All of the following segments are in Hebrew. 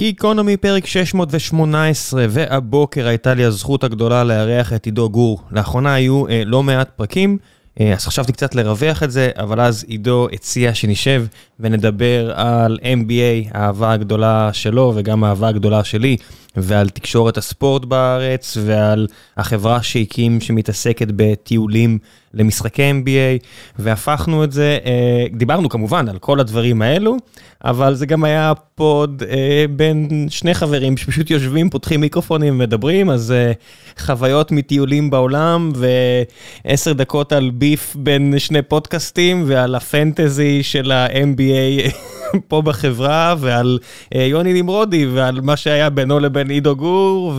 גיקונומי פרק 618, והבוקר הייתה לי הזכות הגדולה לארח את עידו גור. לאחרונה היו אה, לא מעט פרקים, אה, אז חשבתי קצת לרווח את זה, אבל אז עידו הציע שנשב ונדבר על NBA, האהבה הגדולה שלו וגם האהבה הגדולה שלי, ועל תקשורת הספורט בארץ, ועל החברה שהקים שמתעסקת בטיולים למשחקי NBA, והפכנו את זה, אה, דיברנו כמובן על כל הדברים האלו, אבל זה גם היה פוד אה, בין שני חברים שפשוט יושבים, פותחים מיקרופונים ומדברים, אז אה, חוויות מטיולים בעולם, ועשר דקות על ביף בין שני פודקאסטים, ועל הפנטזי של ה-NBA פה בחברה, ועל יוני נמרודי, ועל מה שהיה בינו לבין עידו גור,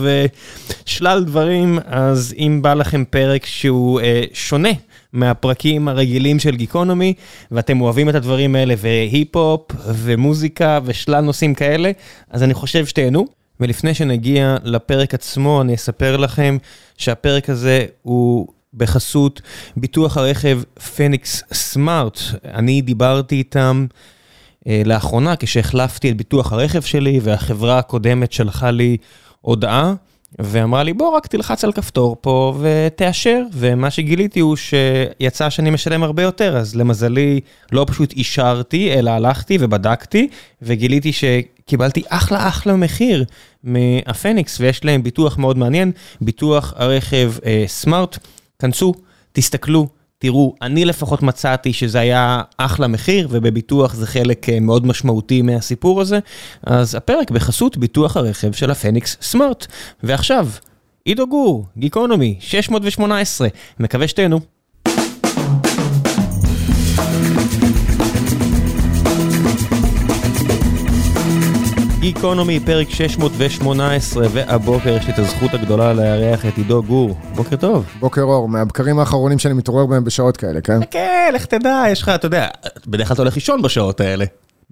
ושלל דברים, אז אם בא לכם פרק שהוא שונה, מהפרקים הרגילים של גיקונומי, ואתם אוהבים את הדברים האלה, והיפ-הופ, ומוזיקה, ושלל נושאים כאלה, אז אני חושב שתהנו. ולפני שנגיע לפרק עצמו, אני אספר לכם שהפרק הזה הוא בחסות ביטוח הרכב פניקס סמארט. אני דיברתי איתם לאחרונה כשהחלפתי את ביטוח הרכב שלי, והחברה הקודמת שלחה לי הודעה. ואמרה לי, בוא רק תלחץ על כפתור פה ותאשר, ומה שגיליתי הוא שיצא שאני משלם הרבה יותר, אז למזלי לא פשוט אישרתי, אלא הלכתי ובדקתי, וגיליתי שקיבלתי אחלה אחלה מחיר מהפניקס, ויש להם ביטוח מאוד מעניין, ביטוח הרכב סמארט, כנסו, תסתכלו. תראו, אני לפחות מצאתי שזה היה אחלה מחיר, ובביטוח זה חלק אה, מאוד משמעותי מהסיפור הזה. אז הפרק בחסות ביטוח הרכב של הפניקס סמארט. ועכשיו, עידו גור, גיקונומי, 618, מקווה שתהנו. גיקונומי, פרק 618, והבוקר יש לי את הזכות הגדולה לארח את עידו גור. בוקר טוב. בוקר אור, מהבקרים האחרונים שאני מתעורר בהם בשעות כאלה, כן? כן, לך תדע, יש לך, אתה יודע, בדרך כלל אתה הולך לישון בשעות האלה.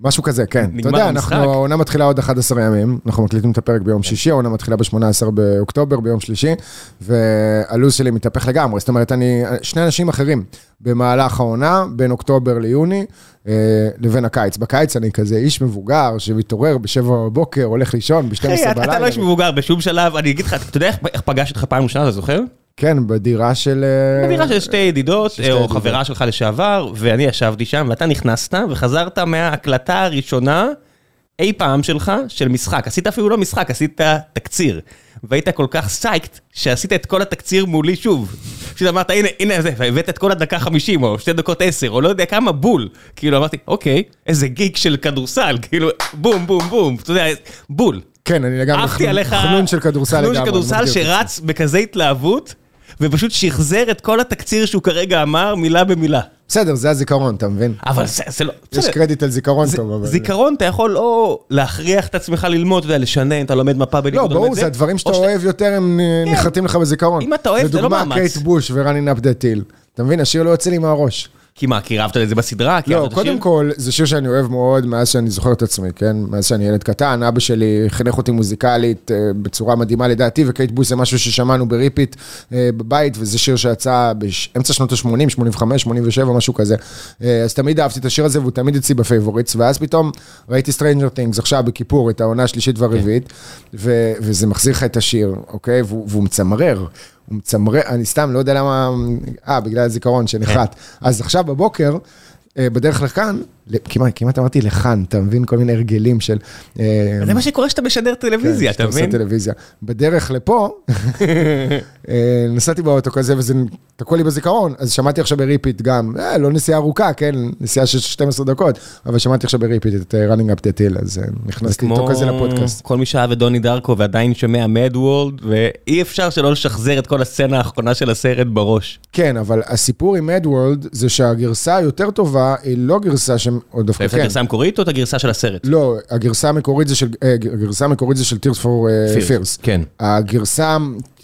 משהו כזה, כן. אתה יודע, אנחנו, העונה מתחילה עוד 11 ימים, אנחנו מקליטים את הפרק ביום שישי, העונה מתחילה ב-18 באוקטובר, ביום שלישי, והלו"ז שלי מתהפך לגמרי, זאת אומרת, אני, שני אנשים אחרים במהלך העונה, בין אוקטובר ליוני, אה, לבין הקיץ. בקיץ אני כזה איש מבוגר שמתעורר בשבע בבוקר, הולך לישון ב-12 בלילה. אתה לא איש מבוגר בשום שלב, אני אגיד לך, אתה יודע איך פגשתי אותך פעם ראשונה, אתה זוכר? כן, בדירה של... בדירה של שתי ידידות, או חברה שלך לשעבר, ואני ישבתי שם, ואתה נכנסת וחזרת מההקלטה הראשונה אי פעם שלך, של משחק. עשית אפילו לא משחק, עשית תקציר. והיית כל כך סייקט, שעשית את כל התקציר מולי שוב. פשוט אמרת, הנה, הנה זה, והבאת את כל הדקה 50, או שתי דקות 10, או לא יודע כמה, בול. כאילו, אמרתי, אוקיי, איזה גיק של כדורסל, כאילו, בום, בום, בום, אתה יודע, בול. כן, אני לגמרי חנון של כדורסל לגמרי. חנון של כדורסל שרץ בכזה התלהבות. ופשוט שחזר את כל התקציר שהוא כרגע אמר, מילה במילה. בסדר, זה הזיכרון, אתה מבין? אבל זה לא... יש קרדיט על זיכרון טוב, אבל... זיכרון, אתה יכול או להכריח את עצמך ללמוד, אתה יודע, לשנן, אתה לומד מפה בניגוד, לא, ברור, זה הדברים שאתה אוהב יותר, הם כן. נחתים לך בזיכרון. אם אתה אוהב, זה לא מאמץ. לדוגמה, קייט בוש up the hill. אתה מבין, השיר לא יוצא לי מהראש. כי מה, כי אהבת את זה בסדרה? לא, קודם כל, זה שיר שאני אוהב מאוד מאז שאני זוכר את עצמי, כן? מאז שאני ילד קטן, אבא שלי חינך אותי מוזיקלית אה, בצורה מדהימה לדעתי, וקייט בוש זה משהו ששמענו ב repeat אה, בבית, וזה שיר שיצא באמצע שנות ה-80, 85, 87, משהו כזה. אה, אז תמיד אהבתי את השיר הזה, והוא תמיד אצלי ב favorites, ואז פתאום ראיתי Stranger Things עכשיו בכיפור, את העונה השלישית והרביעית. וזה מחזיר לך את השיר, אוקיי? והוא מצמרר. הוא מצמרר, אני סתם לא יודע למה, אה, בגלל הזיכרון שנחת. כן. אז עכשיו בבוקר, אה, בדרך לכאן, כמעט, כמעט אמרתי לכאן, אתה מבין? כל מיני הרגלים של... אה, זה מה שקורה כשאתה משדר טלוויזיה, כן, אתה מבין? כן, טלוויזיה. בדרך לפה, אה, נסעתי באוטו כזה וזה תקוע לי בזיכרון, אז שמעתי עכשיו ב repeat גם, לא נסיעה ארוכה, כן, נסיעה של 12 דקות, אבל שמעתי עכשיו ב repeat את running up the hill, אז נכנסתי איתו כזה לפודקאסט. כל מי שאהב את דוני דרקו ועדיין שומע Mad World, ואי אפשר שלא לשחזר את כל הסצנה האחרונה של הסרט בראש. כן, אבל הסיפור עם Mad World זה שהגרסה היותר טובה היא לא גרסה. או דווקא כן. הגרסה המקורית או את הגרסה של הסרט? לא, הגרסה המקורית זה של, אה, הגרסה המקורית זה של Tears for uh, Fears. כן. הגרסה,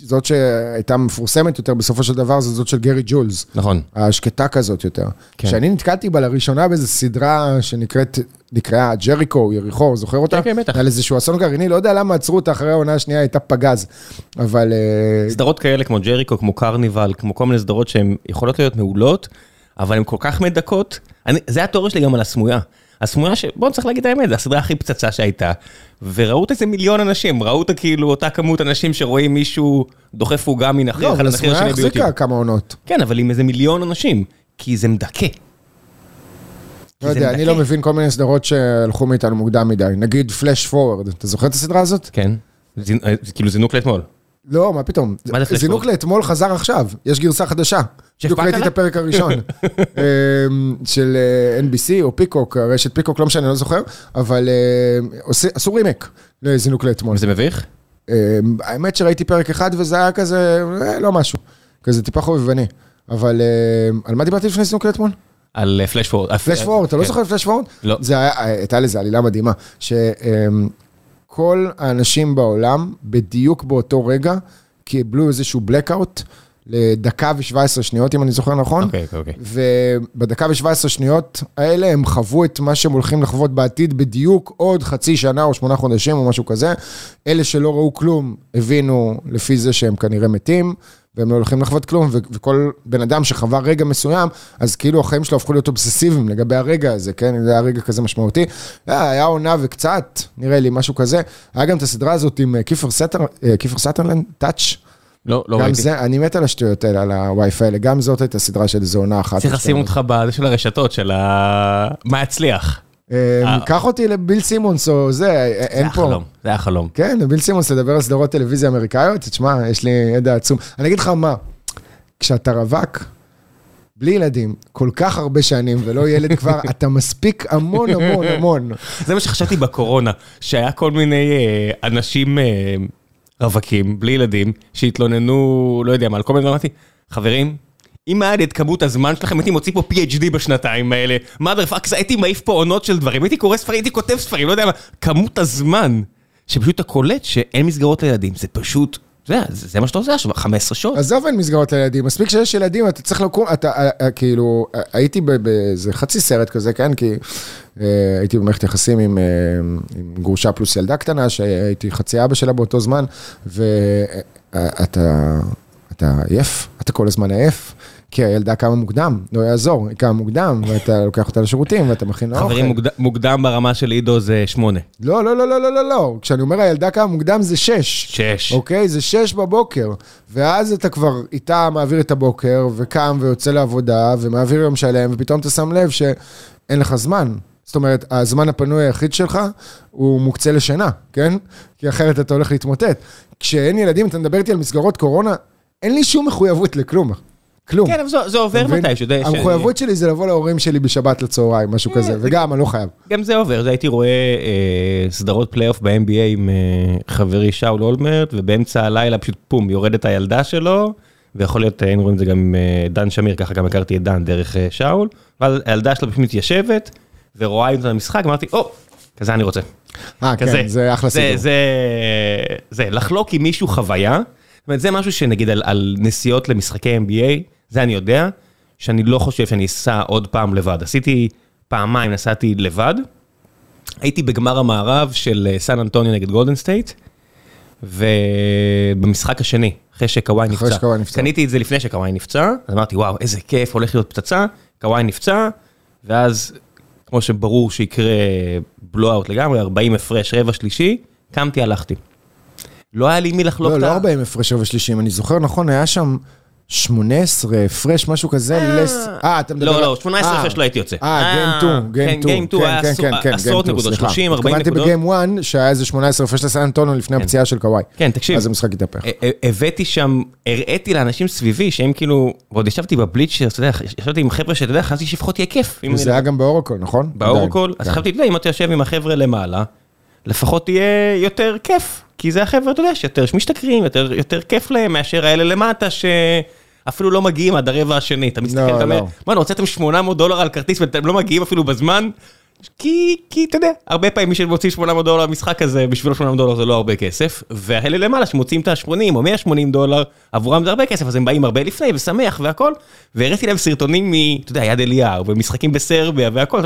זאת שהייתה מפורסמת יותר בסופו של דבר, זה זאת של גרי ג'ולס. נכון. השקטה כזאת יותר. כן. שאני נתקלתי בה לראשונה באיזו סדרה שנקראת, נקראה ג'ריקו, יריחו, זוכר אותה? כן, כן, בטח. על איזשהו אסון גרעיני, לא יודע למה עצרו אותה אחרי העונה השנייה, הייתה פגז. אבל... אה, סדרות כאלה כמו ג'ריקו, כמו קרניבל, כמו כל מיני סדרות שהן יכולות להיות מעולות, אבל הן כל כך מדכאות. אני, זה התיאוריה שלי גם על הסמויה. תמונה ש... בואו צריך להגיד את האמת, זו הסדרה הכי פצצה שהייתה. וראו אותה איזה מיליון אנשים, ראו אותה כאילו אותה כמות אנשים שרואים מישהו דוחף עוגה מן אחר, לא, אבל הסמויה. החזיקה כמה עונות. כן, אבל עם איזה מיליון אנשים, כי זה מדכא. לא יודע, אני. לא מבין כל מיני סדרות שהלכו מאיתנו מוקדם מדי. נגיד פלאש פורוורד, אתה זוכר את הסדרה הזאת? כן. אה, זה כאילו זינוק לאתמול. לא, מה פתאום. מה זה Flash זינוק? לאתמול חזר עכשיו, יש גרסה חדשה. בדיוק ראיתי את? הפרק הראשון אמ, של אה, NBC או פיקוק, רשת פיקוק, לא משנה, אני לא זוכר, אבל אה, עשו רימק לזינוק לאתמול. זה מביך? אמ, האמת שראיתי פרק אחד וזה היה כזה, אה, לא משהו, כזה טיפה חובבני. אבל על מה דיברתי לפני זינוק לאתמול? על פלאש פורד. פלאש פורוורד, אתה לא כן. זוכר פלאש פורוורד? לא. הייתה לזה עלילה מדהימה, שכל האנשים בעולם, בדיוק באותו רגע, קיבלו איזשהו blackout לדקה ו-17 שניות, אם אני זוכר נכון. אוקיי, אוקיי, אוקיי. ובדקה ו-17 שניות האלה, הם חוו את מה שהם הולכים לחוות בעתיד בדיוק עוד חצי שנה או שמונה חודשים או משהו כזה. אלה שלא ראו כלום, הבינו לפי זה שהם כנראה מתים, והם לא הולכים לחוות כלום, ו- וכל בן אדם שחווה רגע מסוים, אז כאילו החיים שלו הפכו להיות אובססיביים לגבי הרגע הזה, כן? זה היה רגע כזה משמעותי. היה, היה עונה וקצת, נראה לי, משהו כזה. היה גם את הסדרה הזאת עם אה, קיפר סאת'ר, אה, קיפר סאת'רלנד, Touch. לא, לא גם ראיתי. זה, אני מת על השטויות האלה, על הווי-פיי האלה, גם זאת הייתה סדרה של איזו עונה אחת. צריך לשים. אותך בזה של הרשתות, של ה... מה יצליח. אה, קח אותי לביל סימונס או זה, אה, זה אין פה. זה היה חלום. כן, לביל סימונס לדבר על סדרות טלוויזיה אמריקאיות, תשמע, יש לי ידע עצום. אני אגיד לך מה, כשאתה רווק, בלי ילדים, כל כך הרבה שנים ולא ילד כבר, אתה מספיק המון המון המון. זה מה שחשבתי בקורונה, שהיה כל מיני אה, אנשים אה, רווקים, בלי ילדים, שהתלוננו, לא יודע מה, על כל מיני דברים, אמרתי, חברים, אם היה לי את כמות הזמן שלכם, הייתי מוציא פה PhD בשנתיים האלה, mother fucks, הייתי מעיף פה עונות של דברים, הייתי קורא ספרים, הייתי כותב ספרים, לא יודע מה, כמות הזמן, שפשוט אתה קולט שאין מסגרות לילדים, זה פשוט, זה זה מה שאתה עושה עכשיו, 15 שעות. עזוב אין מסגרות לילדים, מספיק שיש ילדים, אתה צריך לקום, אתה אה, אה, כאילו, אה, הייתי באיזה חצי סרט כזה, כן, כי הייתי במערכת יחסים עם, עם גרושה פלוס ילדה קטנה, שהייתי חצי אבא שלה באותו זמן, ואתה אתה עייף, אתה כל הזמן עייף. כי הילדה קמה מוקדם, לא יעזור, היא קמה מוקדם, ואתה לוקח אותה לשירותים, ואתה מכין לה אוכל. חברים, מוקד- מוקדם ברמה של עידו זה שמונה. לא, לא, לא, לא, לא, לא, לא. כשאני אומר הילדה קמה מוקדם זה שש. שש. אוקיי? זה שש בבוקר. ואז אתה כבר איתה מעביר את הבוקר, וקם ויוצא לעבודה, ומעביר יום שלם, ופתאום אתה שם לב שאין לך זמן. זאת אומרת, הזמן הפנוי היחיד שלך הוא מוקצה לשינה, כן? כי אחרת אתה הולך להתמוטט. כשאין ילדים, אתה מדבר איתי על מסגרות קורונה, אין לי שום מחויבות לכלום. כלום. כן, אבל זה- זה עובר? מתישהו. המחויבות שלי זה לבוא להורים שלי בשבת לצהריים, משהו כזה, וגם, אני לא חייב. גם זה עובר, זה הייתי רואה אה, סדרות פלייאוף ב-NBA עם אה, חברי שאול אולמרט, ובאמצע הלילה פשוט פום, יורדת הילדה שלו, ויכול להיות, היינו רואים את זה גם עם אה, דן שמיר, ככה גם הכרתי את דן דרך אה, שאול, ואז הילדה שלו פשוט מתיישבת, ורואה את המשחק, אמרתי, או, כזה אני רוצה. אה. כן, זה אחלה זה, סיפור. זה, זה, לחלוק עם מישהו חוויה, זאת אומרת, זה משהו שנגיד על, על נסיעות למשחקי NBA, זה אני יודע, שאני לא חושב שאני אסע עוד פעם לבד. עשיתי פעמיים, נסעתי לבד, הייתי בגמר המערב של אה, סן אנטוניו נגד גולדן סטייט, ובמשחק השני, אחרי שקוואי אחרי נפצע, שקוואי נפצע. קניתי את זה לפני שקוואי נפצע, אז אמרתי, וואו, איזה כיף, הולך להיות פצצה, קוואי נפצע, ואז, כמו שברור שיקרה בלואאוט לגמרי, 40 הפרש, רבע שלישי, קמתי, הלכתי. לא היה לי מי לחלוק לא, את לא ה... 40 הפרש רבע שלישים, אני זוכר נכון, היה שם 18 הפרש, משהו כזה, לס... אה, אתה מדבר... לא, לא, 18 אה, הפרש לא הייתי יוצא. אה, גיים 2, גיים 2. כן, גיים 2 היה כן, כן, כן, עשרות Game 2, נקודות, סליחה. 30, 40 התכוונתי נקודות. בגיים 1, שהיה איזה 18 הפרש לסן אנטונו לפני הפציעה של קוואי. כן, תקשיב. אז המשחק התהפך. הבאתי שם, הראיתי לאנשים סביבי שהם כאילו, ועוד ישבתי בבליצ'ר, אתה יודע, ישבתי עם חבר'ה שאתה יודע, חשבתי שלפחות יהיה כיף. וזה היה גם באורקול, נכון? באורקול, אז כן. חשבתי, אתה יודע, אם אתה יושב עם החבר'ה למעלה, לפחות תהיה יותר כיף, כי זה החבר'ה, אתה יודע, שיותר שמשתכרים, יותר, יותר כיף להם מאשר האלה למטה, שאפילו לא מגיעים עד הרבע השני, אתה מסתכל, לא, אתה אומר, לא. מה, הוצאתם 800 דולר על כרטיס ואתם לא מגיעים אפילו בזמן? כי, כי אתה יודע, הרבה פעמים מי שמוציא 800 דולר במשחק הזה, בשבילו 800 דולר זה לא הרבה כסף, והאלה למעלה שמוצאים את ה-80 או 180 דולר, עבורם זה הרבה כסף, אז הם באים הרבה לפני ושמח והכל, והראיתי להם סרטונים מ, אתה יודע, יד אליהו, ומשחקים בסרביה והכל,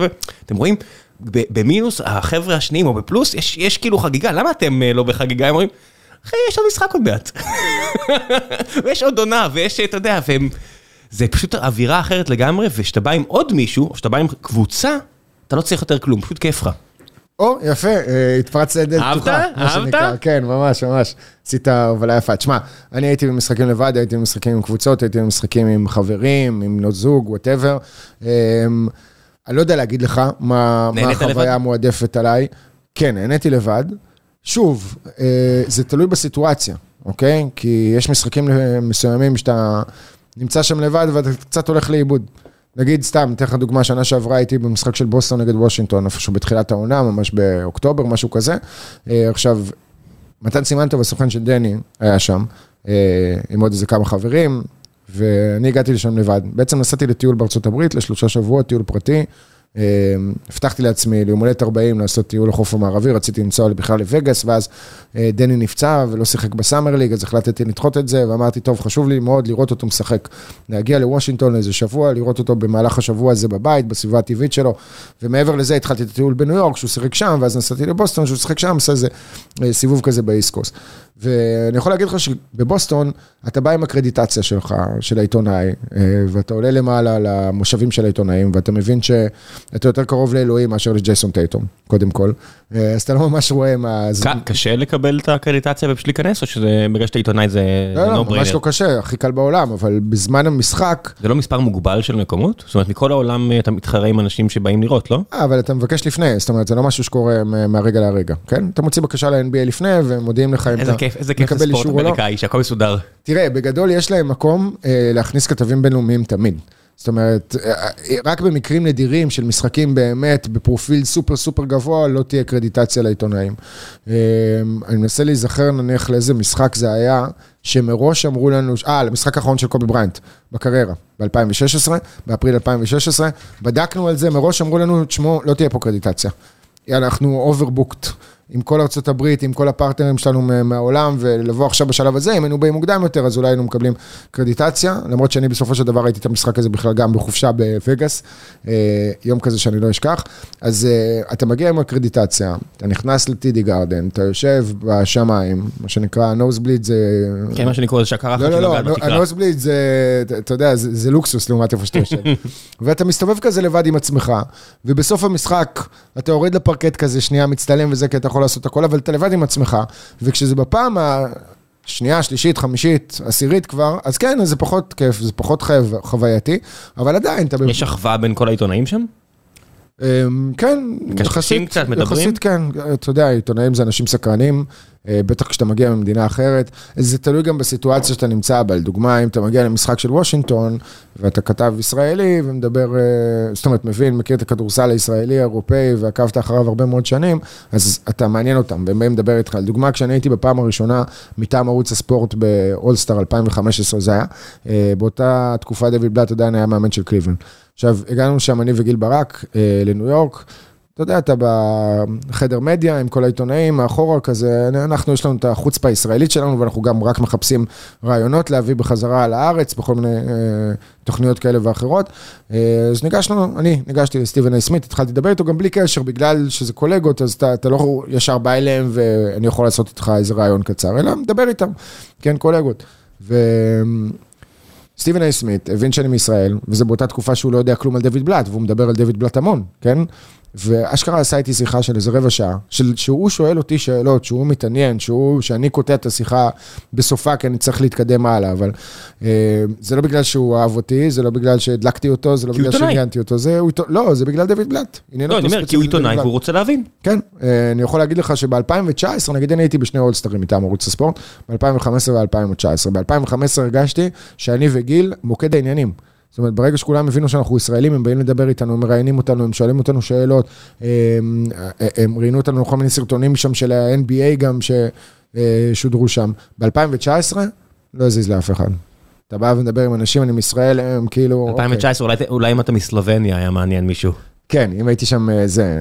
אתם רואים, במינוס, החבר'ה השניים או בפלוס, יש, יש כאילו חגיגה, למה אתם אה, לא בחגיגה? הם אומרים, אחי, יש עוד משחק עוד מעט. ויש עוד עונה, ויש, אתה יודע, והם... זה פשוט אווירה אחרת לגמרי, וכשאתה בא עם עוד מישהו, או שאתה בא עם קבוצה, אתה לא צריך יותר כלום, פשוט כיף לך. או, יפה, אה, התפרצת לדלת אהבת? פתוחה. אהבת? שנקרא. כן, ממש, ממש. עשית הובלה יפה. תשמע, אני הייתי במשחקים לבד, הייתי במשחקים עם קבוצות, הייתי במשחקים עם חברים, עם בנות זוג, whatever. אני לא יודע להגיד לך מה מה? החוויה המועדפת עליי. כן, נהניתי לבד. שוב, אה, זה תלוי בסיטואציה, אוקיי? כי יש משחקים מסוימים שאתה נמצא שם לבד ואתה קצת הולך לאיבוד. נגיד, סתם, אתן לך דוגמה, שנה שעברה הייתי במשחק של בוסטון נגד וושינגטון, איפשהו בתחילת העונה, ממש באוקטובר, משהו כזה. אה, עכשיו, מתן סימנטוב, הסוכן של דני, היה שם, אה, עם עוד איזה כמה חברים, ואני הגעתי לשם לבד. בעצם נסעתי לטיול בארצות הברית, לשלושה שבועות, טיול פרטי. אה, הבטחתי לעצמי ליום הולדת 40 לעשות טיול לחוף המערבי, רציתי לנסוע בכלל לווגאס, ואז אה, דני נפצע ולא שיחק בסאמר ליג, אז החלטתי לדחות את זה, ואמרתי, טוב, חשוב לי מאוד לראות אותו משחק. להגיע לוושינגטון לאיזה שבוע, לראות אותו במהלך השבוע הזה בבית, בסביבה הטבעית שלו, ומעבר לזה התחלתי את הטיול בניו יורק, שהוא שיחק שם, ואז נסעתי לבוסטון, שהוא שיחק שם, עשה איזה אה, סיבוב כזה באיסט קוסט. ואני יכול להגיד לך שבבוסטון, אתה בא עם הקרדיטציה שלך, של העיתונאי, אה, ואתה עולה למעלה למושבים של העיתונאים, ואתה מבין שאתה יותר קרוב לאלוהים מאשר לג'ייסון טייטום, קודם כל. אה, אז אתה לא ממש רואה מה... קשה לקבל את הקרדיטציה ופשוט להיכנס, או שזה בגלל שאתה עיתונאי זה לא, לא, no ממש? לא קשה, הכי קל בעולם, אבל בזמן המשחק, זה לא מספר מוגבל של מקומות? זאת אומרת, מכל העולם אה, אתה מתחרה עם אנשים שבאים לראות, לא? אה, אבל אתה מבקש לפני, זאת אומרת, זה לא משהו שקורה מהרגע להרגע, כן? אתה מוציא בקשה ל-NBA לפני, ומודיעים לך אם איזה אתה כיף, איזה כיף זה מקבל ספורט אישור או לא. אמריקאי, שהכל מסודר. תראה, בגדול יש להם מקום להכניס כתבים בינלאומיים תמיד. זאת אומרת, אה, אה, רק במקרים נדירים של משחקים באמת בפרופיל סופר סופר גבוה, לא תהיה קרדיטציה לעיתונאים. אה, אני מנסה להיזכר נניח לאיזה משחק זה היה, שמראש אמרו לנו, אה, למשחק האחרון של קובי בריינט, בקריירה, ב-2016, באפריל 2016, בדקנו על זה, מראש אמרו לנו, תשמעו, לא תהיה פה אקרדיטציה. אנחנו overbooked עם כל ארצות הברית, עם כל הפרטנרים שלנו מה- מהעולם, ולבוא עכשיו בשלב הזה, אם היינו באים מוקדם יותר, אז אולי היינו מקבלים אקרדיטציה, למרות שאני בסופו של דבר ראיתי את המשחק הזה בכלל גם בחופשה בווגאס, אה, יום כזה שאני לא אשכח. אז אה, אתה מגיע עם האקרדיטציה, אתה נכנס ל TD Garden, אתה יושב בשמיים, מה שנקרא, nosebleed זה... כן, מה שאני קורא לזה שהקרחת לא, לא, שנוגעת לא, בתקרה. הנוסבליד זה, אתה- אתה יודע, זה זה לוקסוס לעומת איפה שאתה יושב. ואתה מסתובב כזה לבד עם עצמך, ובסוף המשחק אתה יורד לפרקט כזה, שנייה מצטלם וזה, כי אתה יכול לעשות הכל, אבל אתה לבד עם עצמך, וכשזה בפעם השנייה, שלישית, חמישית, עשירית כבר, אז כן, אז זה פחות כיף, זה פחות חו- חווייתי, אבל עדיין, אתה... יש אחווה בין כל העיתונאים שם? אמ, כן, מקשקשים קצת, מדברים? יחסית כן, אתה יודע, עיתונאים זה אנשים סקרנים, אה, בטח כשאתה מגיע ממדינה אחרת, זה תלוי גם בסיטואציה שאתה נמצא בה, לדוגמה, אם אתה מגיע למשחק של וושינגטון, ואתה כתב ישראלי ומדבר, אה, זאת אומרת, מבין, מכיר את הכדורסל הישראלי, האירופאי, ועקבת אחריו הרבה מאוד שנים, אז אתה מעניין אותם, והם באים לדבר איתך. לדוגמה, כשאני הייתי בפעם הראשונה מטעם ערוץ הספורט באולסטאר 2015 זה היה, אה, באותה תקופה דויד בלאט עדיין היה מאמן של קליבלנד. עכשיו, הגענו שם, אני וגיל ברק, אה, לניו יורק. אתה יודע, אתה בחדר מדיה עם כל העיתונאים, מאחורה כזה, אנחנו, יש לנו את החוצפה הישראלית שלנו, ואנחנו גם רק מחפשים רעיונות להביא בחזרה לארץ, בכל מיני אה, תוכניות כאלה ואחרות. אה, אז ניגשנו, אני ניגשתי לסטיבן איי סמית, התחלתי לדבר איתו גם בלי קשר, בגלל שזה קולגות, אז אתה, אתה לא ישר בא אליהם ואני יכול לעשות איתך איזה רעיון קצר, אלא מדבר איתם, כן, קולגות. ו... סטיבן איי סמית הבין שאני מישראל, וזה באותה תקופה שהוא לא יודע כלום על דויד בלאט, והוא מדבר על דויד בלאט המון, כן? ואשכרה עשה איתי שיחה של איזה רבע שעה, של, שהוא שואל אותי שאלות, שהוא מתעניין, שהוא, שאני קוטע את השיחה בסופה, כי אני צריך להתקדם הלאה, אבל אה, זה לא בגלל שהוא אהב אותי, זה לא בגלל שהדלקתי אותו, זה לא בגלל. שעניינתי אותו, זה, הוא, לא, זה בגלל דויד בלאט. לא, אותו אני אומר, כי הוא עיתונאי. והוא רוצה להבין. כן, אה, אני יכול להגיד לך שב-2019, נגיד אני הייתי בשני אולסטרים מטעם ערוץ הספורט, ב-2015 ו-2019. ב-2015 הרגשתי שאני וגיל מוקד העניינים. זאת אומרת, ברגע שכולם הבינו שאנחנו ישראלים, הם באים לדבר איתנו, הם מראיינים אותנו, הם שואלים אותנו שאלות, הם, הם ראיינו אותנו לכל מיני סרטונים שם של ה-NBA גם ששודרו שם. ב-2019 לא הזיז לאף אחד. אתה בא ומדבר עם אנשים, אני מישראל, הם כאילו... אוקיי. 2019, אולי- אולי אם אתה מסלובניה היה מעניין מישהו. כן, אם הייתי שם אה, זה...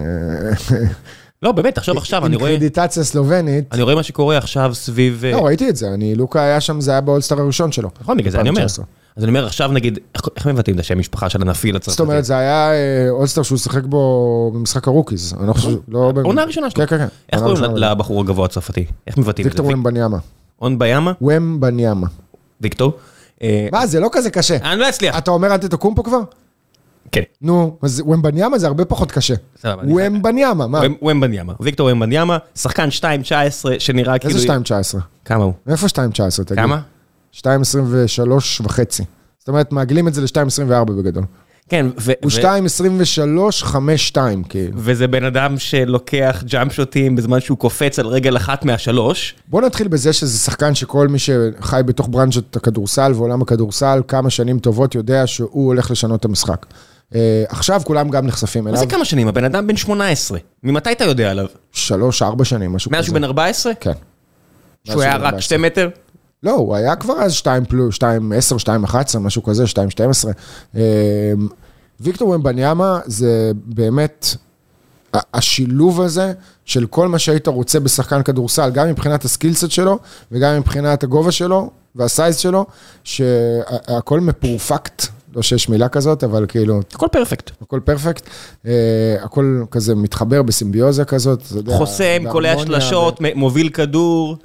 לא, באמת, תחשוב עכשיו, אני רואה... קרדיטציה סלובנית. אני רואה מה שקורה עכשיו סביב... אה, לא, ראיתי את זה, אני, לוקה היה שם, זה היה באולסטאר הראשון שלו. נכון, בגלל זה אני אומר. 2019. אז אני אומר, עכשיו נגיד, איך- מבטאים את השם משפחה של הנפיל הצרפתי? זאת אומרת, זה היה אה, אולסטאר שהוא שיחק בו במשחק ה rookies. אני לא חושב, לא... ב- העונה הראשונה שלו. כן, כן, כן. איך קוראים. לבחור הגבוה הצרפתי? איך מבטאים את זה? ויקטור ומבניאמה. ומבניאמה? ומבניאמה. ויקטור? אה, מה, זה לא כזה קשה. אני לא אצליח. אתה אומר אנטטוקומפו כבר? כן. נו, אז ומבניאמה זה הרבה פחות קשה. ומבניאמה, מה? ומבניאמה, ויקטור ומבניאמה, שחקן 2.19 שנראה כאילו... איזה 2.19? כמה הוא? איפה 2.19? תגיד. כמה? 2.23 וחצי. זאת אומרת, מעגלים את זה ל-2.24 בגדול. כן, ו- הוא ו- 2.23, 5.2, כאילו. וזה בן אדם שלוקח ג'אמפ שוטים בזמן שהוא קופץ על רגל אחת מהשלוש. בוא נתחיל בזה שזה שחקן שכל מי שחי בתוך ברנז'ת הכדורסל ועולם הכדורסל כמה שנים טובות יודע שהוא הולך לשנות את המשחק. אה, עכשיו כולם גם נחשפים מה אליו. זה כמה שנים? הבן אדם בן 18. ממתי אתה יודע עליו? שלוש, ארבע שנים, משהו מאז כזה. שהוא בן 14? כן. שהוא היה מאז רק שתי מטר? לא, הוא היה כבר אז 2 פלוס, 2, 10, 2, 11, משהו כזה, 2, 12. אה, ויקטור ומבניאמה זה באמת השילוב הזה של כל מה שהיית רוצה בשחקן כדורסל, גם מבחינת הסקילסט שלו וגם מבחינת הגובה שלו והסייז שלו, שהכל מפורפקט, לא שיש מילה כזאת, אבל כאילו, הכל פרפקט. הכל פרפקט, אה, הכל כזה מתחבר בסימביוזה כזאת. חוסם, קולע שלשות, מוביל כדור.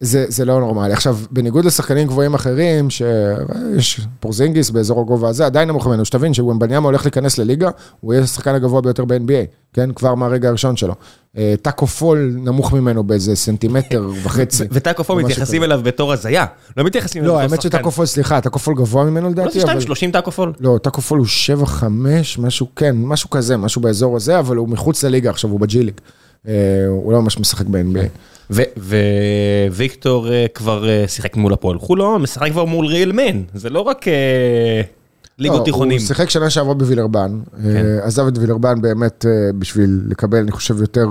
זה, זה לא נורמלי. עכשיו, בניגוד לשחקנים גבוהים אחרים, שיש פורזינגיס באזור הגובה הזה, עדיין נמוך ממנו, שתבין שוומבניאמה הולך להיכנס לליגה, הוא יהיה השחקן הגבוה ביותר ב-NBA, כן? כבר מהרגע הראשון שלו. אה, טאקו פול נמוך ממנו באיזה סנטימטר וחצי. וטאקו פול מתייחסים. אליו בתור הזיה. לא מתייחסים אליו לא, בתור האמת שחקן. שטאקו פול, סליחה, טאקו פול גבוה ממנו לא לדעתי, זה אבל... 2.30 טאקו פול. לא, טאקו פול הוא 7-5, משהו, כן, משהו כזה, משהו באזור הזה, אבל הוא מחוץ לליגה עכשיו, הוא ב-G League. אה, הוא לא ממש משחק ב-NBA. וויקטור אה, כבר אה, שיחק מול הפועל חולון, משחק כבר מול ריאל מן. זה לא רק אה, ליגות לא, תיכונים. הוא שיחק שנה שעברה בווילרבן, כן. עזב את וילרבן באמת בשביל לקבל, אני חושב, יותר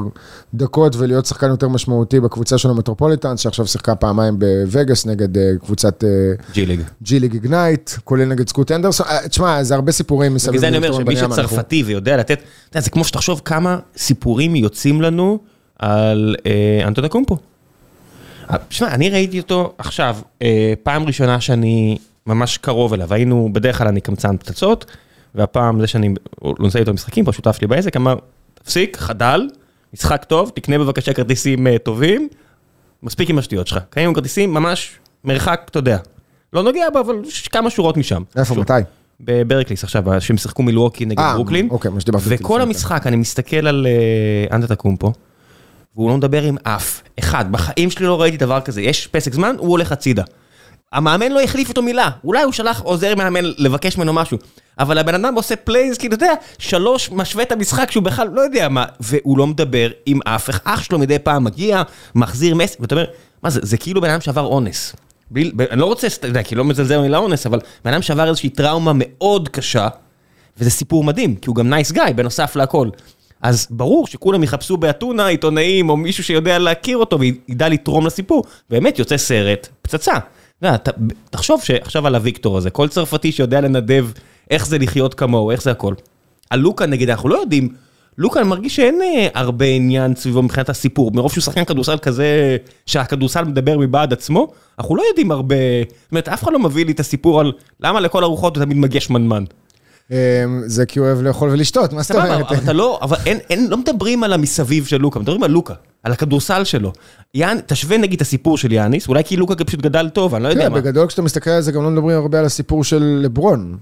דקות ולהיות שחקן יותר משמעותי בקבוצה של המטרופוליטנס, שעכשיו שיחקה פעמיים בווגאס נגד קבוצת G League. G League Ignite, כולל נגד סקוט הנדרסון. תשמע, זה הרבה סיפורים מסביב. בגלל זה אני אומר שמי שצרפתי ויודע לתת, זה כמו שתחשוב כמה סיפורים יוצאים לנו על אה, אנטונה קומפו. אה, אני ראיתי אותו עכשיו, אה, פעם ראשונה שאני ממש קרוב אליו, היינו, בדרך כלל אני קמצן פצצות, והפעם זה שאני לא נוסע איתו משחקים, פה שותף שלי בעסק, אמר, תפסיק, חדל, משחק טוב, תקנה בבקשה כרטיסים אה, טובים, מספיק עם השטויות שלך. קנינו כרטיסים ממש מרחק, אתה יודע. לא נוגע בו, אבל כמה שורות משם. איפה. מתי? בברקליס עכשיו, שהם שיחקו מילווקי נגד אה, ברוקלין. אוקיי, מה שדיברתי וכל המשחק, אני מסתכל על אה, אנטטקומפו, והוא לא מדבר עם אף אחד. בחיים שלי לא ראיתי דבר כזה. יש פסק זמן, הוא הולך הצידה. המאמן לא החליף איתו מילה. אולי הוא שלח עוזר מאמן לבקש ממנו משהו. אבל הבן אדם עושה plays, כאילו, אתה יודע, שלוש, משווה את המשחק שהוא בכלל לא יודע מה, והוא לא מדבר עם אף אחד. אח שלו מדי פעם מגיע, מחזיר מס, ואתה אומר, מה זה, זה כאילו בן אדם שעבר אונס. בלי, ב- אני לא רוצה, אתה יודע, כי לא מזלזל במילה אונס, אבל בן אדם שעבר איזושהי טראומה מאוד קשה, וזה סיפור מדהים, כי הוא גם nice guy, בנוסף להכל. אז ברור שכולם יחפשו באתונה עיתונאים או מישהו שיודע להכיר אותו וידע לתרום לסיפור. באמת יוצא סרט, פצצה. תחשוב שעכשיו על הוויקטור הזה, כל צרפתי שיודע לנדב איך זה לחיות כמוהו, איך זה הכל. על לוקה נגיד, אנחנו לא יודעים, לוקה מרגיש שאין אה, הרבה עניין סביבו מבחינת הסיפור, מרוב שהוא שחקן כדורסל כזה, שהכדורסל מדבר מבעד עצמו, אנחנו לא יודעים הרבה, זאת אומרת, אף אחד לא מביא לי את הסיפור על למה לכל הרוחות הוא תמיד מגיע שמנמן. אה, זה כי הוא אוהב לאכול ולשתות, מה זאת אומרת? אבל אתה לא, אבל אין, אין, לא מדברים על המסביב של לוקה, מדברים על לוקה, על הכדורסל שלו. יאנ, תשווה נגיד את הסיפור של יאניס, אולי כי לוקה פשוט גדל טוב, אני לא יודע כן, מה. בגדול כשאתה מסתכל על זה גם לא מדברים הרבה על הסיפור של לברון.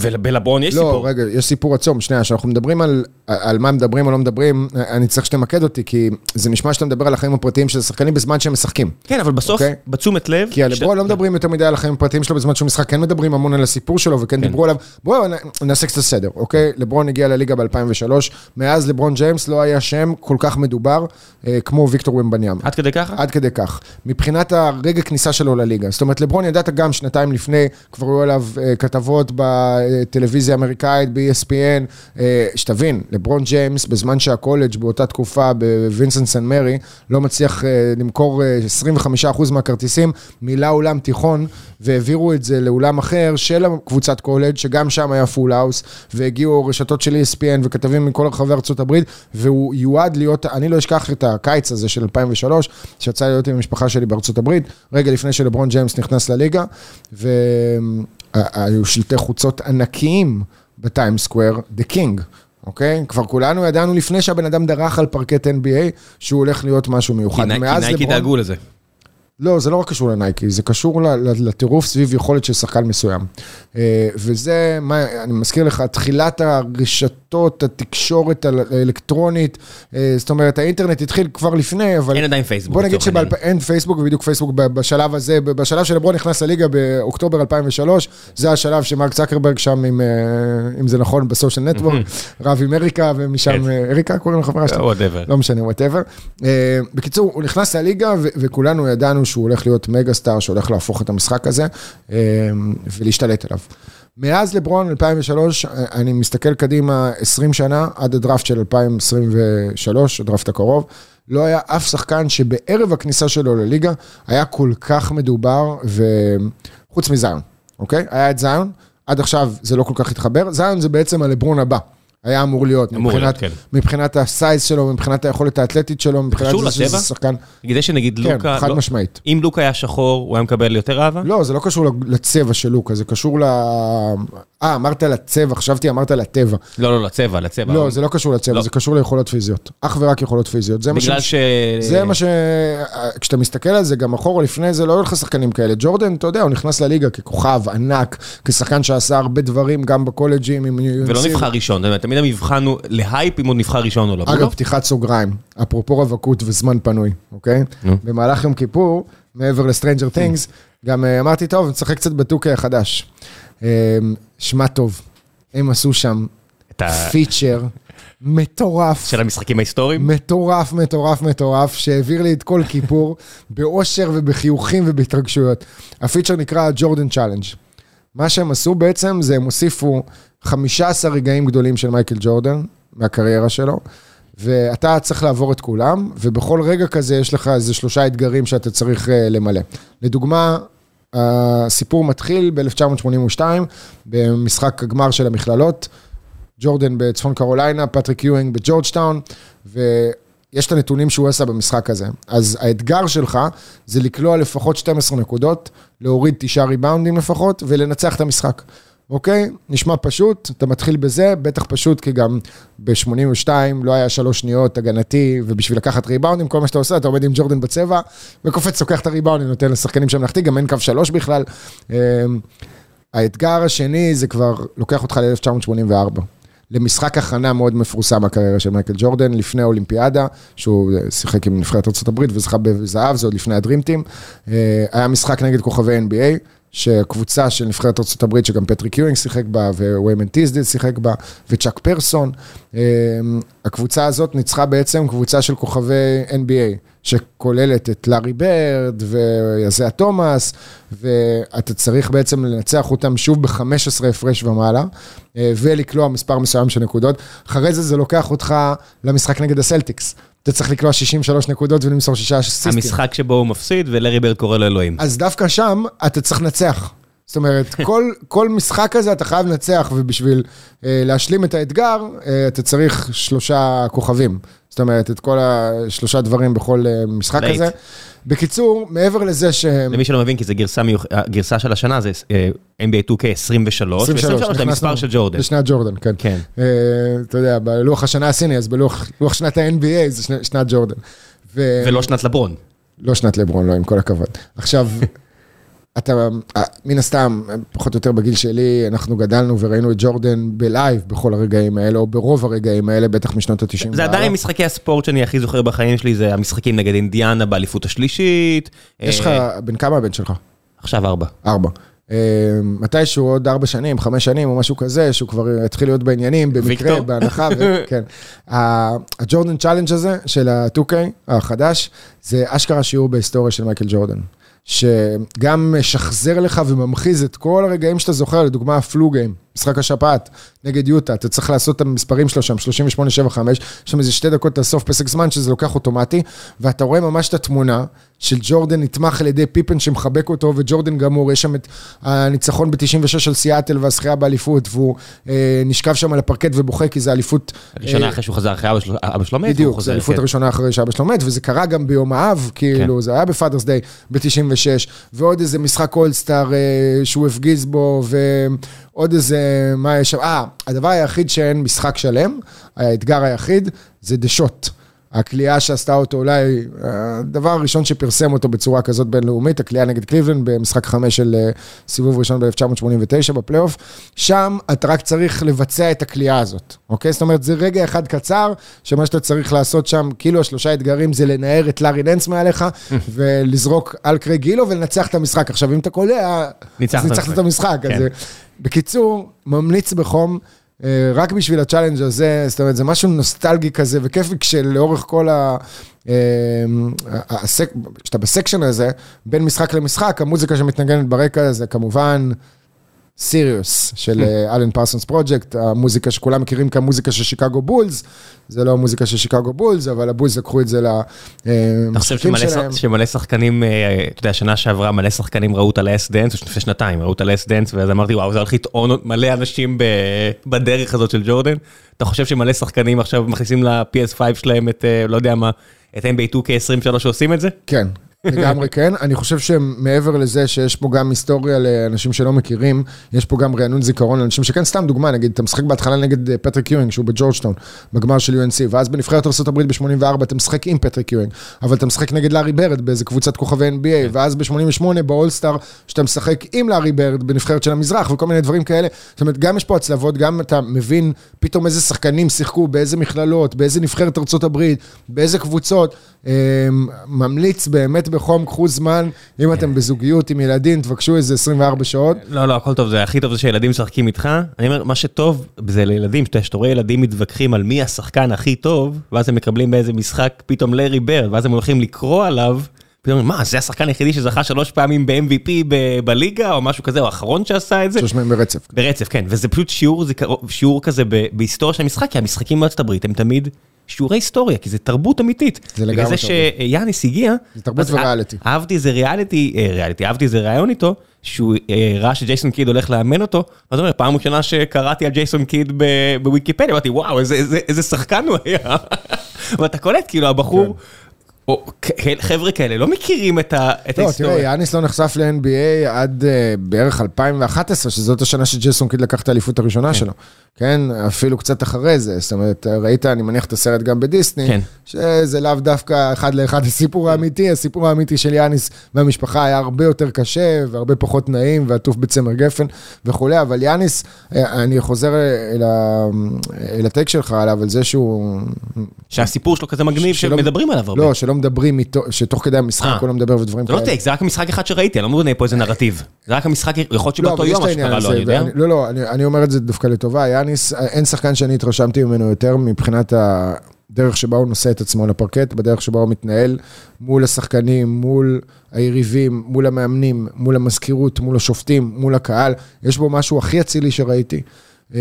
ולברון יש לא, סיפור. רגע, יש סיפור עצום, שנייה, כשאנחנו מדברים על, על מה מדברים או לא מדברים, אני צריך שתמקד אותי, כי זה נשמע שאתה מדבר על החיים הפרטיים של השחקנים בזמן שהם משחקים. כן, אבל בסוף, אוקיי. בתשומת לב... כי על ש- לברון לא מדברים יותר מדי על החיים הפרטיים שלו בזמן שהוא משחק, כן מדברים המון על הסיפור שלו, וכן דיברו עליו. בואו נעשה קצת סדר, אוקיי? לברון הגיע לליגה ב-2003, מאז לברון ג'יימס לא היה שם כל כך מדובר אה, כמו ויקטור וומבניאמה. עד כדי ככה? עד כדי כך. מבחינת הרגע כניסה שלו לליגה. זאת אומרת, לברון ידעת גם שנתיים לפני, כבר היו עליו אה, כתבות בטלוויזיה האמריקאית, ב-ESPN. אה, שתבין, לברון ג'יימס, בזמן שהקולג' באותה תקופה בווינסנט סן מרי, לא מצליח אה, למכור אה, 25% מהכרטיסים, מילא אולם תיכון, והעבירו את זה לאולם אחר של קבוצת קולג', שגם שם היה full house, והגיעו רשתות של ESPN וכתבים מכל רחבי ארצות הברית, והוא יועד להיות, אני לא אשכח את הקיץ הזה של 2003, שיצא להיות עם המשפחה שלי בארצות הברית, רגע לפני שלברון ג'יימס נכנס לליגה, והיו שלטי חוצות ענקיים בטיימס סקוור, The King. אוקיי? כבר כולנו ידענו לפני שהבן אדם דרך על פרקט NBA שהוא הולך להיות משהו מיוחד. כי נייקי דאגו לזה. לא, זה לא רק קשור לנייקי, זה קשור לטירוף סביב יכולת של שחקן מסוים. אה, וזה, מה, אני מזכיר לך, תחילת הרשתות, התקשורת האלקטרונית, אה, זאת אומרת, האינטרנט התחיל כבר לפני, אבל... אין עדיין פייסבוק. בוא נגיד שאין פייסבוק, ובדיוק פייסבוק בשלב הזה, בשלב שלברון נכנס לליגה באוקטובר 2003, זה השלב שמרק צקרברג שם, עם, אה, אם זה נכון, בסושיאל נטוורק, רב עם אריקה, ומשם, כן. אריקה קוראים לחברה שלו? לא משנה, whatever. בקיצור, הוא נכנס לליגה, וכולנו ידענו שהוא הולך להיות mega star, שהולך להפוך את המשחק הזה אמ, ולהשתלט עליו. מאז לברון 2003, אני מסתכל קדימה 20 שנה, עד הדראפט של 2023, הדראפט הקרוב, לא היה אף שחקן שבערב הכניסה שלו לליגה היה כל כך מדובר, וחוץ מזיון, אוקיי? היה את זיון, עד עכשיו זה לא כל כך התחבר, זיון זה בעצם הלברון הבא. היה אמור להיות, אמור מבחינת, להיות, כן. מבחינת הסייז שלו, מבחינת היכולת האתלטית שלו, מבחינת זה שזה שחקן... כדי שנגיד כן, לוקה... כן, חד לא, משמעית. אם לוקה היה שחור, הוא היה מקבל יותר אהבה? לא, זה לא קשור לצבע של לוקה, זה קשור ל... אה, אמרת לצבע, חשבתי אמרת לטבע. לא, לא, לצבע, לצבע. לא, זה לא קשור לצבע, לא. זה קשור ליכולות פיזיות. אך ורק יכולות פיזיות. זה בגלל ש... זה מה ש... כשאתה מסתכל על זה, גם אחורה לפני זה, לא היו לך שחקנים כאלה. ג'ורדן, אתה יודע, הוא נכנס לליגה ככוכב ענק, כשחקן שעשה הרבה דברים, גם בקולג'ים, עם... ולא נבחר ראשון, תמיד המבחן הוא להייפ אם הוא נבחר ראשון או לא. אגב, פתיחת סוגריים, אפרופו רווקות וזמן פנוי, אוקיי? במהלך יום כיפור, מעבר ל-Stranger Things, גם אה, אמרתי, טוב, נשחק קצת בטוקי החדש. אה, שמע טוב, הם עשו שם פיצ'ר מטורף. של המשחקים ההיסטוריים? מטורף, מטורף, מטורף, שהעביר לי את כל כיפור, באושר ובחיוכים ובהתרגשויות. הפיצ'ר נקרא Jordan Challenge. מה שהם עשו בעצם זה הם הוסיפו 15 רגעים גדולים של מייקל ג'ורדן מהקריירה שלו, ואתה צריך לעבור את כולם, ובכל רגע כזה יש לך איזה שלושה אתגרים שאתה צריך uh, למלא. לדוגמה, הסיפור מתחיל ב-1982, במשחק הגמר של המכללות, ג'ורדן בצפון קרוליינה, פטריק יואינג בג'ורג'טאון, ויש את הנתונים שהוא עשה במשחק הזה. אז האתגר שלך זה לקלוע לפחות 12 נקודות, להוריד תשעה ריבאונדים לפחות, ולנצח את המשחק. אוקיי? נשמע פשוט, אתה מתחיל בזה, בטח פשוט, כי גם ב-82 לא היה שלוש שניות הגנתי, ובשביל לקחת ריבאונדים, כל מה שאתה עושה, אתה עומד עם ג'ורדן בצבע, וקופץ, לוקח את הריבאונדים, נותן לשחקנים שם להחטיא, גם אין קו שלוש בכלל. אמ, האתגר השני זה כבר לוקח אותך ל-1984. למשחק הכנה מאוד מפורסם בקריירה של מייקל ג'ורדן, לפני האולימפיאדה, שהוא שיחק עם נבחרת ארה"ב וזכה בזהב, זה עוד לפני ה-Dream Team. אה, היה משחק נגד כוכבי NBA, שקבוצה של נבחרת ארה"ב, שגם פטריק יואינג שיחק בה, וויימן טיסדיל שיחק בה, וצ'אק פרסון. אמ, הקבוצה הזאת ניצחה בעצם קבוצה של כוכבי NBA, שכוללת את לארי ברד ואיזיאה תומאס, ואתה צריך בעצם לנצח אותם שוב ב-15 הפרש ומעלה, אה, ולקלוע מספר מסוים של נקודות. אחרי זה זה לוקח אותך למשחק נגד הסלטיקס. אתה צריך לקלוע 63 נקודות ולמסור שישה אסיסטים. המשחק שבו הוא מפסיד ולארי ברד קורא לאלוהים. אז דווקא שם אתה צריך לנצח. זאת אומרת, כל, כל משחק כזה אתה חייב לנצח, ובשביל אה, להשלים את האתגר, אה, אתה צריך שלושה כוכבים. זאת אומרת, את כל השלושה דברים בכל אה, משחק לייט. כזה. בקיצור, מעבר לזה ש... למי שלא מבין, כי זו גרסה, מיוח... הגרסה של השנה, זה אה, NBA 2K 23, ו-23 זה המספר של ג'ורדן. בשנת ג'ורדן, כן. כן. Uh, אתה יודע, בלוח השנה הסיני, אז בלוח שנת ה-NBA זה שנת ג'ורדן. ו... ולא שנת לברון. לא שנת לברון, לא, עם כל הכבוד. עכשיו... אתה, אה, מן הסתם, פחות או יותר בגיל שלי, אנחנו גדלנו וראינו את ג'ורדן בלייב בכל הרגעים האלה, או ברוב הרגעים האלה, בטח משנות ה-90. זה עדיין משחקי הספורט שאני הכי זוכר בחיים שלי, זה המשחקים נגד אינדיאנה באליפות השלישית. יש לך, אה, בן כמה הבן שלך? עכשיו ארבע. ארבע. אה, מתישהו עוד ארבע שנים, חמש שנים או משהו כזה, שהוא כבר יתחיל להיות בעניינים, במקרה, בהנחה, כן. ה-Jordan Challenge הזה של ה-2K החדש, זה אשכרה שיעור בהיסטוריה של מייקל ג'ורדן. שגם משחזר לך וממחיז את כל הרגעים שאתה זוכר, לדוגמה ה-flu game, משחק השפעת נגד יוטה, אתה צריך לעשות את המספרים שלו שם, 38-7-5, יש שם איזה שתי דקות לסוף פסק זמן שזה לוקח אוטומטי, ואתה רואה ממש את התמונה של ג'ורדן נתמך על ידי פיפן שמחבק אותו, וג'ורדן גמור, יש שם את הניצחון ב-96 של סיאטל והזכייה באליפות, והוא אה, נשכב שם על הפרקט ובוכה, כי זה אליפות... הראשונה אה, אחרי שהוא חזר אחרי אבא שלו מת, בדיוק, זו אליפות כן. הראשונה אחרי שאבא שלו מת, וזה קרה גם ביום האב, כאילו, כן. זה היה בפאדרס דיי ב-96, ועוד איזה משחק אולסטאר אה, שהוא הפגיז בו, ועוד איזה, מה יש שם, אה, הדבר היחיד שאין משחק שלם, האתגר היחיד, זה דה שוט. הקליעה שעשתה אותו אולי, הדבר הראשון שפרסם אותו בצורה כזאת בינלאומית, הקליעה נגד קליבלנד במשחק חמש של אה, סיבוב ראשון ב-1989 בפלייאוף, שם אתה רק צריך לבצע את הקליעה הזאת, אוקיי? זאת אומרת, זה רגע אחד קצר, שמה שאתה צריך לעשות שם, כאילו השלושה אתגרים זה לנער את לארי ננס מעליך, ולזרוק על קרייג גילו ולנצח את המשחק. עכשיו, אם אתה קולע, אז ניצחת את המשחק. כן. אז, אה, בקיצור, ממליץ בחום. אה, רק בשביל ה challenge הזה, זאת אומרת, זה משהו נוסטלגי כזה, וכיף כשלאורך כל ה... אה, כשאתה ב section הזה, בין משחק למשחק, המוזיקה שמתנגנת ברקע זה כמובן סיריוס של אה, אלן פרסונס פרויקט, המוזיקה שכולם מכירים כמוזיקה של שיקגו בולס, זה לא המוזיקה של שיקגו בולס, אבל הבולס לקחו את זה אתה חושב למשחקים שלהם. שח- שמלא שחקנים, אה, אתה יודע, שנה שעברה מלא שחקנים ראו את ה Last Dance, או לפני שנתיים ראו את ה Last Dance, ואז אמרתי, וואו, זה הולך להטעין מלא אנשים בדרך הזאת של ג'ורדן. אתה חושב שמלא שחקנים עכשיו מכניסים ל-PS5 שלהם את, אה, לא יודע מה, את NBA 2K23 שעושים את זה? כן, לגמרי כן. אני חושב שמעבר לזה שיש פה גם היסטוריה לאנשים שלא מכירים, יש פה גם רענון זיכרון לאנשים שכן, סתם דוגמה, נגיד, אתה משחק בהתחלה נגד אה, פטריק יואינג, שהוא בג'ורג'טאון, בגמר של UNC, ואז בנבחרת ארה"ב ב-84 אתה משחק עם פטריק יואינג, אבל אתה משחק נגד לארי ברד באיזה קבוצת כוכבי NBA, ואז ב-88 באולסטאר, שאתה משחק עם לארי ברד בנבחרת של המזרח, וכל מיני דברים כאלה. זאת אומרת, גם יש פה הצלבות, גם אתה מבין פתאום איזה שחקנים שיחקו, באיזה מכללות, באיזה נבחרת הברית, באיזה קבוצות. אה, ממליץ באמת בחום, קחו זמן, אם אתם בזוגיות עם ילדים, תבקשו איזה 24 שעות. לא, לא, הכל טוב, זה הכי טוב זה שילדים משחקים איתך. אני אומר, מה שטוב זה לילדים, שאתה רואה ילדים מתווכחים על מי השחקן הכי טוב, ואז הם מקבלים באיזה משחק פתאום לארי ברד, ואז הם הולכים לקרוא עליו, פתאום, מה, זה השחקן היחידי שזכה שלוש פעמים ב-MVP ב- בליגה, או משהו כזה, או האחרון שעשה את זה? שלוש מהם ברצף. ברצף, כן, וזה פשוט שיעור, זיכרו- שיעור כזה בהיסטוריה של המשחק, כי המשחקים בארצות הברית הם תמיד שיעורי היסטוריה, כי זה תרבות אמיתית. זה לגמרי בגלל זה תרבות. שיאניס הגיע, זה תרבות וריאליטי. אה- אהבתי איזה ריאליטי, אה, ריאליטי, אהבתי איזה ראיון איתו, שהוא אה, ראה שג'ייסון קיד הולך לאמן אותו, אז הוא אומר, פעם ראשונה שקראתי על ג'ייסון קיד בוויקיפדיה, אמרתי, וואו, איזה- שחקן הוא היה. ואתה קולט, כאילו, כן. הבחור, או כ- חבר'ה כאלה לא מכירים את ה- את לא, תראה, ההיסטוריה. יאניס לא נחשף ל-NBA עד אה, בערך 2011, שזאת השנה שג'ייסון קיד לקח את האליפות הראשונה שלו. כן, אפילו קצת אחרי זה. זאת אומרת, ראית, אני מניח את הסרט גם בדיסני, כן. שזה לאו דווקא אחד לאחד הסיפור האמיתי, הסיפור האמיתי של יאניס והמשפחה היה הרבה יותר קשה והרבה פחות נעים ועטוף בצמר גפן וכולי, אבל יאניס, אה, אני חוזר אל הטייק שלך עליו, על זה שהוא... שהסיפור שלו כזה מגניב, שמדברים עליו הרבה. לא, שלא מדברים איתו, שתוך כדי המשחק אה. הוא לא מדבר ודברים זה לא כאלה. טייק, זה רק המשחק אחד שראיתי, אני לא בונה פה איזה נרטיב. זה רק המשחק, יכול להיות לא, שבאותו יום מה שקרה. לו, אני יודע. לא, לא, אני, אני אומר את זה דווקא לטובה. יאניס, אין שחקן שאני התרשמתי ממנו יותר מבחינת הדרך שבה הוא נושא את עצמו לפרקט, בדרך שבה הוא מתנהל מול השחקנים, מול היריבים, מול המאמנים, מול המזכירות, מול השופטים, מול הקהל. יש בו משהו הכי אצילי שראיתי. אה,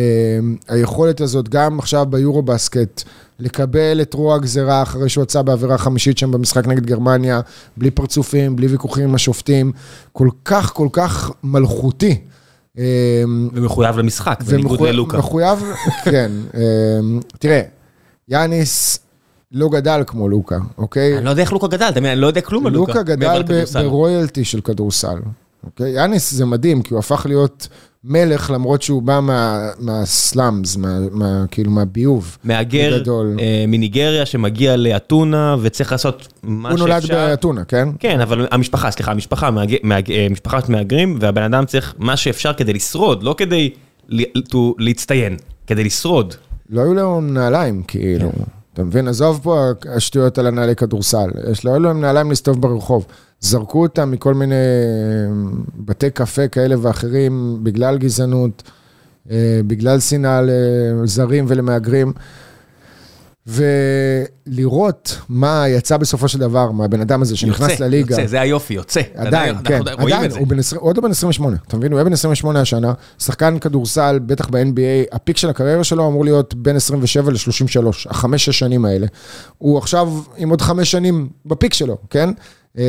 היכולת הזאת, גם עכשיו ביורו בסקט, לקבל את רוע הגזירה אחרי שהוא יצא בעבירה חמישית שם במשחק נגד גרמניה, בלי פרצופים, בלי ויכוחים עם השופטים, כל כך כל כך מלכותי. אה, ומחויב למשחק, בניגוד ללוקה. מחויב, כן. אה, תראה, יאניס לא גדל כמו לוקה, אוקיי? אני לא יודע איך לוקה גדל, אתה מבין, אני לא יודע כלום על לוקה. לוקה גדל. ברויאלטי של כדורסל. אוקיי? יאניס זה מדהים, כי הוא הפך להיות מלך, למרות שהוא בא מה- מהסלאמס, מה- מה- כאילו מהביוב. מהגר. אה, מניגריה שמגיע לאתונה וצריך לעשות מה הוא שאפשר. נולד באתונה, כן? כן, אבל המשפחה, סליחה, המשפחה, מהג- מהג- אה, משפחת מהגרים, והבן אדם צריך מה שאפשר כדי לשרוד, לא כדי ל- to- להצטיין, כדי לשרוד. לא היו לו נעליים, כאילו. אתה מבין? עזוב פה השטויות על הנעלי כדורסל. יש לו, היו להם נעליים להסתובב ברחוב. זרקו אותם מכל מיני בתי קפה כאלה ואחרים, בגלל גזענות, אה, בגלל שנאה לזרים ולמהגרים. ולראות מה יצא בסופו של דבר מהבן אדם הזה שנכנס יוצא, לליגה. יוצא, זה היופי, יוצא. עדיין, אנחנו כן, רואים עדיין, את זה. הוא בן עשרים- הוא עוד לא בן 28, אתה מבין? הוא היה בן 28 השנה, שחקן כדורסל, בטח ב-NBA, הפיק של הקריירה שלו אמור להיות בין 27 ל-33, החמש-שש שנים האלה. הוא עכשיו עם עוד חמש שנים בפיק שלו, כן? אמ,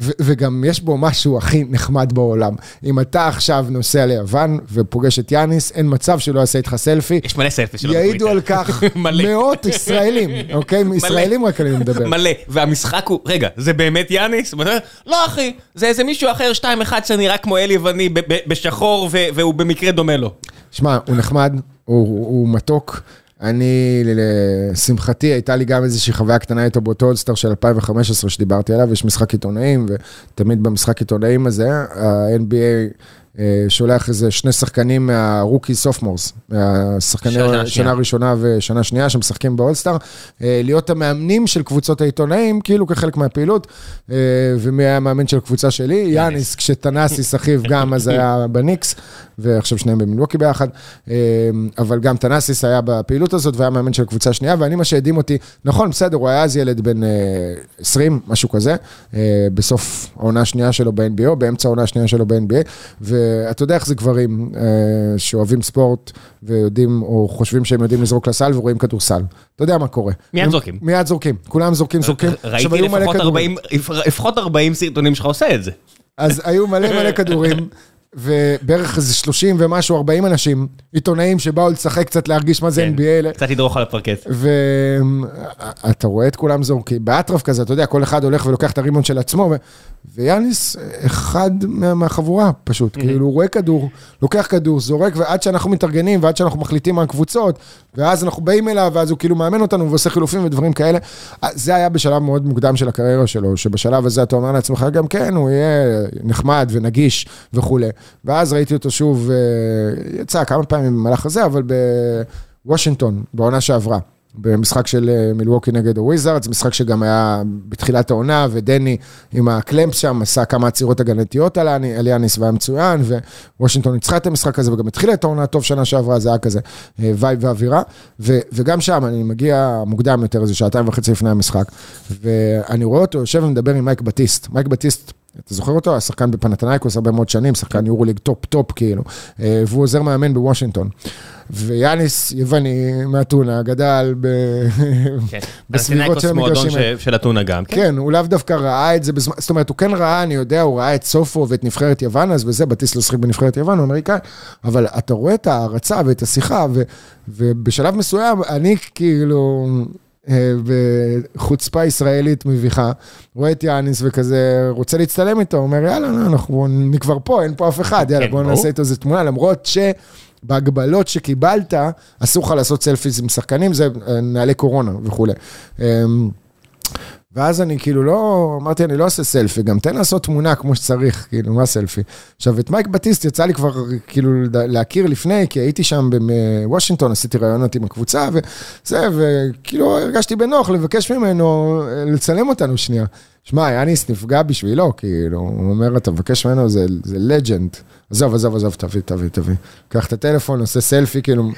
ו- וגם יש בו משהו הכי נחמד בעולם. אם אתה עכשיו נוסע ליוון ופוגש את יאניס, אין מצב שלא יעשה איתך סלפי. יש מלא סלפי שלו יעידו על. כך מלא. מאות ישראלים, אוקיי? ישראלים רק אני מדבר. מלא, והמשחק הוא, רגע, זה באמת יאניס? לא אחי, זה איזה מישהו אחר, 2-1 שנראה כמו אל יווני בשחור והוא במקרה דומה לו. שמע, הוא נחמד, הוא, הוא מתוק. אני, לשמחתי, הייתה לי גם איזושהי חוויה קטנה איתו באותו אולסטאר של 2015 שדיברתי עליו, יש משחק עיתונאים, ותמיד במשחק עיתונאים הזה, ה-NBA אה, שולח איזה שני שחקנים מהרוקי סופמורס, מהשחקני שנה ראשונה ושנה שנייה שמשחקים באולסטאר, אה, להיות המאמנים של קבוצות העיתונאים, כאילו כחלק מהפעילות, אה, ומי היה המאמן של הקבוצה שלי? יאניס, כשטנאסיס אחיו גם אז היה בניקס, ועכשיו שניהם במילווקי ביחד, אבל גם טנאסיס היה בפעילות הזאת והיה מאמן של קבוצה שנייה, ואני, מה שהדהים אותי, נכון, בסדר, הוא היה אז ילד בן 20, משהו כזה, בסוף העונה השנייה שלו ב-NBA, באמצע העונה השנייה שלו ב-NBA, ואתה יודע איך זה גברים אה, שאוהבים ספורט ויודעים, או חושבים שהם יודעים לזרוק לסל ורואים כדורסל. אתה יודע מה קורה. מיד זורקים. מיד זורקים, כולם זורקים, זורקים. ראיתי לפחות 40 סרטונים שלך עושה את זה. אז היו מלא מלא כדורים. ובערך איזה 30 ומשהו, 40 אנשים, עיתונאים שבאו לשחק קצת, להרגיש מה זה כן, NBA. קצת לדרוך על הפרקט. ואתה רואה את כולם זורקים, באטרף כזה, אתה יודע, כל אחד הולך ולוקח את הרימון של עצמו. ויאניס אחד מהחבורה פשוט, כאילו הוא רואה כדור, לוקח כדור, זורק, ועד שאנחנו מתארגנים, ועד שאנחנו מחליטים מה הקבוצות, ואז אנחנו באים אליו, ואז הוא כאילו מאמן אותנו ועושה חילופים ודברים כאלה. זה היה בשלב מאוד מוקדם של הקריירה שלו, שבשלב הזה אתה אומר לעצמך, גם כן, הוא יהיה נחמד ונגיש וכולי. ואז ראיתי אותו שוב, אה, יצא כמה פעמים במהלך הזה, אבל בוושינגטון, בעונה שעברה. במשחק של אה, מילווקי נגד הוויזארדס, משחק שגם היה בתחילת העונה, ודני עם הקלמפס שם עשה כמה עצירות הגנתיות על יאניס והיה מצוין, ווושינגטון ניצחה את המשחק הזה וגם התחילה את העונה הטוב שנה שעברה, זה היה כזה אה, vibe ואווירה, ו, וגם שם אני מגיע מוקדם יותר, איזה שעתיים וחצי לפני המשחק, ואני רואה אותו יושב ומדבר עם מייק בטיסט, מייק בטיסט אתה זוכר אותו? השחקן בפנתנייקוס הרבה מאוד שנים, שחקן יורוליג top-top כאילו, אה, והוא עוזר מאמן בוושינגטון. ויאניס יווני מאתונה גדל כן. בסביבות של המגרשים האלה. של אתונה גם. כן. כן, הוא לאו דווקא ראה את זה בזמן, זאת אומרת, הוא כן ראה, אני יודע, הוא ראה את סופו ואת נבחרת יוון, אז וזה, בטיסט לא שחק בנבחרת יוון, הוא אמריקאי, אבל אתה רואה את ההערצה ואת השיחה, ובשלב מסוים, אני כאילו... אה, בחוצפה ישראלית מביכה, רואה את יאניס וכזה, רוצה להצטלם איתו, אומר, יאללה, אנחנו, אני כבר פה, אין פה אף אחד, יאללה, כן, בואו נעשה איתו איזה תמונה, למרות שבהגבלות שקיבלת, אסור לך לעשות סלפיס עם שחקנים, זה אה, נעלי קורונה וכולי. ואז אני כאילו לא, אמרתי, אני לא אעשה סלפי, גם תן לעשות תמונה כמו שצריך, כאילו, מה סלפי? עכשיו, את מייק בטיסט יצא לי כבר כאילו להכיר לפני, כי הייתי שם בוושינגטון, עשיתי רעיונות עם הקבוצה, וזה, וכאילו הרגשתי בנוח לבקש ממנו אה, לצלם אותנו שנייה. שמע, יאניס נפגע בשבילו, כאילו, הוא אומר, אתה מבקש ממנו, זה לג'נד. עזוב, עזוב, עזוב, תביא, תביא, תביא. קח את הטלפון, עושה סלפי, כאילו...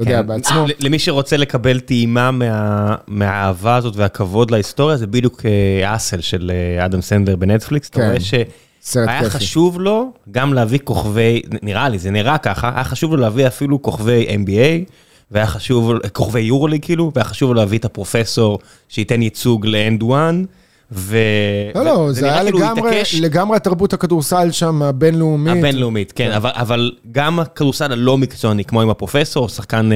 אתה יודע, כן. בעצמו. למי שרוצה לקבל טעימה מהאהבה הזאת והכבוד להיסטוריה, זה בדיוק Hustle אה, של אה, אדם סנדלר בנטפליקס. אתה כן. רואה שהיה חשוב לו גם להביא כוכבי, נראה לי, זה נראה ככה, היה חשוב לו להביא אפילו כוכבי NBA, והיה חשוב, כוכבי יורוליג כאילו, והיה חשוב לו להביא את הפרופסור שייתן ייצוג ל And One. ו... לא, לא, זה היה כאילו לגמרי, לגמרי תרבות הכדורסל שם, הבינלאומית. הבינלאומית, כן, אבל, אבל גם הכדורסל הלא מקצועני, כמו עם הפרופסור, שחקן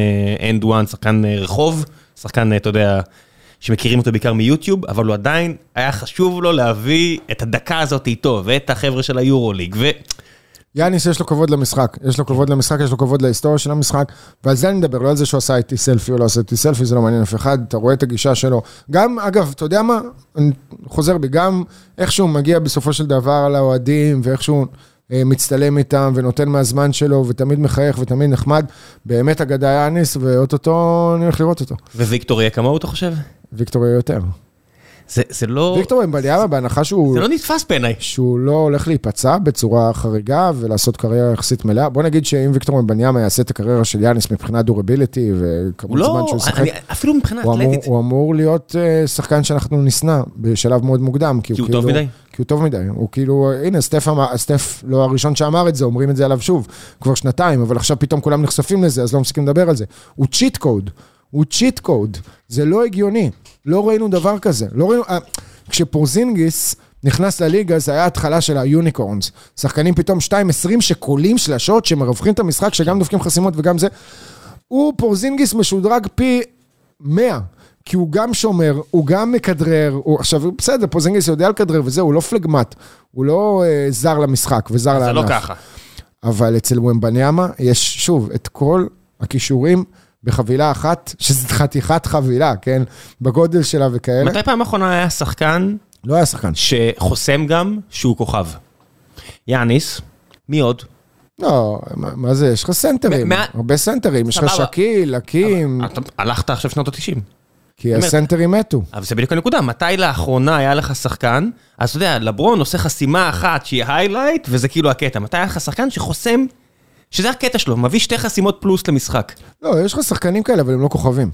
And אה, One, שחקן אה, רחוב, שחקן, uh, אתה יודע, שמכירים אותו בעיקר מיוטיוב, אבל הוא עדיין, היה חשוב לו להביא את הדקה הזאת איתו, ואת החבר'ה של היורוליג, ו... יאניס יש לו כבוד למשחק, יש לו כבוד למשחק, יש לו כבוד להיסטוריה של המשחק, ועל זה אני מדבר, לא על זה שהוא עשה איתי סלפי או לא עשה איתי סלפי, זה לא מעניין אף אחד, אתה רואה את הגישה שלו. גם, אגב, אתה יודע מה, אני חוזר בי, גם איך שהוא מגיע בסופו של דבר לאוהדים, ואיך שהוא אה, מצטלם איתם ונותן מהזמן שלו, ותמיד מחייך ותמיד נחמד, באמת אגדה יאניס, ואוטוטו אני הולך לראות אותו. וויקטור יהיה כמוהו, אתה חושב? ויקטור יהיה יותר. זה, זה לא... ויקטור וומבניאמה, בהנחה שהוא... זה לא נתפס בעיניי. שהוא לא הולך להיפצע בצורה חריגה ולעשות קריירה יחסית מלאה. בוא נגיד שאם ויקטור וומבניאמה יעשה את הקריירה של יאניס מבחינת durability וכמות לא, זמן שהוא ישחק... אני, אפילו מבחינה אתלטית. אמור, הוא אמור להיות אה, שחקן שאנחנו נשנא בשלב מאוד מוקדם. כי, כי הוא, הוא טוב כאילו, מדי? כי הוא טוב מדי. הוא כאילו, הנה, סטף, אמר, סטף לא הראשון שאמר את זה, אומרים את זה עליו שוב, כבר שנתיים, אבל עכשיו פתאום כולם נחשפים לזה, אז לא מפסיקים לדבר על זה. הוא cheat code. הוא cheat code. זה לא הגיוני. לא ראינו דבר כזה. לא ראינו... אה, כשפורזינגיס נכנס לליגה, זה היה התחלה של ה unicorns. שחקנים פתאום 2-20 שקולים שלשות, שמרווחים את המשחק, שגם דופקים חסימות וגם זה. הוא, פורזינגיס משודרג פי 100. כי הוא גם שומר, הוא גם מכדרר, הוא, עכשיו בסדר, פורזינגיס יודע לכדרר וזהו, הוא לא פלגמט, הוא לא אה, זר למשחק וזר לענף. זה לא ככה. אבל אצל ומבניאמה יש, שוב, את כל הכישורים בחבילה אחת, שזו חתיכת חבילה, כן? בגודל שלה וכאלה. מתי פעם אחרונה היה שחקן לא היה שחקן. שחוסם גם שהוא כוכב? יאניס, מי עוד? לא, מה זה, יש לך סנטרים, הרבה סנטרים, יש לך. שקיל, הקים, הלכת עכשיו שנות ה-90. כי הסנטרים מתו. אבל זה בדיוק הנקודה, מתי לאחרונה היה לך שחקן, אז אתה יודע, לברון עושה חסימה אחת שהיא highlight, וזה כאילו הקטע. מתי היה לך שחקן שחוסם, שזה הקטע שלו, מביא שתי חסימות פלוס למשחק. לא, יש לך שחקנים כאלה, אבל הם לא כוכבים.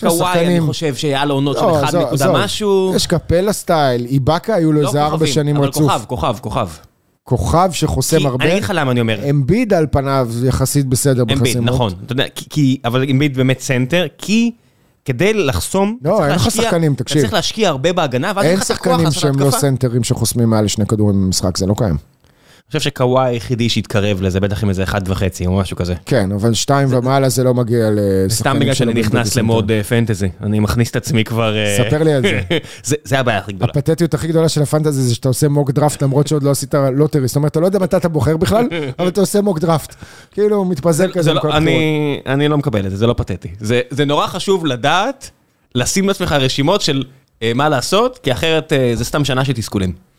קוואי, אני שחקנים- חושב שהיה לו עונות של לא, 1 עזוב, נקודה. משהו. יש קפלה style, איבאקה היו לו לא איזה ארבע שנים אבל רצוף. כוכב, כוכב, כוכב. כוכב שחוסם הרבה. אני אגיד לך למה אני אומר. אמביד על פניו יחסית בסדר אמביד, בחסימות. נכון. אתה יודע, כי- כי, אבל אמביד באמת סנטר, כי כדי לחסום, לא, אין לך שחקנים, תקשיב. אתה צריך להשקיע הרבה בהגנה, ואז אין אין לך את הכוח שחקנים לעשות שהם לא. סנטרים שחוסמים מעל לשני כדורים במשחק, זה לא קיים. אני חושב שקוואי היחידי שהתקרב לזה, בטח עם איזה אחד וחצי או משהו כזה. כן, אבל שתיים ומעלה זה לא מגיע לשחקנים סתם בגלל שאני נכנס. למוד אה, פנטזי, אני מכניס את עצמי כבר... אה, ספר לי על זה. זה. הבעיה הכי גדולה. הפתטיות הכי גדולה של הפנטזי זה שאתה עושה mock draft למרות שעוד לא עשית lottery, זאת אומרת, אתה לא יודע מתי אתה בוחר בכלל, אבל אתה עושה mock draft. כאילו, מתפזר זה כזה לא-. אני אני לא מקבל את זה, זה לא פתטי. זה זה נורא חשוב לדעת, לשים לעצמך רשימות של אה, מה לעשות, כי אחרת זה סתם שנה של תסכולים.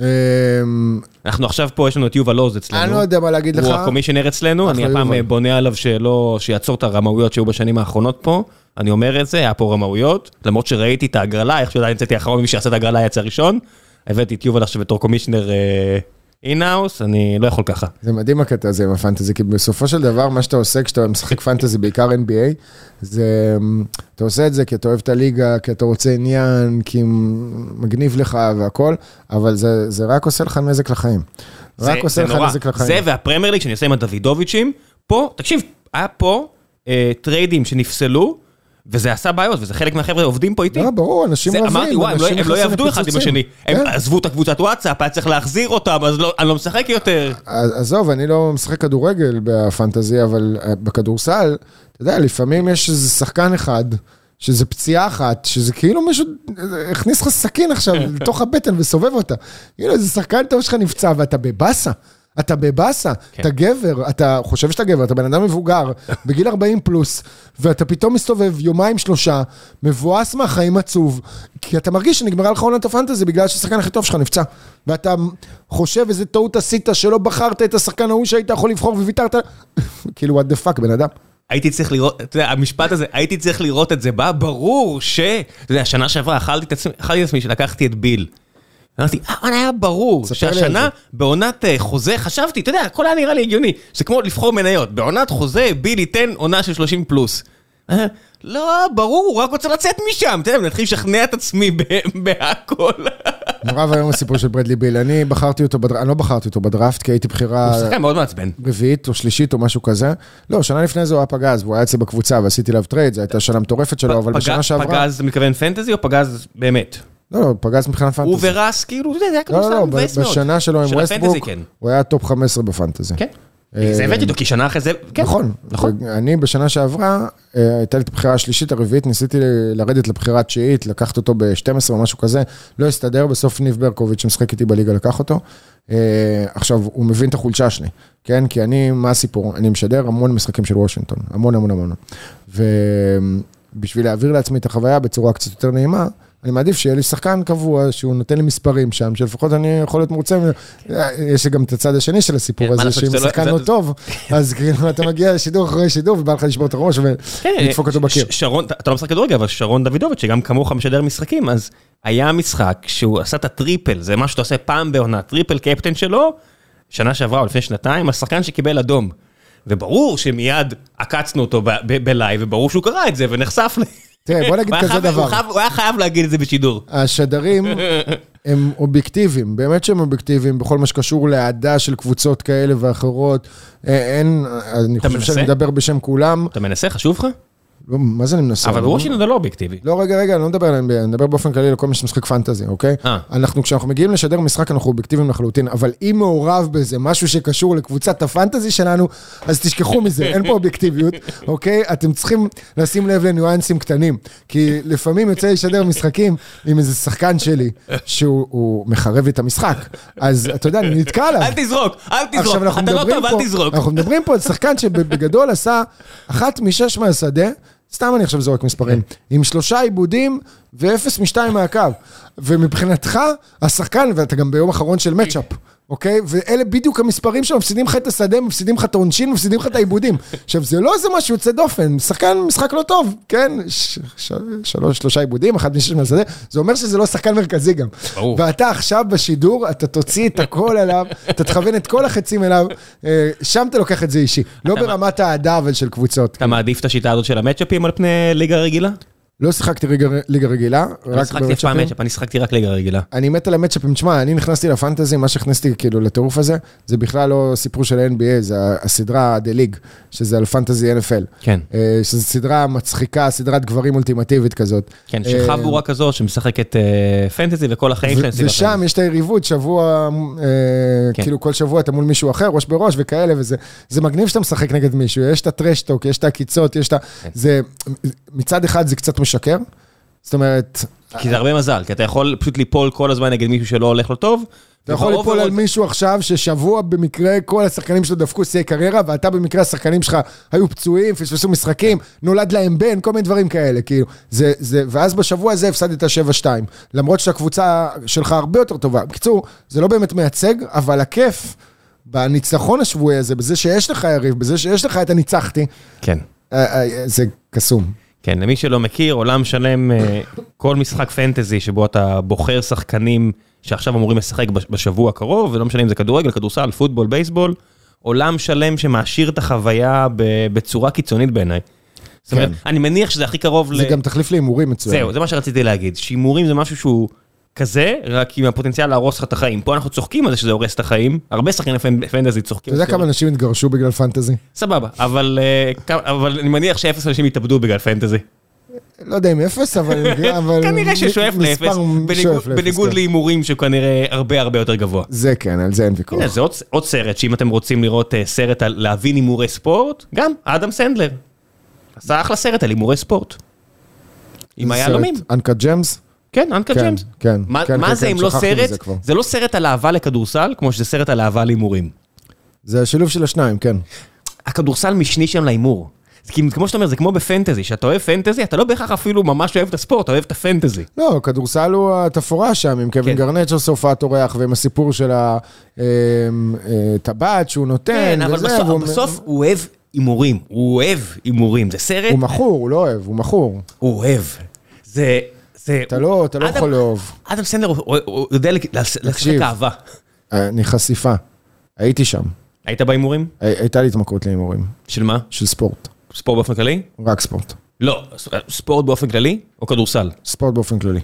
אמ, אנחנו עכשיו פה, יש לנו את יובל עוז אצלנו. אני לא יודע מה להגיד לך. הוא הקומישיונר אצלנו, אני הפעם. אה, בונה עליו שלא, שיעצור את הרמאויות שהיו בשנים האחרונות פה. אני אומר את זה, היה פה רמאויות, למרות שראיתי את ההגרלה, איך שעדיין יצאתי האחרון, מי שעשה את ההגרלה יצא ראשון. הבאתי את יובל עכשיו בתור קומישיונר in-house, אני לא יכול ככה. זה מדהים הקטע הזה עם הפנטזי, כי בסופו של דבר, מה שאתה עושה כשאתה משחק פנטזי, בעיקר NBA, זה, אמ, אתה עושה את זה כי אתה אוהב את הליגה, כי אתה רוצה עניין, כי מגניב לך והכל, אבל זה, זה רק עושה לך נזק לחיים. זה- רק עושה לך נורא. נזק לחיים. זה והפרמייר ליג שאני עושה עם הדוידוביצ'ים, פה, תקשיב, היה פה אה, טריידים שנפסלו, וזה עשה בעיות, וזה חלק מהחבר'ה עובדים פה איתי. לא, ברור, אנשים אוהבים, אמרתי, וואי, הם לא- הם לא יעבדו אחד עם. השני. הם כן. עזבו את הקבוצת וואטסאפ, היה צריך להחזיר אותם, אז לא- אני לא משחק יותר. עזוב, אני לא משחק כדורגל בפנטזי, אבל אה, בכדורסל, אתה יודע, לפעמים יש איזה שחקן אחד, שזה פציעה אחת, שזה כאילו מישהו אה, הכניס לך סכין עכשיו לתוך הבטן וסובב אותה. כאילו, איזה שחקן טוב שלך נפצע ואתה בבאסה. אתה בבאסה, כן. אתה גבר, אתה חושב שאתה גבר, אתה בן אדם מבוגר, בגיל 40 פלוס, ואתה פתאום מסתובב יומיים שלושה, מבואס מהחיים עצוב, כי אתה מרגיש שנגמרה לך עונת הפנטזי בגלל שהשחקן הכי טוב שלך נפצע. ואתה חושב איזה טעות עשית שלא בחרת את השחקן ההוא שהיית יכול לבחור וויתרת, כאילו, what the fuck, בן אדם. הייתי צריך לראות, אתה יודע, המשפט הזה, הייתי צריך לראות את זה בא, ברור ש... אתה יודע, שנה שעברה אכלתי את עצמי, אכלתי את עצמי שלקחתי את ביל. אמרתי, אה, וואלה, היה ברור שהשנה. בעונת אה, חוזה, חשבתי, אתה יודע, הכל היה נראה לי הגיוני, זה כמו לבחור מניות, בעונת חוזה ביל ייתן עונה של 30 פלוס. אה, לא, ברור, הוא רק רוצה לצאת משם, אתה יודע, אני אתחיל לשכנע את עצמי בהכל. נורא ואיום הסיפור של ברדלי ביל, אני בחרתי אותו, אני לא בחרתי אותו בדראפט, כי הייתי בחירה הוא שחקן מאוד מעצבן. רביעית או שלישית או משהו כזה. לא, שנה לפני זה הוא היה פגז, והוא היה אצלי בקבוצה ועשיתי עליו טרייד, זו הייתה שנה מטורפת שלו, אבל בשנה שעברה... פגז, אתה מתכוון פנטזי או פגז באמת? לא, לא, פגז מבחינת פנטזי. הוא worse, כאילו, זה היה לא, לא, כדורסל לא, מבאס מאוד. בשנה שלו עם ווסטברוק, כן. הוא היה טופ 15 בפנטזי. כן. אה, זה הבאתי אותו, כי שנה אחרי זה, כן. נכון, נכון. אני בשנה שעברה, אה, הייתה לי את הבחירה השלישית, הרביעית, ניסיתי לרדת לבחירה התשיעית, לקחת אותו ב-12 או משהו כזה, לא הסתדר, בסוף ניב ברקוביץ' שמשחק איתי בליגה לקח אותו. אה, עכשיו, הוא מבין את החולשה שלי, כן? כי אני, מה הסיפור? אני משדר המון משחקים של וושינגטון, המון המון המון. ובשביל להעביר לעצמי את החוויה בצורה קצת יותר נעימה, אני מעדיף שיהיה לי שחקן קבוע, שהוא נותן לי מספרים שם, שלפחות אני יכול להיות מרוצה. ממנו. יש גם את הצד השני של הסיפור כן, הזה, שאם לא- השחקן זה- לא טוב, אז כאילו אתה מגיע לשידור אחרי שידור ובא לך לשבור את הראש ולדפוק אותו בקיר. כן, שרון, אתה לא משחק כדורגל, אבל שרון דוידוביץ', שגם כמוך משדר משחקים, אז היה משחק שהוא עשה את ה triple, זה מה שאתה עושה פעם בעונה, triple captain שלו, שנה שעברה או לפני שנתיים, השחקן שקיבל אדום. וברור שמיד עקצנו אותו בלייב, וברור שהוא קרא את זה ונחשף. תראה, בוא נגיד כזה דבר. הוא היה חייב להגיד את זה בשידור. השדרים הם אובייקטיביים, באמת שהם אובייקטיביים בכל מה שקשור לאהדה של קבוצות כאלה ואחרות. אה, אין, אני חושב? שאני מדבר בשם כולם. אתה מנסה, חשוב לך? לא, מה זה אני מנסה? אבל וושינגטון זה לא אובייקטיבי. לא, רגע, רגע, אני לא מדבר על NBA, אני מדבר באופן כללי על כל מי שמשחק פנטזי, אוקיי? אה. אנחנו, כשאנחנו מגיעים לשדר משחק, אנחנו אובייקטיביים לחלוטין, אבל אם מעורב בזה משהו שקשור לקבוצת הפנטזי שלנו, אז תשכחו מזה, אין פה אובייקטיביות, אוקיי? אתם צריכים לשים לב לניואנסים קטנים, כי לפעמים יוצא לשדר משחקים עם איזה שחקן שלי, שהוא הוא מחרב לי את המשחק, אז אתה יודע, אני נתקע עליו. אל תזרוק, אל תזרוק, אתה לא טוב, אל תזרוק. אנחנו מדברים פה על שחקן שבגדול עשה אחת משש מהשדה, סתם אני עכשיו זורק מספרים, כן. עם שלושה עיבודים ואפס משתיים מהקו. ומבחינתך, השחקן, ואתה גם ביום אחרון של מצ'אפ. אוקיי? ואלה בדיוק המספרים שמפסידים לך את השדה, מפסידים לך את העונשין, מפסידים לך את העיבודים. עכשיו, זה לא איזה משהו יוצא דופן, שחקן משחק לא טוב, כן? ש- ש- שלוש, שלושה עיבודים, אחד משש מהשדה, זה אומר שזה לא שחקן מרכזי גם. ברור. ואתה עכשיו בשידור, אתה תוציא את הכל עליו, אתה תכוון את כל החצים אליו, אה, שם אתה לוקח את זה אישי. לא ברמת האהדה, אבל של קבוצות. אתה מעדיף את השיטה הזאת של המצ'אפים על פני ליגה רגילה? לא שיחקתי ליגה- ליגה רגילה, רק שיחקתי אף פעם. מצ'אפ, אני שיחקתי רק ליגה רגילה. אני מת על המצ'אפים, תשמע, אני נכנסתי לפנטזי, מה שהכנסתי כאילו לטירוף הזה, זה בכלל לא סיפור של NBA, זה הסדרה The League, שזה על פנטזי NFL. כן. אה, שזו סדרה מצחיקה, סדרת גברים אולטימטיבית כזאת. כן, אה, שחבורה כזו שמשחקת אה, פנטזי וכל החיים שלהם ושם. יש את היריבות, שבוע, כן. כאילו כל שבוע אתה מול מישהו אחר, ראש בראש וכאלה, וזה זה מגניב שאתה משחק נגד מישהו, יש את הטרשטוק, יש את העקיצות, יש את ה... כן. זה, מצד אחד זה קצת משקר, זאת אומרת, כי זה הרבה מזל, כי אתה יכול פשוט ליפול כל הזמן נגד מישהו שלא הולך לו טוב. אתה יכול ליפול על מישהו עכשיו ששבוע במקרה כל השחקנים שלו דפקו שיאי קריירה, ואתה במקרה השחקנים שלך היו פצועים, פספסו משחקים, נולד להם בן, כל מיני דברים כאלה, כאילו. זה, זה, ואז בשבוע הזה הפסדת 7-2, למרות שהקבוצה שלך הרבה יותר טובה. בקיצור, זה לא באמת מייצג, אבל הכיף בניצחון השבועי הזה, בזה שיש לך יריב, בזה שיש לך את הניצחתי, כן. אה, אה, זה קסום. כן, למי שלא מכיר, עולם שלם, אה, כל משחק פנטזי שבו אתה בוחר שחקנים שעכשיו אמורים לשחק בש- בשבוע הקרוב, ולא משנה אם זה כדורגל, כדורסל, פוטבול, בייסבול, עולם שלם שמעשיר את החוויה בצורה קיצונית בעיניי. זאת אומרת, כן. אני מניח שזה הכי קרוב ל... זה גם תחליף להימורים מצוין. זהו, זה מה שרציתי להגיד. שהימורים זה משהו שהוא כזה, רק עם הפוטנציאל להרוס לך את החיים. פה אנחנו צוחקים על זה שזה הורס את החיים, הרבה שחקני פנ- פנטזי צוחקים. אתה יודע כמה אנשים התגרשו בגלל פנטזי? סבבה, אבל אה, אבל אני מניח שאפס אנשים יתאבדו בגלל פנטזי. לא יודע אם אפס, אבל... אבל כנראה ששואף לאפס, מספר בניגוד- כן. להימורים שהוא כנראה הרבה הרבה יותר גבוה. זה כן, על זה אין ויכוח. הנה, זה עוד- עוד סרט, שאם אתם רוצים לראות אה, סרט על להבין הימורי ספורט, גם אדם סנדלר. עשה אחלה סרט על הימורי ספורט. עם היהלומים. אנקה ג'מס? כן, אנקה כן, ג'יימס. כן, מה- כן, מה כן, זה כן, אם לא שכחתי סרט? זה לא סרט על אהבה לכדורסל, כמו שזה סרט על אהבה להימורים. זה השילוב של השניים, כן. הכדורסל משני שם להימור. כמו שאתה אומר, זה כמו בפנטזי, שאתה אוהב פנטזי, אתה לא בהכרח אפילו ממש אוהב את הספורט, אתה אוהב את הפנטזי. לא, כדורסל הוא התפאורה שם, עם קווין כן. גרנט שעושה הופעת אורח, ועם הסיפור של הטבעת שהוא נותן, כן, אבל וזה, בסוף- והוא- בסוף הוא אוהב הימורים, הוא אוהב הימורים, זה סרט, הוא מכור, הוא לא אוהב, הוא מכור. הוא אוהב. זה... זה... אתה לא אתה לא יכול לאהוב. אדם סנדלר הוא- יודע לשחק. אהבה. אני חשיפה. הייתי שם. היית בהימורים? הי- הייתה לי התמכרות להימורים. של מה? של ספורט. ספורט באופן כללי? רק ספורט. לא, ספורט באופן כללי או כדורסל? ספורט באופן כללי.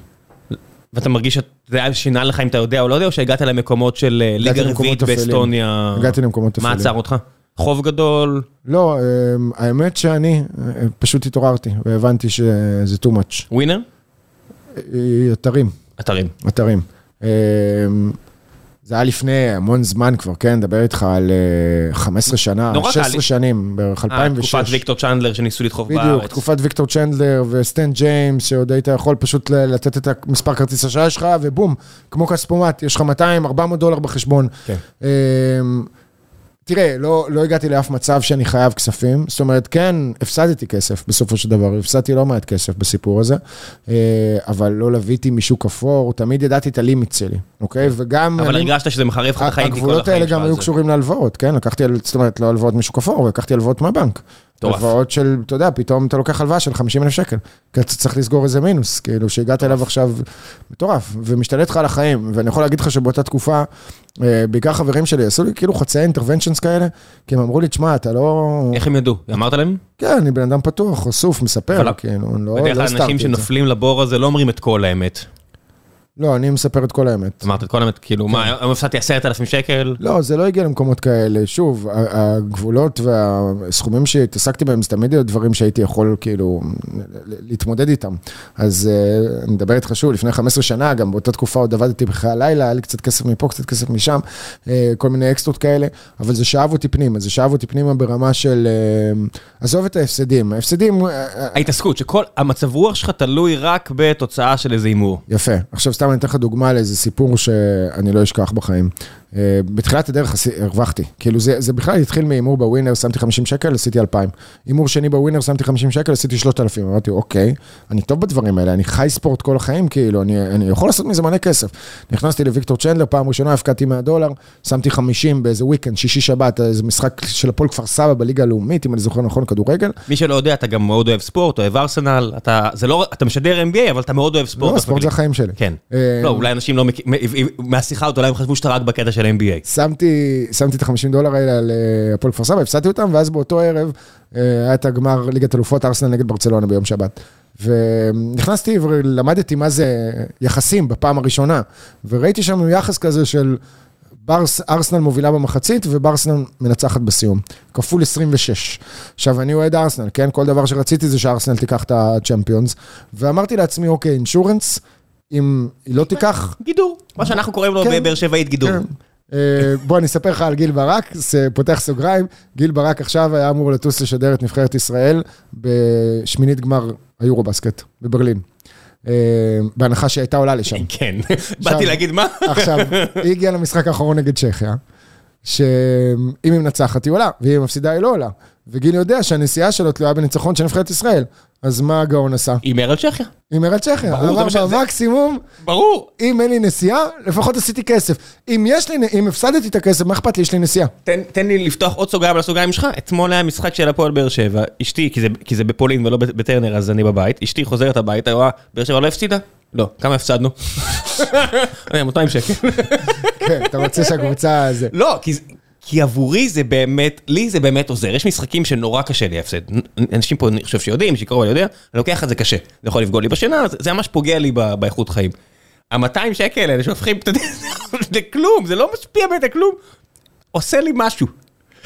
ואתה מרגיש שזה היה שינה לך אם אתה יודע או לא יודע, או שהגעת למקומות של אה, ליגה רביעית. באסטוניה? הגעתי למקומות מה אפלים. עצר אותך? חוב גדול? לא, אמ, האמת שאני אה, פשוט התעוררתי, והבנתי שזה too much. ווינר? אה, אתרים. אתרים. אתרים. אמ, זה היה לפני המון זמן כבר, כן? נדבר איתך על אה, 15 שנה, נורא קל 16 לי. שנים, בערך אה, 2006. תקופת ויקטור צ'נדלר שניסו לדחוף בארץ. בדיוק, תקופת ויקטור צ'נדלר וסטן ג'יימס, שעוד היית יכול פשוט לתת את המספר כרטיס אשראי שלך, ובום, כמו כספומט, יש לך 200, 400 דולר בחשבון. כן. תראה, לא, לא הגעתי לאף מצב שאני חייב כספים, זאת אומרת, כן, הפסדתי כסף בסופו של דבר, הפסדתי לא מעט כסף בסיפור הזה, אה, אבל לא לוויתי משוק אפור, תמיד ידעתי את הלימיט שלי, אוקיי? וגם... אבל אני- הרגשת שזה מחרב לך את החיים, הגבולות האלה גם היו. קשורים להלוואות, כן? לקחתי, זאת אומרת, לא הלוואות משוק אפור, לקחתי הלוואות מהבנק. מטורף. הלוואות של, אתה יודע, פתאום אתה לוקח הלוואה של 50 אלף שקל, כי אתה צריך לסגור איזה מינוס, כאילו, שהגעת אליו עכשיו, מטורף, ומשתלט לך על החיים, ואני יכול להגיד לך שבאותה תקופה, אה, בעיקר חברים שלי עשו לי כאילו חצאי אינטרוונצ'נס כאלה, כי הם אמרו לי, תשמע, אתה לא... איך הם ידעו? אמרת להם? כן, אני בן אדם פתוח, חשוף, מספר, כאילו, לא לא בדרך כלל הסתרתי אנשים את זה. שנופלים לבור הזה לא אומרים את כל האמת. לא, אני מספר את כל האמת. אמרת את כל האמת, כאילו, מה, כן. היום הפסדתי עשרת אלפים שקל? לא, זה לא הגיע למקומות כאלה. שוב, הגבולות והסכומים שהתעסקתי בהם, זה תמיד היו דברים שהייתי יכול כאילו להתמודד איתם. אז אה, אני מדבר איתך שוב, לפני 15 שנה, גם באותה תקופה עוד עבדתי בחיי הלילה, היה לי קצת כסף מפה, קצת כסף משם, אה, כל מיני אקסטרות כאלה, אבל זה שאב אותי פנימה, זה שאב אותי פנימה ברמה של... אה, עזוב את ההפסדים, ההפסדים... ההתעסקות, שכל המצב רוח שלך תלוי רק בתוצאה של איזה הימור. יפה. עכשיו סתם אני אתן לך דוגמה לאיזה סיפור שאני לא אשכח בחיים. אה, בתחילת הדרך הרווחתי. כאילו זה, זה בכלל התחיל מהימור בווינר, שמתי 50 שקל, עשיתי 2,000. הימור שני בווינר, שמתי 50 שקל, עשיתי 3,000. אמרתי, אוקיי, אני טוב בדברים האלה, אני חי ספורט כל החיים, כאילו, אני, אני יכול לעשות מזה מלא כסף. נכנסתי לוויקטור צ'נדלר, פעם ראשונה הפקדתי 100 דולר, שמתי 50 באיזה וויקנד, שישי שבת, איזה משחק של הפועל כפר סבא בליגה הלאומית, אם אני זוכר נכון, כדורגל. מי שלא יודע, אתה גם מאוד אוהב ספורט, אוהב ארסנל, אתה, זה לא, אתה משדר NBA, אבל אתה מאוד אוהב ספורט. לא, ספורט זה החיים שלי. כן. אה, לא, אולי אנשים לא מהשיחה הזאת, אולי הם חשבו שאתה רק בקטע של NBA. שמתי, שמתי את ה-50 דולר האלה על אה, הפועל כפר סבא, הפסדתי אותם, ואז באותו ערב אה, היה את הגמר ליגת אלופות ארסנל נגד ברצלונה ביום שבת. ונכנסתי ולמדתי מה זה יחסים בפעם הראשונה, וראיתי שם יחס כזה של ברס, ארסנל מובילה במחצית וברסנל מנצחת בסיום, כפול 26. עכשיו, אני אוהד ארסנל, כן? כל דבר שרציתי זה שארסנל תיקח את הצ'מפיונס, ואמרתי לעצמי, אוקיי, אינשורנס, אם היא לא תיקח, גידור. מה שאנחנו קוראים לו כן. בבאר שבעית גידור. אה, בוא, אני אספר לך על גיל ברק, זה פותח סוגריים. גיל ברק עכשיו היה אמור לטוס לשדר את נבחרת ישראל בשמינית גמר היורו-בסקט בברלין. אה, בהנחה שהיא הייתה עולה לשם. כן. באתי להגיד מה? עכשיו, היא הגיעה למשחק האחרון נגד צ'כיה, שאם היא מנצחת היא עולה, ואם היא מפסידה היא לא עולה. וגיל יודע שהנסיעה שלו תלויה בניצחון של נבחרת ישראל. אז מה הגאון עשה? הימר על צ'כיה. הימר על צ'כיה. ברור, זה אמר מה שזה- במקסימום, ברור. אם אין לי נסיעה, לפחות עשיתי כסף. אם יש לי, אם הפסדתי את הכסף, מה אכפת לי? יש לי נסיעה. תן, תן לי לפתוח עוד סוגריים על הסוגריים שלך. אתמול היה משחק של הפועל באר שבע. אשתי, כי זה, כי זה בפולין ולא בטרנר, אז אני בבית. אשתי חוזרת הביתה, רואה, באר שבע לא הפסידה? לא. כמה הפסדנו? אה, 200 שקל. כן, אתה רוצה שהקבוצה... לא, כי, עבורי זה באמת, לי זה באמת עוזר. יש משחקים שנורא קשה לי להפסד. אנשים פה, אני חושב שיודעים, שקרוב אני יודע, אני לוקח את זה קשה. זה יכול לפגוע לי בשינה, זה, ממש פוגע לי באיכות חיים. ה-200 שקל האלה שהופכים, אתה יודע, זה כלום, זה לא משפיע באמת כלום. עושה לי משהו.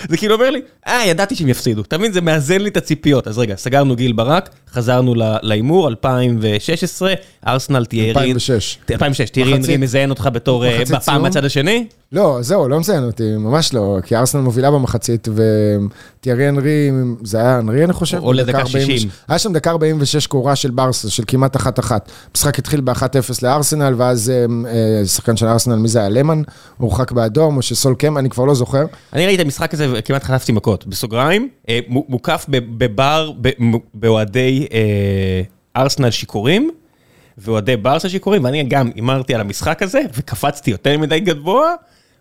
זה כאילו אומר לי, אה, ידעתי שהם יפסידו. אתה מבין, זה מאזן לי את הציפיות. אז רגע, סגרנו גיל ברק, חזרנו להימור, 2016, ארסנל תהיה... 2006. 2006, תיארי מחצית- אנרי מזיין אותך בתור אה, בפעם. מהצד השני? לא, זהו, לא מציין אותי, ממש לא, כי ארסנל מובילה במחצית, וטיירי אנרי, זה היה אנרי, אני חושב? או לדקה בדקה 40 60. היה שם דקה 46 קורה של ברסה, של כמעט אחת-אחת. המשחק התחיל ב-1-0 לארסנל, ואז אה, אה, שחקן של ארסנל, מי זה היה? למן? הורחק באדום, או שסול קם, אני כבר לא זוכר. אני ראיתי את המשחק הזה וכמעט חטפתי מכות. בסוגריים, אה, מו- מוקף בבר, באוהדי ארסנל שיכורים, ואוהדי ברסה שיכורים, ואני גם הימרתי על המשחק הזה, וקפצתי יותר מדי גבוה,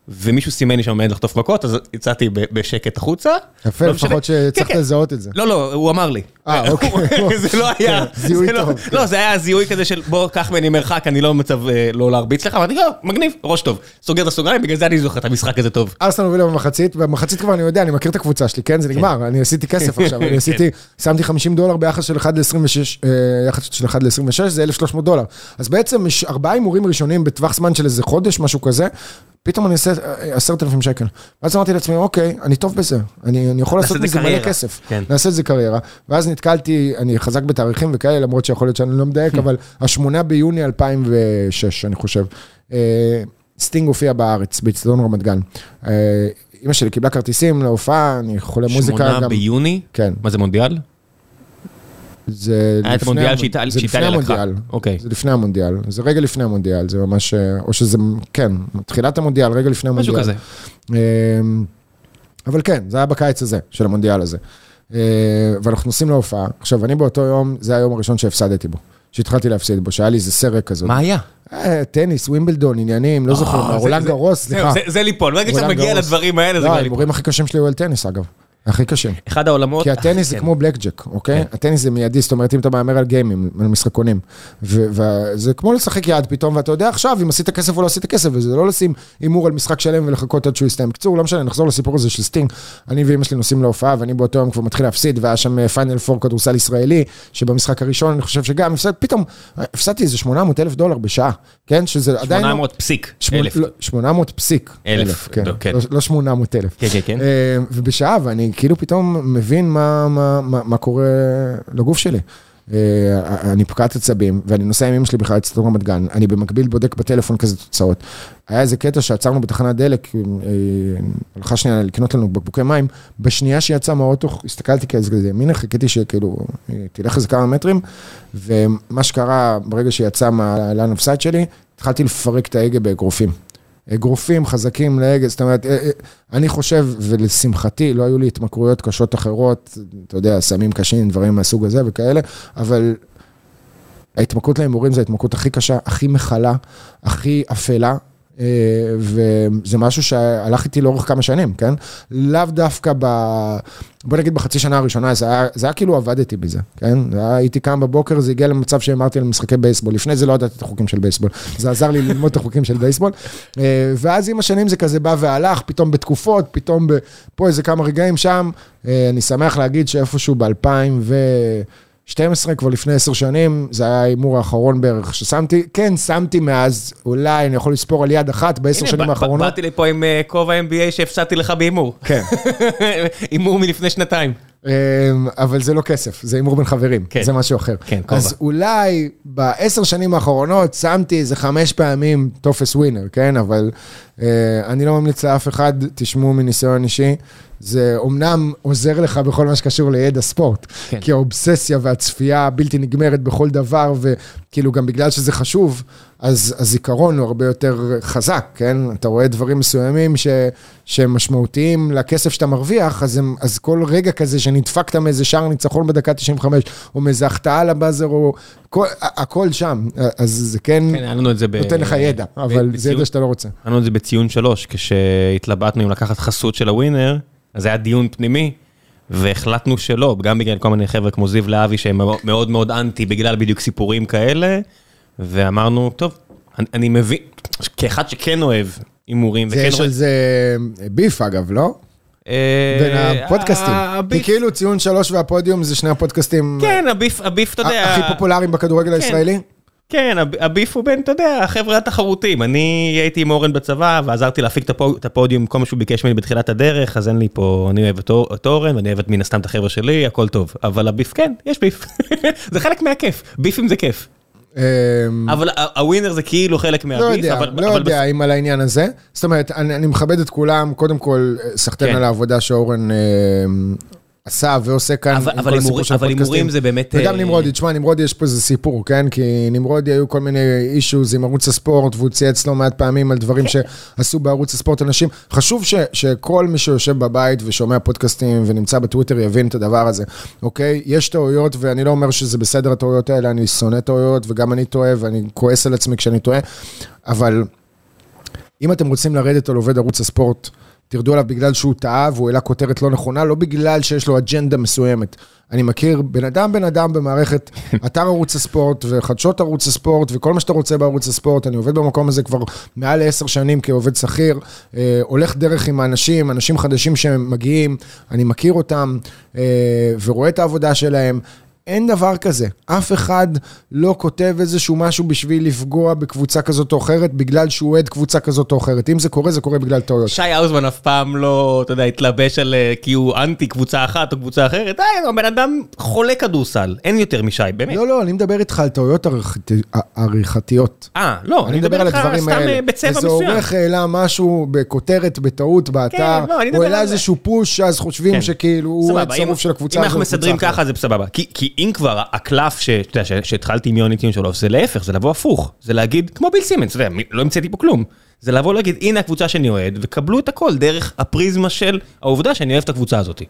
ומישהו סימן לי שעומד לחטוף מכות, אז יצאתי בשקט החוצה. יפה, לא. לפחות שצריך כן, כן. לזהות את זה. לא, לא, הוא אמר לי. אה, אוקיי. זה לא היה... כן, זיהוי זה לא- טוב, לא, זה היה זיהוי כזה של בוא, קח ממני מרחק, אני לא במצב אה, לא להרביץ לך, אמרתי, לא, מגניב, ראש טוב. סוגר את הסוגריים, בגלל זה אני זוכר את המשחק הזה טוב. ארסנל הובילה במחצית, ובמחצית כבר אני יודע, אני מכיר את הקבוצה שלי, כן? זה נגמר, אני עשיתי כסף עכשיו, אני עשיתי, שמתי 50 דולר ביחס של 1 ל-26, יחס של 1 ל-26, זה 1,300 דולר. אז בעצם ארבעה הימורים ראשונים בטווח זמן של איזה חודש, משהו כזה, פתאום אני אעשה אה, 10,000 שקל. ואז אמרתי לעצמי, אוקיי, אני טוב בזה, אני אני יכול לעשות מזה מלא קריירה." כסף. כן. נעשה את זה קריירה. ואז נתקלתי, אני חזק בתאריכים וכאלה, למרות שיכול להיות שאני לא מדייק, אבל השמונה ביוני 2006, אני חושב. אה, סטינג הופיע בארץ, באצטדיון רמת גן. אה, אימא שלי קיבלה כרטיסים להופעה, אני חולה מוזיקה שמונה גם. ביוני? כן, מה זה מונדיאל? זה היה את לפני המונדיאל המונ- שאיטל- זה שאיטליה לפני לקחה. המונדיאל. אוקיי. זה לפני המונדיאל, זה רגע לפני המונדיאל, זה ממש, אה, או שזה, כן, תחילת המונדיאל, רגע לפני המונדיאל. משהו כזה. אמ, אבל כן, זה היה בקיץ הזה, של המונדיאל הזה. אה, ואנחנו נוסעים להופעה. עכשיו, אני באותו יום, זה היום הראשון שהפסדתי בו. שהתחלתי להפסיד בו, שהיה לי איזה סרק כזאת. מה היה? אה, טניס, ווימבלדון, עניינים, לא זוכר, אה, רולנד גרוס, סליחה. זה- ליפול, ברגע שאתה מגיע. לדברים האלה, זה לא, כבר ליפול. ההימורים הכי קשים שלי היו על טניס, אגב. הכי קשה. אחד העולמות... כי הטניס זה כן. כמו בלק ג'ק, אוקיי? כן. הטניס זה מיידי, זאת אומרת, אם אתה מהמר על גיימים, על משחקונים. וזה כמו לשחק יד פתאום, ואתה יודע עכשיו אם עשית כסף או לא עשית כסף, וזה לא לשים הימור על משחק שלם ולחכות עד שהוא יסתיים. בקיצור, לא משנה, נחזור לסיפור הזה של סטינג. אני ואמא שלי נוסעים להופעה, ואני באותו יום כבר מתחיל להפסיד, והיה שם פיינל פור כדורסל ישראלי, שבמשחק הראשון אני חושב שגם הפסד, פתאום הפסדתי איזה 800 אלף דולר בשעה, כן? שזה עדיין... לא- 800 פסיק, אלף. לא, 800 פסיק. אלף, כן. לא, כן. לא- לא 800 אלף. כן, כן, כן. אה, ובשעה, ואני כאילו פתאום מבין מה, מה, מה, מה קורה לגוף שלי. אה, אני פקעת עצבים, ואני נוסע עם אמא שלי בכלל אצטדיון רמת גן, אני במקביל בודק בטלפון כזה תוצאות. היה איזה קטע שעצרנו בתחנת דלק, אה, הלכה שנייה לקנות לנו בקבוקי מים, בשנייה שיצא מהאוטו, הסתכלתי כזה, ימינה, חיכיתי שכאילו, אה, תלך איזה כמה מטרים, ומה שקרה ברגע שיצא מהלן אוף שלי, התחלתי לפרק את ההגה באגרופים. אגרופים חזקים להגה, זאת אומרת, אה, אה, אני חושב, ולשמחתי, לא היו לי התמכרויות קשות אחרות, אתה יודע, סמים קשים, דברים מהסוג הזה וכאלה, אבל ההתמכרות להימורים זו ההתמכרות הכי קשה, הכי מכלה, הכי אפלה. אה, וזה משהו שהלך איתי לאורך כמה שנים, כן? לאו דווקא ב... בוא נגיד בחצי שנה הראשונה, זה היה, זה היה כאילו עבדתי בזה, כן? הייתי קם בבוקר, זה הגיע למצב שהאמרתי על משחקי בייסבול. לפני זה לא ידעתי את החוקים של בייסבול. זה עזר לי ללמוד את החוקים של בייסבול. אה, ואז עם השנים זה כזה בא והלך, פתאום בתקופות, פתאום. פה איזה כמה רגעים שם. אה, אני שמח להגיד שאיפשהו ב-2012, כבר לפני עשר שנים, זה היה ההימור האחרון בערך ששמתי. כן, שמתי מאז, אולי אני יכול לספור על יד אחת בעשר הנה, שנים האחרונות. באתי לפה עם אה, כובע NBA שהפסדתי לך בהימור. כן. הימור מלפני שנתיים. אמ, אבל זה לא כסף, זה הימור בין חברים, כן. זה משהו אחר. כן, כובע. אז אולי בעשר שנים האחרונות שמתי איזה חמש פעמים טופס ווינר, כן? אבל אה, אני לא ממליץ לאף אחד, תשמעו מניסיון אישי. זה אומנם עוזר לך בכל מה שקשור לידע ספורט, כן. כי האובססיה והצפייה הבלתי נגמרת בכל דבר, וכאילו גם בגלל שזה חשוב, אז הזיכרון הוא הרבה יותר חזק, כן? אתה רואה דברים מסוימים ש, שהם משמעותיים לכסף שאתה מרוויח, אז, הם, אז כל רגע כזה שנדפקת מאיזה שער ניצחון בדקה 95, או מאיזה החטאה לבאזר, או כל, הכל שם, אז זה כן, כן, לנו את זה ב... נותן לך ידע, ב- אבל זה בציון- ידע שאתה לא רוצה. לנו את זה בציון שלוש, כשהתלבטנו אם לקחת חסות של הווינר, אז היה דיון פנימי, והחלטנו שלא, גם בגלל כל מיני חבר'ה כמו זיו להבי, שהם מאוד מאוד אנטי בגלל בדיוק סיפורים כאלה, ואמרנו, טוב, אני, אני מבין, כאחד שכן אוהב הימורים, וכן יש על זה ביף אגב, לא? אה, בין הפודקאסטים. הביף- כי כאילו ציון שלוש והפודיום זה שני הפודקאסטים כן, הביף, הביף, אתה יודע... הכי פופולריים בכדורגל הישראלי. כן, הב- הביף הוא בין, אתה יודע, החבר'ה התחרותיים. אני הייתי עם אורן בצבא ועזרתי להפיק את הפו- את הפודיום, כל מה שהוא ביקש ממני בתחילת הדרך, אז אין לי פה, אני אוהב את אור- את אורן ואני אוהב מן הסתם את החבר'ה שלי, הכל טוב. אבל הביף, כן, יש ביף. זה חלק מהכיף, ביפים זה כיף. אמ, אבל הווינר זה כאילו חלק לא יודע, אבל... לא יודע אם על העניין הזה. זאת אומרת, אני אני מכבד את כולם, קודם כל, סחטיין כן. על העבודה שאורן אמ, עשה ועושה כאן, אבל- עם אבל כל הסיפור הימורים- של אבל הפודקאסטים. הימורים זה באמת, וגם אה, נמרודי, תשמע, נמרודי יש פה איזה סיפור, כן? כי נמרודי היו כל מיני אישוז עם ערוץ הספורט, והוא צייץ לא מעט פעמים על כן. דברים שעשו בערוץ הספורט אנשים. חשוב ש- שכל מי שיושב בבית ושומע פודקאסטים ונמצא בטוויטר יבין את הדבר הזה, אוקיי? יש טעויות, ואני לא אומר שזה בסדר הטעויות האלה, אני שונא טעויות, וגם אני טועה, ואני כועס על עצמי כשאני טועה, אבל אם אתם רוצים לרדת על עובד ערוץ הספורט, תרדו עליו בגלל שהוא טעה והוא העלה כותרת לא נכונה, לא בגלל שיש לו אג'נדה מסוימת. אני מכיר בן אדם בן אדם במערכת אתר ערוץ הספורט וחדשות ערוץ הספורט וכל מה שאתה רוצה בערוץ הספורט, אני עובד במקום הזה כבר מעל לעשר שנים כעובד שכיר, אה, הולך דרך עם האנשים, אנשים חדשים שמגיעים, אני מכיר אותם אה, ורואה את העבודה שלהם. אין דבר כזה. אף אחד לא כותב איזשהו משהו בשביל לפגוע בקבוצה כזאת או אחרת, בגלל שהוא אוהד קבוצה כזאת או אחרת. אם זה קורה, זה קורה בגלל טעויות. שי האוזמן אף פעם לא, אתה יודע, התלבש על אה, כי הוא אנטי קבוצה אחת או קבוצה אחרת. די, הוא בן אדם חולה כדורסל, אין יותר משי, באמת. לא, לא, אני מדבר איתך על טעויות עריכתי- עריכתיות. אה, לא, אני מדבר איתך סתם. אה, בצבע איזה מסוים. עורך העלה משהו בכותרת, בטעות, באתר, לא, מדבר או על העלה. איזשהו פוש, אז חושבים כן. שכאילו הוא אוהד אם- שרוף של הקבוצה אם הזו. אנחנו מסדרים. ככה זה בסבבה. כי אם כבר הקלף שהתחלתי עם יוני שלו, זה להפך, זה לבוא הפוך. זה להגיד, כמו ביל סימנס, לא המצאתי פה כלום. זה לבוא להגיד, הנה הקבוצה שאני אוהד, וקבלו את הכל דרך הפריזמה של העובדה שאני אוהב את הקבוצה הזאת.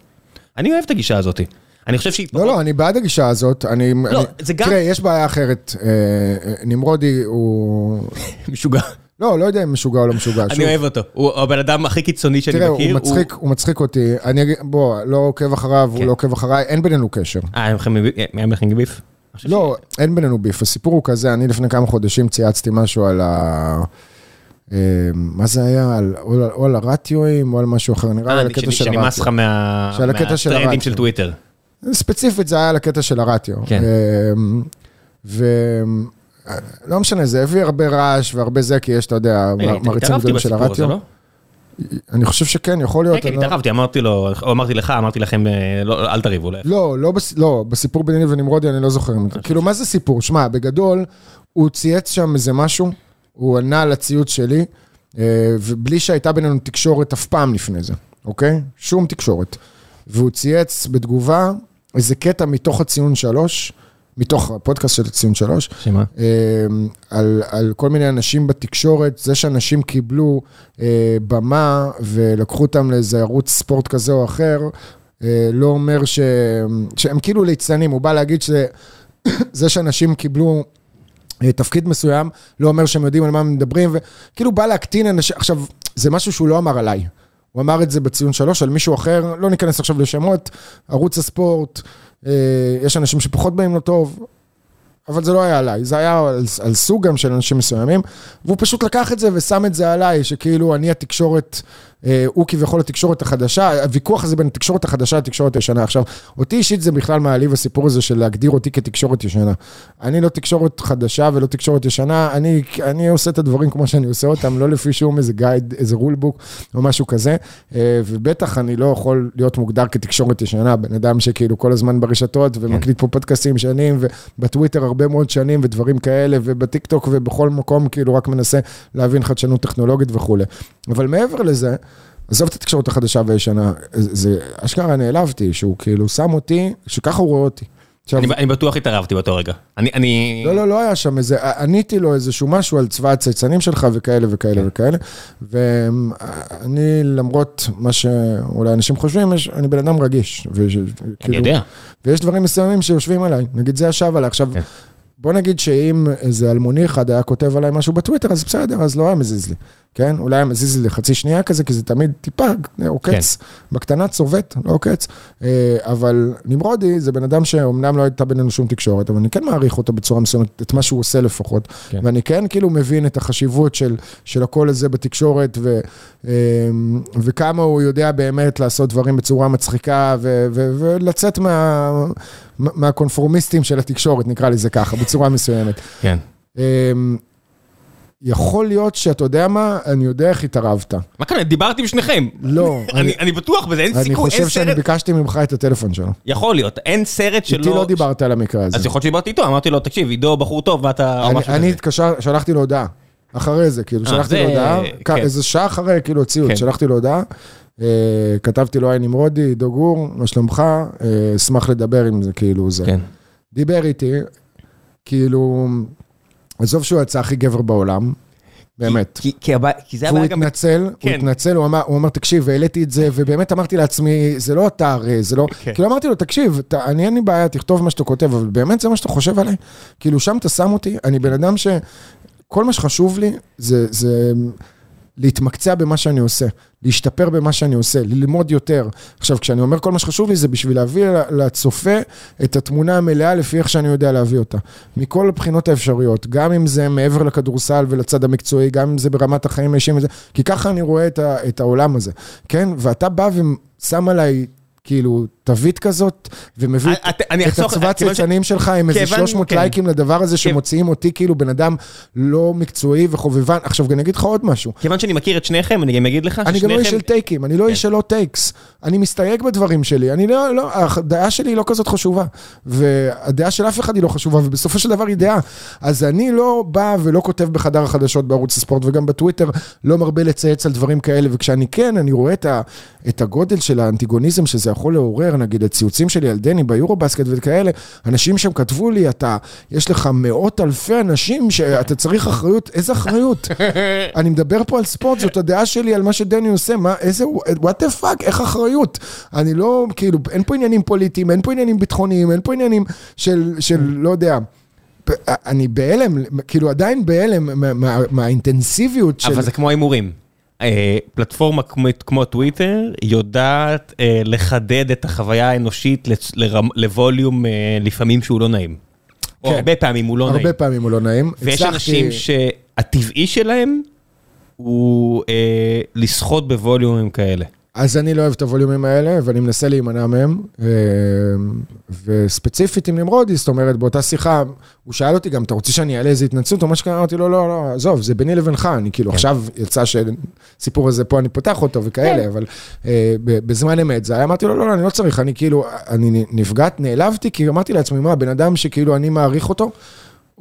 אני אוהב את הגישה הזאת. אני חושב שהיא... לא, לא, אני בעד הגישה הזאת. אני... לא, אני- זה גם- תראה, יש בעיה אחרת. אה, אה, נמרודי הוא... משוגע. לא, לא יודע אם משוגע או לא משוגע. אני. אוהב אותו, הוא הבן אדם הכי קיצוני שאני תראה, מכיר. הוא מצחיק, הוא מצחיק אותי. אני אגיד, בוא, לא עוקב אחריו, הוא כן. לא עוקב אחריי, אין בינינו קשר. אה, היה לכם ביף? לכם ביף? לא, אין בינינו ביף. הסיפור הוא כזה, אני לפני כמה חודשים צייצתי משהו על ה... אה, מה זה היה? על- או על- על הרטיואים או על משהו אחר, נראה לי על אה, הקטע שאני- של שנמאס לך הרטיו. הקטע של מהטרנדים. של טוויטר. ספציפית זה היה על הקטע של הרטיו. כן. לא משנה, זה הביא הרבה רעש והרבה זה, כי יש, אתה יודע, רגע, מריצים גדולים של הרטיו. לא? אני חושב שכן, יכול להיות. כן, התערבתי, אמרתי לו, או אמרתי לך, אמרתי לכם, אה, לא, אל תריבו. לא. לא, בס... בסיפור ביני ונמרודי אני לא זוכר. כאילו, מה זה סיפור? שמע, בגדול, הוא צייץ שם איזה משהו, הוא ענה על הציוץ שלי, אה, ובלי שהייתה בינינו תקשורת אף פעם לפני זה, אוקיי? שום תקשורת. והוא צייץ בתגובה איזה קטע מתוך הציון שלוש, מתוך הפודקאסט של הציון שלוש, שמה? אה, על, על כל מיני אנשים בתקשורת, זה שאנשים קיבלו אה, במה ולקחו אותם לאיזה ערוץ ספורט כזה או אחר, אה, לא אומר ש, שהם כאילו ליצנים, הוא בא להגיד שזה שאנשים קיבלו אה, תפקיד מסוים, לא אומר שהם יודעים על מה הם מדברים, וכאילו בא להקטין אנשים, עכשיו, זה משהו שהוא לא אמר עליי. הוא אמר את זה בציון שלוש על מישהו אחר, לא ניכנס עכשיו לשמות, ערוץ הספורט, יש אנשים שפחות באים לו טוב, אבל זה לא היה עליי, זה היה על, על סוג גם של אנשים מסוימים, והוא פשוט לקח את זה ושם את זה עליי, שכאילו אני התקשורת, אה, הוא כביכול התקשורת החדשה, הוויכוח הזה בין התקשורת החדשה לתקשורת הישנה. עכשיו, אותי אישית זה בכלל מעליב הסיפור הזה של להגדיר אותי כתקשורת ישנה. אני לא תקשורת חדשה ולא תקשורת ישנה, אני, אני עושה את הדברים כמו שאני עושה אותם, לא לפי שום איזה guide, איזה rule book או משהו כזה, אה, ובטח אני לא יכול להיות מוגדר כתקשורת ישנה, בן אדם שכאילו כל הזמן ברשתות ומקליט פה פודקאסטים שנים, ובטוויטר הרבה מאוד שנים ודברים כאלה, ובטיקטוק ובכל מקום כאילו רק מנסה להבין חדשנות טכנולוגית וכולי. אבל מעבר לזה, עזוב את התקשורת החדשה והישנה, זה אשכרה נעלבתי, שהוא כאילו שם אותי, שככה הוא רואה אותי. עכשיו, אני אני בטוח התערבתי באותו רגע. אני, אני... לא, לא, לא היה שם איזה, עניתי לו איזשהו משהו על צבא הצייצנים שלך וכאלה וכאלה כן. וכאלה, ואני, למרות מה שאולי אנשים חושבים, יש, אני בן אדם רגיש. וש- אני כאילו, יודע. ויש דברים מסוימים שיושבים עליי, נגיד זה ישב עליי. עכשיו, כן. בוא נגיד שאם איזה אלמוני אחד היה כותב עליי משהו בטוויטר, אז בסדר, אז לא היה מזיז לי, כן? אולי היה מזיז לי לחצי שנייה כזה, כי זה תמיד טיפה עוקץ, בקטנה צובט, לא עוקץ. אה, אבל נמרודי זה בן אדם שאומנם לא הייתה בינינו שום תקשורת, אבל אני כן מעריך אותו בצורה מסוימת, את מה שהוא עושה לפחות. כן. ואני כן כאילו מבין את החשיבות של, של הקול הזה בתקשורת, ו, אה, וכמה הוא יודע באמת לעשות דברים בצורה מצחיקה, ו, ו, ולצאת מה, מהקונפורמיסטים של התקשורת, נקרא לזה ככה, בצורה מסוימת. כן. אמ, יכול להיות שאתה יודע מה, אני יודע איך התערבת. מה כאן, דיברתי עם שניכם. לא, אני, אני בטוח בזה, אין אני סיכוי, חושב אין שאני סרט. ביקשתי ממך את הטלפון שלו. יכול להיות, אין סרט שלא... איתי לא דיברת על המקרה הזה. אז יכול להיות שדיברתי איתו, אמרתי לו, תקשיב, עידו בחור טוב, ואתה... אני- אני. התקשר, שלחתי לו הודעה. אחרי זה, כאילו, אה, שלחתי לו הודעה, כן. איזה שעה אחרי, כאילו, הוציאו, כן. שלחתי לו הודעה. אה, כתבתי לו, היי נמרודי, עידו גור, מה שלומך? אה, אשמח לדבר עם זה, כאילו, זה. כן. דיבר איתי, כאילו, עזוב שהוא יצא הכי גבר בעולם, באמת. כי- כי הבע- כי זה והוא הבעיה גם... התנצל, הוא כן. התנצל, הוא אמר, הוא אמר, תקשיב, העליתי את זה, ובאמת אמרתי לעצמי, זה לא אתה הרי, זה לא... כן. כאילו אמרתי לו, תקשיב, אתה- אני אין לי בעיה, תכתוב מה שאתה כותב, אבל באמת זה מה שאתה חושב עליי? כאילו, שם אתה שם אותי, אני בן אדם ש... כל מה שחשוב לי זה, זה להתמקצע במה שאני עושה, להשתפר במה שאני עושה, ללמוד יותר. עכשיו, כשאני אומר כל מה שחשוב לי, זה בשביל להביא לצופה את התמונה המלאה לפי איך שאני יודע להביא אותה. מכל הבחינות האפשריות, גם אם זה מעבר לכדורסל ולצד המקצועי, גם אם זה ברמת החיים האישיים וזה, כי ככה אני רואה את, ה, את העולם הזה, כן? ואתה בא ושם עליי... כאילו, תווית כזאת, ומביא את- את- את הצבא כיוון ש- הצייצנים שלך עם איזה כיוון- 300 כן. לייקים לדבר הזה, שמוציאים אותי כאילו בן אדם לא מקצועי וחובבן. עכשיו, אני אגיד לך עוד משהו. כיוון שאני מכיר את שניכם, אני גם אגיד לך אני גם לא איש של ששניכם... טייקים, אני לא איש כן. של לא טייקס. אני מסתייג בדברים שלי, אני לא, לא, הדעה שלי היא לא כזאת חשובה. והדעה של אף אחד היא לא חשובה, ובסופו של דבר היא דעה. אז אני לא בא ולא כותב בחדר החדשות בערוץ הספורט, וגם בטוויטר לא מרבה לצייץ על דברים כאלה, וכשאני כן, אני רואה את, ה, את הגודל של האנטיגוניזם שזה יכול לעורר, נגיד הציוצים שלי על דני ביורו-בסקט וכאלה, אנשים שם כתבו לי, אתה, יש לך מאות אלפי אנשים שאתה צריך אחריות, איזה אחריות? אני מדבר פה על ספורט, זאת הדעה שלי על מה שדני עושה, מה, איזה, what the fuck, איך אחריות? אני לא, כאילו, אין פה עניינים פוליטיים, אין פה עניינים ביטחוניים, אין פה עניינים של, של לא יודע. אני בהלם, כאילו עדיין בהלם מה- מה- מהאינטנסיביות של... אבל זה כמו הימורים. אה, פלטפורמה כמו- טוויטר יודעת אה, לחדד את החוויה האנושית לווליום אה, לפעמים שהוא לא נעים. או כן. הרבה פעמים הוא לא נעים. הרבה פעמים הוא לא נעים. ויש אנשים שהטבעי שלהם הוא לסחוט בווליומים כאלה. אז אני לא אוהב את הווליומים האלה, ואני מנסה להימנע מהם. אה, וספציפית עם נמרודי, זאת אומרת, באותה שיחה, הוא שאל אותי גם, אתה רוצה שאני אעלה איזה התנצלות או משהו כזה? אמרתי לו, לא, לא, עזוב, זה ביני לבינך, אני כאילו, כן. עכשיו יצא שהסיפור הזה פה, אני פותח אותו וכאלה, אבל אה, בזמן אמת זה היה, אמרתי לו, לא, לא, אני לא צריך, אני כאילו, אני נפגעת, נעלבתי, כי אמרתי לעצמי, מה, בן אדם שכאילו אני מעריך אותו,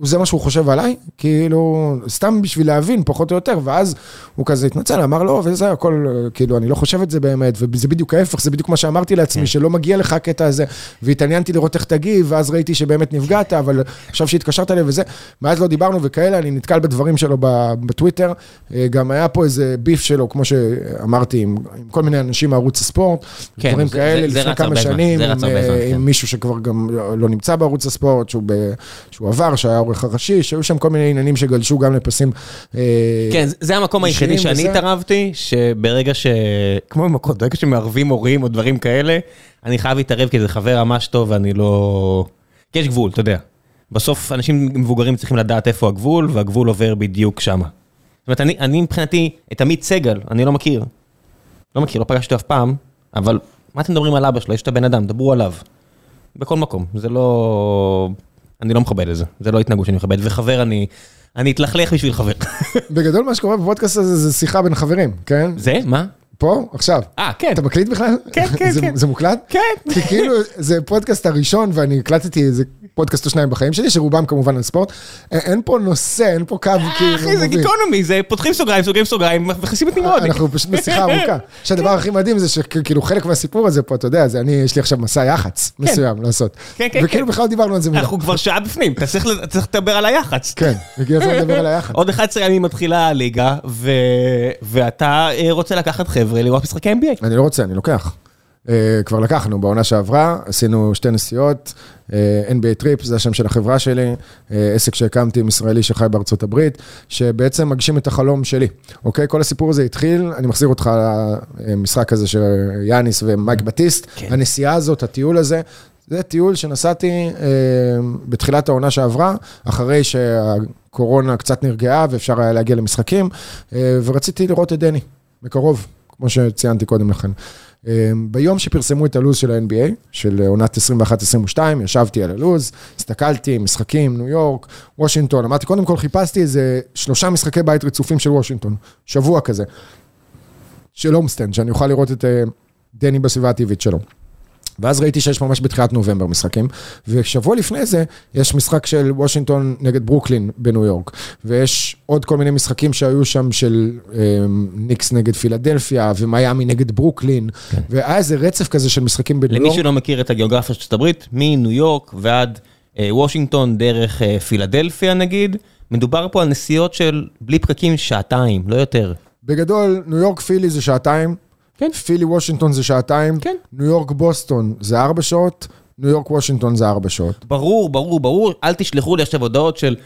זה מה שהוא חושב עליי, כאילו, סתם בשביל להבין, פחות או יותר, ואז הוא כזה התנצל, אמר לא, וזה הכל, כאילו, אני לא חושב את זה באמת, וזה בדיוק ההפך, זה בדיוק מה שאמרתי לעצמי, שלא מגיע לך הקטע הזה, והתעניינתי לראות איך תגיב, ואז ראיתי שבאמת נפגעת, אבל עכשיו שהתקשרת אליי וזה, מאז לא דיברנו וכאלה, אני נתקל בדברים שלו בטוויטר, אה, גם היה פה איזה ביף שלו, כמו שאמרתי, עם, עם כל מיני אנשים מערוץ הספורט, כן, דברים זה- כאלה, זה- לפני כמה שנים, זה עם, אה, כן. עם מישהו שכבר גם לא לא נמצא בערוץ הספורט, שהוא, ב, שהוא עבר, שהיה העורך הראשי, שהיו שם כל מיני עניינים שגלשו גם לפסים. אה, כן, זה- זה המקום היחידי שאני. התערבתי, שברגע ש... כמו במקום, ברגע שמערבים הורים או דברים כאלה, אני חייב להתערב כי זה חבר ממש טוב ואני לא... כי יש גבול, אתה יודע. בסוף אנשים מבוגרים צריכים לדעת איפה הגבול, והגבול עובר בדיוק שמה. זאת אומרת, אני, אני מבחינתי, את עמית סגל, אני לא מכיר. לא מכיר, לא פגשתי אף פעם, אבל מה אתם מדברים על אבא שלו? יש את הבן אדם, דברו עליו. בכל מקום, זה לא... אני לא מכבד את זה, זה לא התנהגות שאני מכבד, וחבר אני... אני אתלכלך בשביל חבר. בגדול מה שקורה בפודקאסט הזה זה שיחה בין חברים, כן? זה? מה? פה, עכשיו. אה, כן. אתה מקליט בכלל? כן, כן, זה- כן. זה מוקלט? כן. כי כאילו, זה פודקאסט הראשון, ואני הקלטתי איזה פודקאסט או שניים בחיים שלי, שרובם כמובן על ספורט. אין פה נושא, אין פה קו כאילו אחי, זה. גיקונומי, זה פותחים סוגריים, סוגרים סוגריים, מכניסים את נמרודי. אנחנו פשוט בשיחה ארוכה. שהדבר הכי מדהים זה שכאילו חלק מהסיפור הזה פה, אתה יודע, זה אני, יש לי עכשיו מסע יח"צ מסוים לעשות. כן, כן, וכאילו כן. בכלל לא דיברנו על זה מילה. אנחנו כבר שעה בפנים, אתה צריך ל- צריך לדבר על היח"צ. כן, הגיע הזמן לדבר על היח"צ. עוד 11 ימים מתחילה הליגה, ו- ואתה אה, רוצה לקחת חבר'ה לראות משחקי NBA. אני לא רוצה, אני לוקח. Uh, כבר לקחנו בעונה שעברה, עשינו שתי נסיעות, uh, NBA Trip, זה השם של החברה שלי, uh, עסק שהקמתי עם ישראלי שחי בארצות הברית, שבעצם מגשים את החלום שלי, אוקיי? כל הסיפור הזה התחיל, אני מחזיר אותך למשחק הזה של יאניס ומייק בטיסט, כן. הנסיעה הזאת, הטיול הזה, זה טיול שנסעתי uh, בתחילת העונה שעברה, אחרי שהקורונה קצת נרגעה ואפשר היה להגיע למשחקים, uh, ורציתי לראות את דני, מקרוב, כמו שציינתי קודם לכן. ביום שפרסמו את הלו"ז של ה-NBA, של עונת 21-22, ישבתי על הלו"ז, הסתכלתי, משחקים, ניו יורק, וושינגטון, אמרתי, קודם כל חיפשתי איזה שלושה משחקי בית רצופים של וושינגטון, שבוע כזה, של homestand, שאני אוכל לראות את אה, דני בסביבה הטבעית שלו. ואז ראיתי שיש ממש בתחילת נובמבר משחקים, ושבוע לפני זה יש משחק של וושינגטון נגד ברוקלין בניו יורק, ויש עוד כל מיני משחקים שהיו שם של אה, ניקס נגד פילדלפיה, ומיאמי נגד ברוקלין, כן. והיה איזה רצף כזה של משחקים בניו יורק למי. שלא מכיר את הגיאוגרפיה של ארצות הברית, מניו יורק ועד אה, וושינגטון דרך אה, פילדלפיה נגיד, מדובר פה על נסיעות של בלי פקקים שעתיים, לא יותר. בגדול, ניו יורק פילי זה שעתיים, כן. פילי וושינגטון זה שעתיים, כן. ניו יורק בוסטון זה ארבע שעות, ניו יורק וושינגטון זה ארבע שעות. ברור, ברור, ברור, אל תשלחו לי עכשיו הודעות של...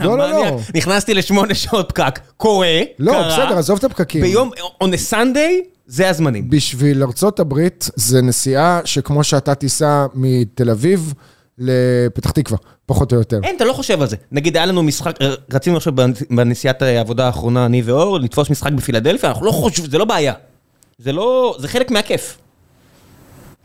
לא, לא, לא. "מניאק, נכנסתי לשמונה שעות פקק, קורה, לא, קרה. בסדר, עזוב את הפקקים. ביום, on a Sunday, זה הזמנים. בשביל ארצות הברית זה נסיעה שכמו שאתה תיסע מתל אביב לפתח תקווה, פחות או יותר. אין, אתה לא חושב על זה. נגיד, היה לנו משחק, רצינו עכשיו בנסיעת העבודה האחרונה, אני ואור, לתפוס משחק בפילדלפיה, אנחנו לא חושבים, זה לא בעיה. זה לא, זה חלק מהכיף.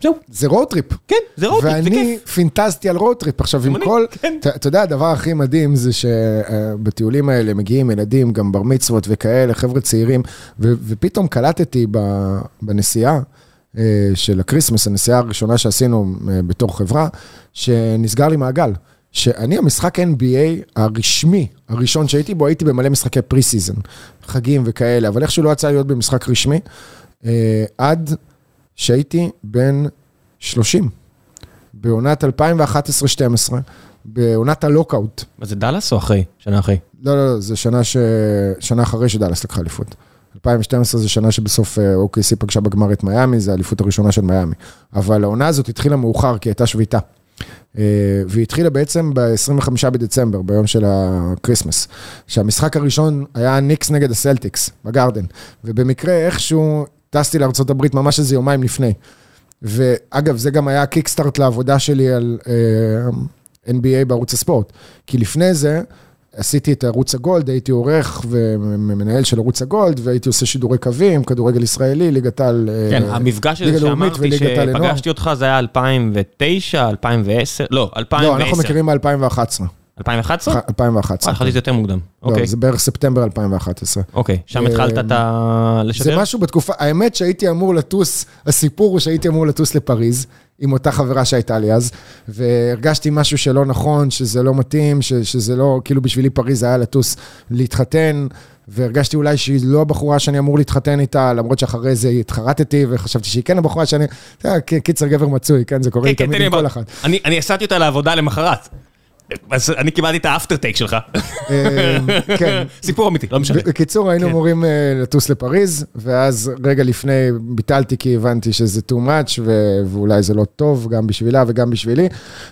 זהו. זה road trip. כן, זה trip, זה ואני כיף. פינטזתי על road trip. עכשיו, עם כל... כן. אתה יודע, הדבר הכי מדהים זה שבטיולים האלה מגיעים ילדים, גם בר מצוות וכאלה, חבר'ה צעירים, ופתאום קלטתי בנסיעה אה, של הקריסמס, הנסיעה הראשונה שעשינו אה, בתור חברה, שנסגר לי מעגל. שאני, המשחק NBA הרשמי, הראשון שהייתי בו, הייתי במלא משחקי preseason, חגים וכאלה, אבל איכשהו לא יצא להיות במשחק רשמי, אה, עד שהייתי בן 30, בעונת 2011-2012, בעונת ה lockout. מה זה דאלאס או אחרי? שנה אחרי. לא, לא, לא, זה שנה, ש... שנה אחרי שדאלאס לקחה אליפות. 2012 זה שנה שבסוף אה, OKC פגשה בגמר את מיאמי, זה האליפות הראשונה של מיאמי. אבל העונה הזאת התחילה מאוחר כי הייתה שביתה. והיא התחילה בעצם ב-25 בדצמבר, ביום של הקריסמס. שהמשחק הראשון היה ניקס נגד הסלטיקס, בגרדן. ובמקרה איכשהו טסתי לארה"ב ממש איזה יומיים לפני. ואגב, זה גם היה kickstart לעבודה שלי על uh, NBA בערוץ הספורט. כי לפני זה, עשיתי את ערוץ הגולד, הייתי עורך ומנהל של ערוץ הגולד, והייתי עושה שידורי קווים, כדורגל ישראלי, ליגת העל... כן, המפגש הזה שאמרתי שפגשתי אותך זה היה 2009, 2010, לא, 2010. לא, אנחנו מכירים מ-2011. 2011? 2011. חשבתי שזה יותר מוקדם. לא, זה בערך ספטמבר 2011. אוקיי, שם התחלת את ה... לשדר? זה משהו בתקופה, האמת שהייתי אמור לטוס, הסיפור הוא שהייתי אמור לטוס לפריז, עם אותה חברה שהייתה לי אז, והרגשתי משהו שלא נכון, שזה לא מתאים, שזה לא, כאילו בשבילי פריז היה לטוס להתחתן, והרגשתי אולי שהיא לא הבחורה שאני אמור להתחתן איתה, למרות שאחרי זה התחרטתי, וחשבתי שהיא כן הבחורה שאני... קיצר גבר מצוי, כן, זה קורה לי תמיד עם כל אחד. אני הסעתי אותה לעבודה למחרת. אז אני קיבלתי את האפטר טייק שלך. כן. סיפור אמיתי, לא משנה. בקיצור, היינו אמורים לטוס לפריז, ואז רגע לפני ביטלתי כי הבנתי שזה too much, ואולי זה לא טוב גם בשבילה וגם בשבילי.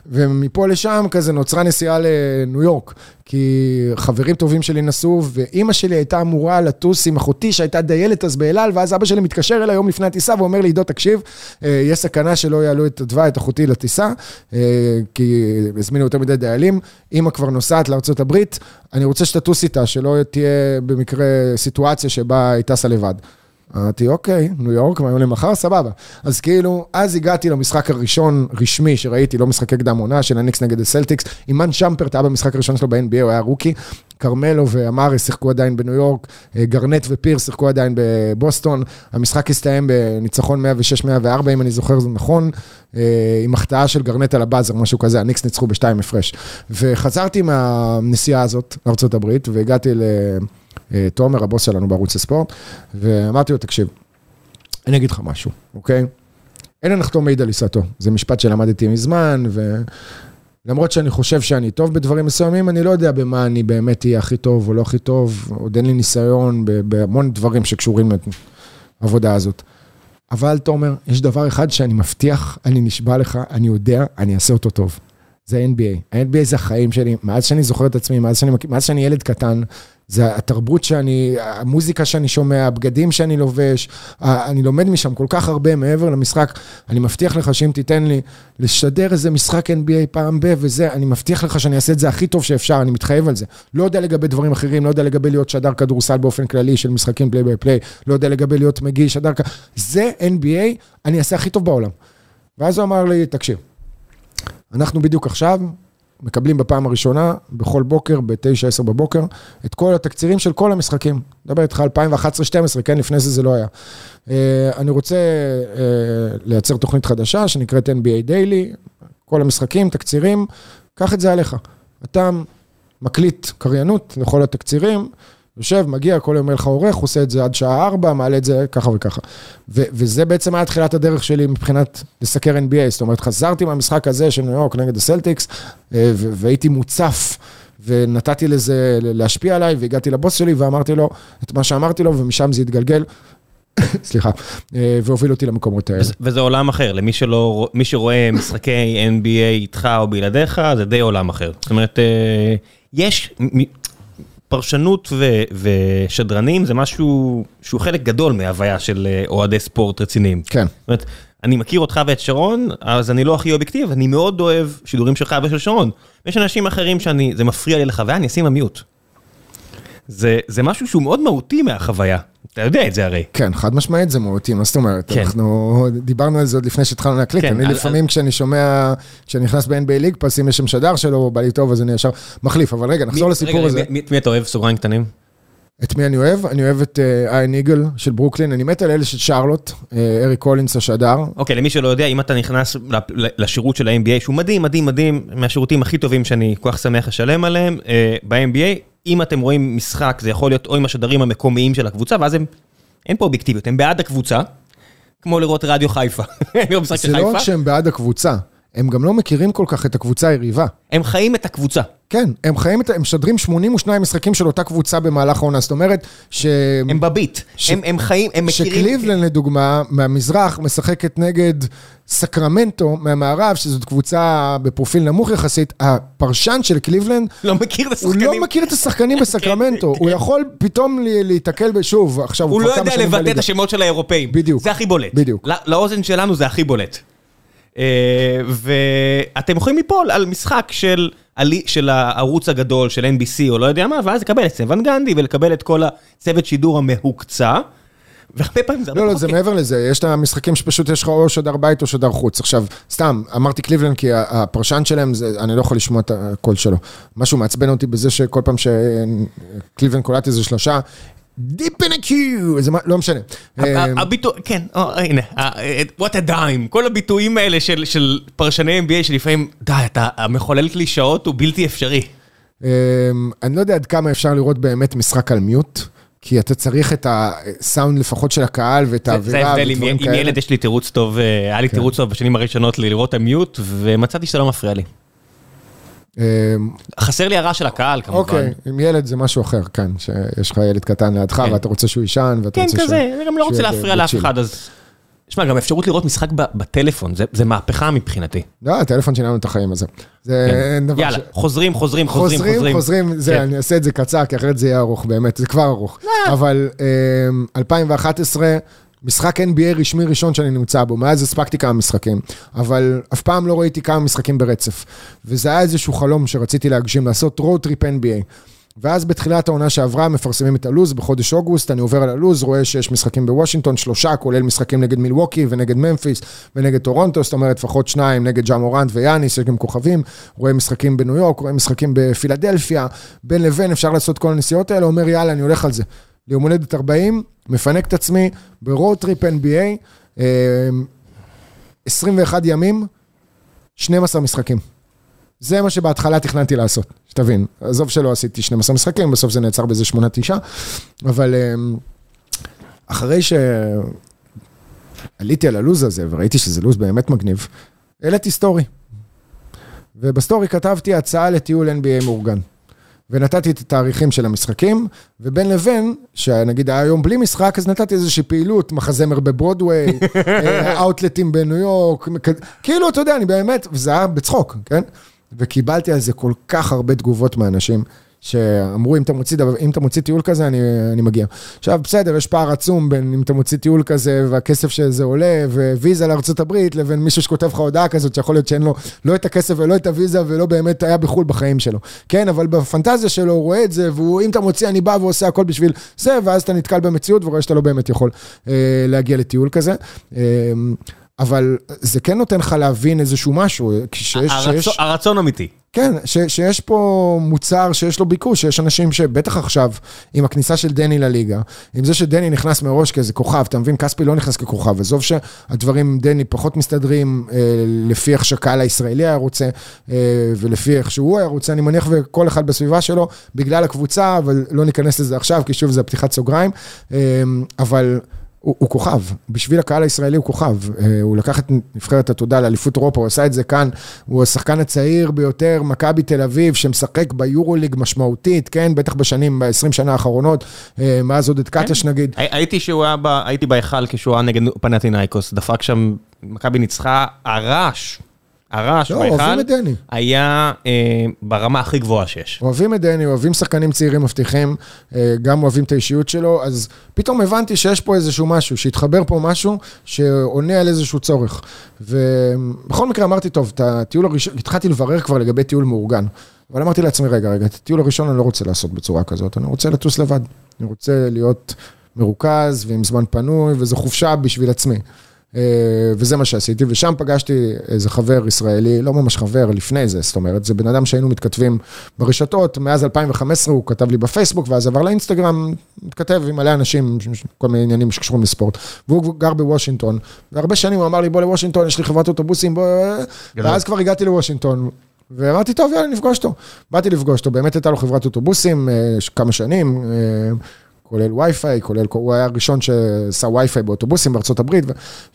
ומפה לשם כזה נוצרה נסיעה לניו יורק, כי חברים טובים שלי נסעו, ואימא שלי הייתה אמורה לטוס עם אחותי שהייתה דיילת אז באלעל, ואז אבא שלי מתקשר אליי יום לפני הטיסה ואומר לי, עידו, תקשיב, יש סכנה שלא יעלו את אדווה, את אחותי לטיסה, כי הזמינו יותר מדי דיילים. אימא כבר נוסעת לארה"ב, אני רוצה שתטוס איתה, שלא תהיה במקרה סיטואציה שבה היא טסה לבד. אמרתי, אוקיי, ניו יורק, מהיום למחר, סבבה. אז כאילו, אז הגעתי למשחק הראשון רשמי שראיתי, לא משחקי קדם עונה, של הניקס נגד הסלטיקס. אימאן שאמפרט היה במשחק הראשון שלו ב-NBA, הוא היה rookie. כרמלו ואמארה שיחקו עדיין בניו יורק, גארנט ופירס שיחקו עדיין בבוסטון. המשחק הסתיים בניצחון 106-104, אם אני זוכר זה נכון, עם החטאה של גארנט על ה buzzer, משהו כזה, הניקס ניצחו בשתיים הפרש. וחזרתי מהנסיעה הזאת לארה"ב, והגעתי ל... תומר, הבוס שלנו בערוץ הספורט, ואמרתי לו, תקשיב, אני אגיד לך משהו, אוקיי? אין הנחתום מעיד על עיסתו, זה משפט שלמדתי מזמן, ולמרות שאני חושב שאני טוב בדברים מסוימים, אני לא יודע במה אני באמת אהיה הכי טוב או לא הכי טוב, עוד אין לי ניסיון בהמון דברים שקשורים לעבודה הזאת. אבל תומר, יש דבר אחד שאני מבטיח, אני נשבע לך, אני יודע, אני אעשה אותו טוב. זה NBA. ה-NBA זה החיים שלי, מאז שאני זוכר את עצמי, מאז שאני, מאז שאני ילד קטן, זה התרבות שאני, המוזיקה שאני שומע, הבגדים שאני לובש, אני לומד משם כל כך הרבה מעבר למשחק. אני מבטיח לך שאם תיתן לי לשדר איזה משחק NBA פעם ב, וזה, אני מבטיח לך שאני אעשה את זה הכי טוב שאפשר, אני מתחייב על זה. לא יודע לגבי דברים אחרים, לא יודע לגבי להיות שדר כדורסל באופן כללי של משחקים פליי ביי פליי, לא יודע לגבי להיות מגיל שדר, זה NBA, אני אעשה הכי טוב בעולם. ואז הוא אמר לי, תקשיב, אנחנו בדיוק עכשיו מקבלים בפעם הראשונה, בכל בוקר, ב-9-10 בבוקר, את כל התקצירים של כל המשחקים. מדבר איתך 2011-2012, כן, לפני זה זה לא היה. אני רוצה לייצר תוכנית חדשה שנקראת NBA Daily, כל המשחקים, תקצירים, קח את זה עליך. אתה מקליט קריינות לכל התקצירים, יושב, מגיע, כל יום לך עורך, עושה את זה עד שעה 4, מעלה את זה ככה וככה. וזה בעצם היה תחילת הדרך שלי מבחינת לסקר NBA, זאת אומרת, חזרתי מהמשחק הזה של ניו יורק נגד הסלטיקס, והייתי מוצף, ונתתי לזה להשפיע עליי, והגעתי לבוס שלי ואמרתי לו את מה שאמרתי לו, ומשם זה התגלגל. סליחה, והוביל אותי למקומות האלה. וזה עולם אחר, למי שלא, מי שרואה משחקי NBA איתך או בלעדיך, זה די עולם אחר. זאת אומרת, יש... פרשנות ושדרנים זה משהו שהוא חלק גדול מההוויה של אוהדי ספורט רציניים. כן. זאת אומרת, אני מכיר אותך ואת שרון, אז אני לא הכי אובייקטיב, אני מאוד אוהב שידורים שלך ושל שרון. יש אנשים אחרים שאני, זה מפריע לי לחוויה, אני אשים המיוט. זה משהו שהוא מאוד מהותי מהחוויה. אתה יודע את זה הרי. כן, חד משמעית זה מהותי, מה זאת אומרת? אנחנו דיברנו על זה עוד לפני שהתחלנו להקליט. אני לפעמים כשאני שומע, כשאני נכנס ב-NBA ליג פאס, אם יש שם שדר שלו, בא לי טוב, אז אני ישר מחליף. אבל רגע, נחזור לסיפור הזה. רגע, מי אתה אוהב, סוגריים קטנים? את מי אני אוהב? אני אוהב את איין איגל של ברוקלין, אני מת על אלה של שרלוט, ארי קולינס השדר. אוקיי, למי שלא יודע, אם אתה נכנס לשירות של ה-NBA, שהוא מדהים, מדהים, מדהים, מהשירותים הכי טובים שאני כל כך שמח לשלם עליהם, ב-NBA, אם אתם רואים משחק, זה יכול להיות או עם השדרים המקומיים של הקבוצה, ואז הם, אין פה אובייקטיביות, הם בעד הקבוצה, כמו לראות רדיו חיפה. זה לא רק שהם בעד הקבוצה, הם גם לא מכירים כל כך את הקבוצה היריבה. הם חיים את הקבוצה. כן, הם חיים את, הם משדרים 82 משחקים של אותה קבוצה במהלך העונה, זאת אומרת ש... הם ב beat, ש- הם, הם חיים, הם מכירים... שקליבלנד לדוגמה, מהמזרח, משחקת נגד סקרמנטו מהמערב, שזאת קבוצה בפרופיל נמוך יחסית, הפרשן של קליבלנד, לא מכיר את הוא השחקנים. לא מכיר את השחקנים בסקרמנטו, הוא יכול פתאום להיתקל בשוב, עכשיו הוא כבר לא כמה יודע שנים לבטא את בליגה. השמות של האירופאים. בדיוק. זה הכי בולט. בדיוק. לא- לאוזן שלנו זה הכי בולט. אה, ואתם יכולים ליפול על משחק של, עלי- של הערוץ הגדול של NBC או לא יודע מה, ואז לקבל את ואן גנדי ולקבל את כל הצוות שידור המהוקצע. והרבה פעמים זה הרבה לא, לא, זה. מעבר לזה, יש את המשחקים שפשוט יש לך או שדר בית או שדר חוץ. עכשיו, סתם, אמרתי קליבלנד כי הפרשן שלהם, זה, אני לא יכול לשמוע את הקול שלו. משהו מעצבן אותי בזה שכל פעם שקליבלנד קולט איזה שלושה, deep in the Q, זה מה- לא משנה. אה, הביטוי, כן, או, הנה, אה, what a dime, כל הביטויים האלה של- של פרשני NBA שלפעמים, די, אתה המחולל קלישאות הוא בלתי אפשרי. אמ, אני לא יודע עד כמה אפשר לראות באמת משחק על מיוט, כי אתה צריך את הסאונד לפחות של הקהל ואת זה- זה האווירה ההבדל, עם ודברים עם כאלה. ילד יש לי תירוץ טוב, אה, היה לי תירוץ טוב בשנים הראשונות לראות המיוט, ומצאתי שזה לא מפריע לי. אמ, חסר לי הרע של הקהל כמובן. אוקיי, עם ילד זה משהו אחר, כאן, שיש לך ילד קטן לידך כן. ואתה רוצה שהוא יישן ואתה כן, רוצה שהוא... כזה, אני גם לא רוצה להפריע לאף. אחד, אז... שמע, גם אפשרות לראות משחק בטלפון, זה- זה מהפכה מבחינתי. לא, הטלפון שלנו את החיים הזה. זה כן. דבר יאללה, ש- חוזרים, חוזרים, חוזרים, חוזרים, חוזרים. חוזרים, זה, כן. אני אעשה את זה קצר, כי אחרת זה יהיה ארוך, באמת, זה כבר ארוך. אבל אמ, 2011, משחק NBA רשמי ראשון שאני נמצא בו, מאז הספקתי כמה משחקים, אבל אף פעם לא ראיתי כמה משחקים ברצף. וזה היה איזשהו חלום שרציתי להגשים, לעשות road trip NBA. ואז בתחילת העונה שעברה מפרסמים את הלו"ז בחודש אוגוסט, אני עובר על הלו"ז, רואה שיש משחקים בוושינגטון, שלושה, כולל משחקים נגד מילווקי ונגד ממפיס ונגד טורונטו, זאת אומרת לפחות שניים נגד ג'ה מורנט ויאניס, יש גם כוכבים, רואה משחקים בניו יורק, רואה משחקים בפילדלפיה, בין לבין אפשר לעשות כל הנסיעות האלה, אומר יאללה, אני הולך על זה. ליום הולדת 40, מפנק את עצמי ברוד טריפ NBA, אה, 21 ימים, 12 משחקים. זה מה שבהתחלה תכננתי לעשות, שתבין. עזוב שלא עשיתי 12 משחקים, בסוף זה נעצר באיזה 8-9, אבל אמ, אחרי שעליתי על הלו"ז הזה וראיתי שזה לו"ז באמת מגניב, העליתי סטורי. ובסטורי כתבתי הצעה לטיול NBA מאורגן. ונתתי את התאריכים של המשחקים, ובין לבין, שנגיד היה יום בלי משחק, אז נתתי איזושהי פעילות, מחזמר בברודוויי, אה, אאוטלטים בניו יורק, כאילו, אתה יודע, אני באמת, וזה היה בצחוק, כן? וקיבלתי על זה כל כך הרבה תגובות מאנשים, שאמרו, אם אתה מוציא, אם אתה מוציא טיול כזה, אני, אני מגיע. עכשיו, בסדר, יש פער עצום בין אם אתה מוציא טיול כזה, והכסף שזה עולה, וויזה לארה"ב, לבין מישהו שכותב לך הודעה כזאת, שיכול להיות שאין לו לא את הכסף ולא את הוויזה, ולא באמת היה בחו"ל בחיים שלו. כן, אבל בפנטזיה שלו הוא רואה את זה, והוא, אם אתה מוציא, אני בא ועושה הכל בשביל זה, ואז אתה נתקל במציאות ורואה שאתה לא באמת יכול אה, להגיע לטיול כזה. אה, אבל זה כן נותן לך להבין איזשהו משהו, כשיש... הרצון- שיש... הרצון אמיתי. כן, ש, שיש פה מוצר שיש לו ביקוש, שיש אנשים שבטח עכשיו, עם הכניסה של דני לליגה, עם זה שדני נכנס מראש כאיזה כוכב, אתה מבין, כספי לא נכנס ככוכב, עזוב שהדברים עם דני פחות מסתדרים אה, לפי איך שהקהל הישראלי היה רוצה, אה, ולפי איך שהוא היה רוצה, אני מניח, וכל אחד בסביבה שלו, בגלל הקבוצה, אבל לא ניכנס לזה עכשיו, כי שוב זה פתיחת סוגריים, אה, אבל... הוא, הוא כוכב, בשביל הקהל הישראלי הוא כוכב. אה, הוא לקח את נבחרת התודה לאליפות אירופה, הוא עשה את זה כאן. הוא השחקן הצעיר ביותר, מכבי תל אביב, שמשחק ביורוליג משמעותית, כן? בטח בשנים, ב-20 שנה האחרונות, אה, מאז עודד קטש נגיד. הי- הייתי שהוא היה ב- הייתי בהיכל כשהוא היה נגד פנטינאיקוס, דפק שם, מכבי ניצחה, הרעש, הרעש לא, בהיכל. היה אה, ברמה הכי גבוהה שיש. אוהבים את דני, אוהבים שחקנים צעירים מבטיחים, אה, גם אוהבים את האישיות שלו, אז פתאום הבנתי שיש פה איזשהו משהו, שהתחבר פה משהו שעונה על איזשהו צורך. ובכל מקרה אמרתי, טוב, את הטיול הראשון, התחלתי לברר כבר לגבי טיול מאורגן. אבל אמרתי לעצמי, רגע, רגע, את הטיול הראשון אני לא רוצה לעשות בצורה כזאת, אני רוצה לטוס לבד. אני רוצה להיות מרוכז ועם זמן פנוי, וזו חופשה בשביל עצמי. אה, וזה מה שעשיתי, ושם פגשתי איזה חבר ישראלי, לא ממש חבר, לפני זה, זאת אומרת, זה בן אדם שהיינו מתכתבים ברשתות, מאז 2015 הוא כתב לי בפייסבוק, ואז עבר לאינסטגרם, מתכתב עם מלא אנשים, כל מיני עניינים שקשורים לספורט, והוא גר בוושינגטון, והרבה שנים הוא אמר לי, בוא לוושינגטון, יש לי חברת אוטובוסים, בוא... גדול. ואז כבר הגעתי לוושינגטון, ואמרתי, טוב, יאללה, נפגוש אותו. באתי לפגוש אותו, באמת הייתה לו חברת אוטובוסים, אה, כמה שנים, אה, כולל וי-פיי, כולל, הוא היה הראשון שעשה וי-פיי באוטובוסים בארצות הברית,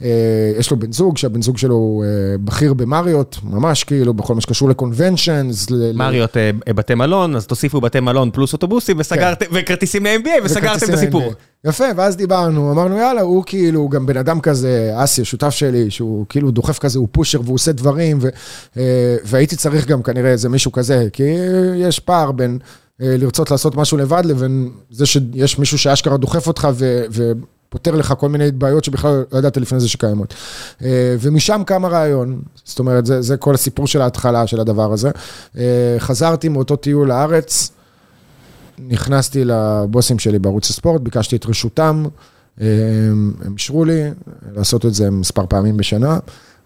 ויש לו בן זוג, שהבן זוג שלו הוא בכיר במריות, ממש כאילו, בכל מה שקשור לקונבנשנס. מריות בתי מלון, אז תוסיפו בתי מלון פלוס אוטובוסים, וסגרתם, וכרטיסים ל-NBA, וסגרתם את הסיפור. יפה, ואז דיברנו, אמרנו, יאללה, הוא כאילו גם בן אדם כזה, אסי, השותף שלי, שהוא כאילו דוחף כזה, הוא פושר והוא עושה דברים, ו, והייתי צריך גם כנראה איזה מישהו כזה, כי יש פער בין לרצות לעשות משהו לבד, לבין זה שיש מישהו שאשכרה דוחף אותך ו... ופותר לך כל מיני בעיות שבכלל לא ידעת לפני זה שקיימות. ומשם קם הרעיון, זאת אומרת, זה, זה כל הסיפור של ההתחלה של הדבר הזה. חזרתי מאותו טיול לארץ, נכנסתי לבוסים שלי בערוץ הספורט, ביקשתי את רשותם, הם אישרו לי לעשות את זה מספר פעמים בשנה.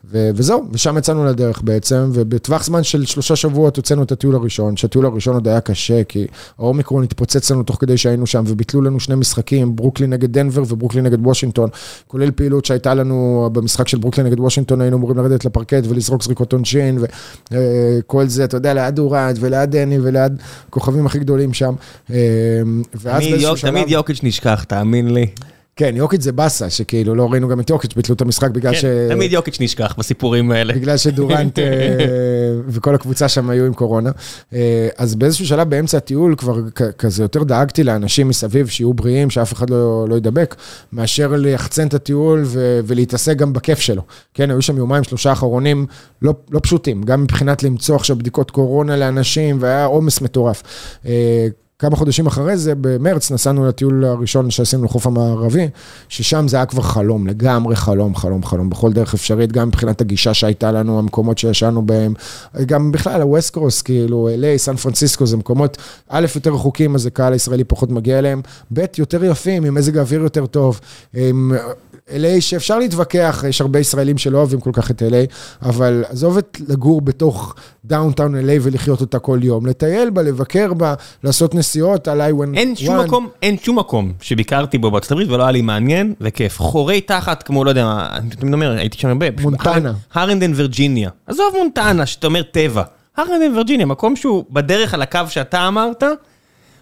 וזהו, ושם יצאנו לדרך בעצם, ובטווח זמן של שלושה שבועות הוצאנו את הטיול הראשון, שהטיול הראשון עוד היה קשה, כי האומיקרון התפוצץ לנו תוך כדי שהיינו שם, וביטלו לנו שני משחקים, ברוקלין נגד דנבר וברוקלין נגד וושינגטון, כולל פעילות שהייתה לנו במשחק של ברוקלין נגד וושינגטון, היינו אמורים לרדת לפרקט ולזרוק זריקות עונשין, וכל זה, אתה יודע, ליד אורד וליד דני וליד הכוכבים הכי גדולים שם. תמיד יוקיץ' נשכח, תאמין לי. כן, יוקיץ' זה באסה, שכאילו לא ראינו גם את יוקיץ', ביטלו את המשחק בגלל ש... כן, תמיד יוקיץ' נשכח בסיפורים האלה. בגלל שדורנט וכל הקבוצה שם היו עם קורונה. אז באיזשהו שלב באמצע הטיול כבר כזה יותר דאגתי לאנשים מסביב שיהיו בריאים, שאף אחד לא, לא ידבק, מאשר ליחצן את הטיול ולהתעסק גם בכיף שלו. כן, היו שם יומיים, שלושה אחרונים לא, לא פשוטים, גם מבחינת למצוא עכשיו בדיקות קורונה לאנשים, והיה עומס מטורף. כמה חודשים אחרי זה, במרץ, נסענו לטיול הראשון שעשינו לחוף המערבי, ששם זה היה כבר חלום, לגמרי חלום, חלום, חלום, בכל דרך אפשרית, גם מבחינת הגישה שהייתה לנו, המקומות שישנו בהם, גם בכלל, הווסט קרוס, כאילו, LA, סן פרנסיסקו, זה מקומות, א', יותר רחוקים, אז הקהל הישראלי פחות מגיע אליהם, ב', יותר יפים, עם מזג האוויר יותר טוב, עם... LA שאפשר להתווכח, יש הרבה ישראלים שלא אוהבים כל כך את LA, אבל עזוב את לגור בתוך דאונטאון LA ולחיות אותה כל יום, לטייל בה, לבקר בה, לעשות נסיעות על ה-I-one. אין שום מקום, אין שום מקום שביקרתי בו בארצות הברית ולא היה לי מעניין וכיף. חורי תחת, כמו לא יודע מה, אני תמיד אומר, הייתי שם הרבה. מונטנה. הרנדון וירג'יניה. עזוב מונטנה, שאתה אומר טבע. הרנדן וירג'יניה, מקום שהוא בדרך על הקו שאתה אמרת,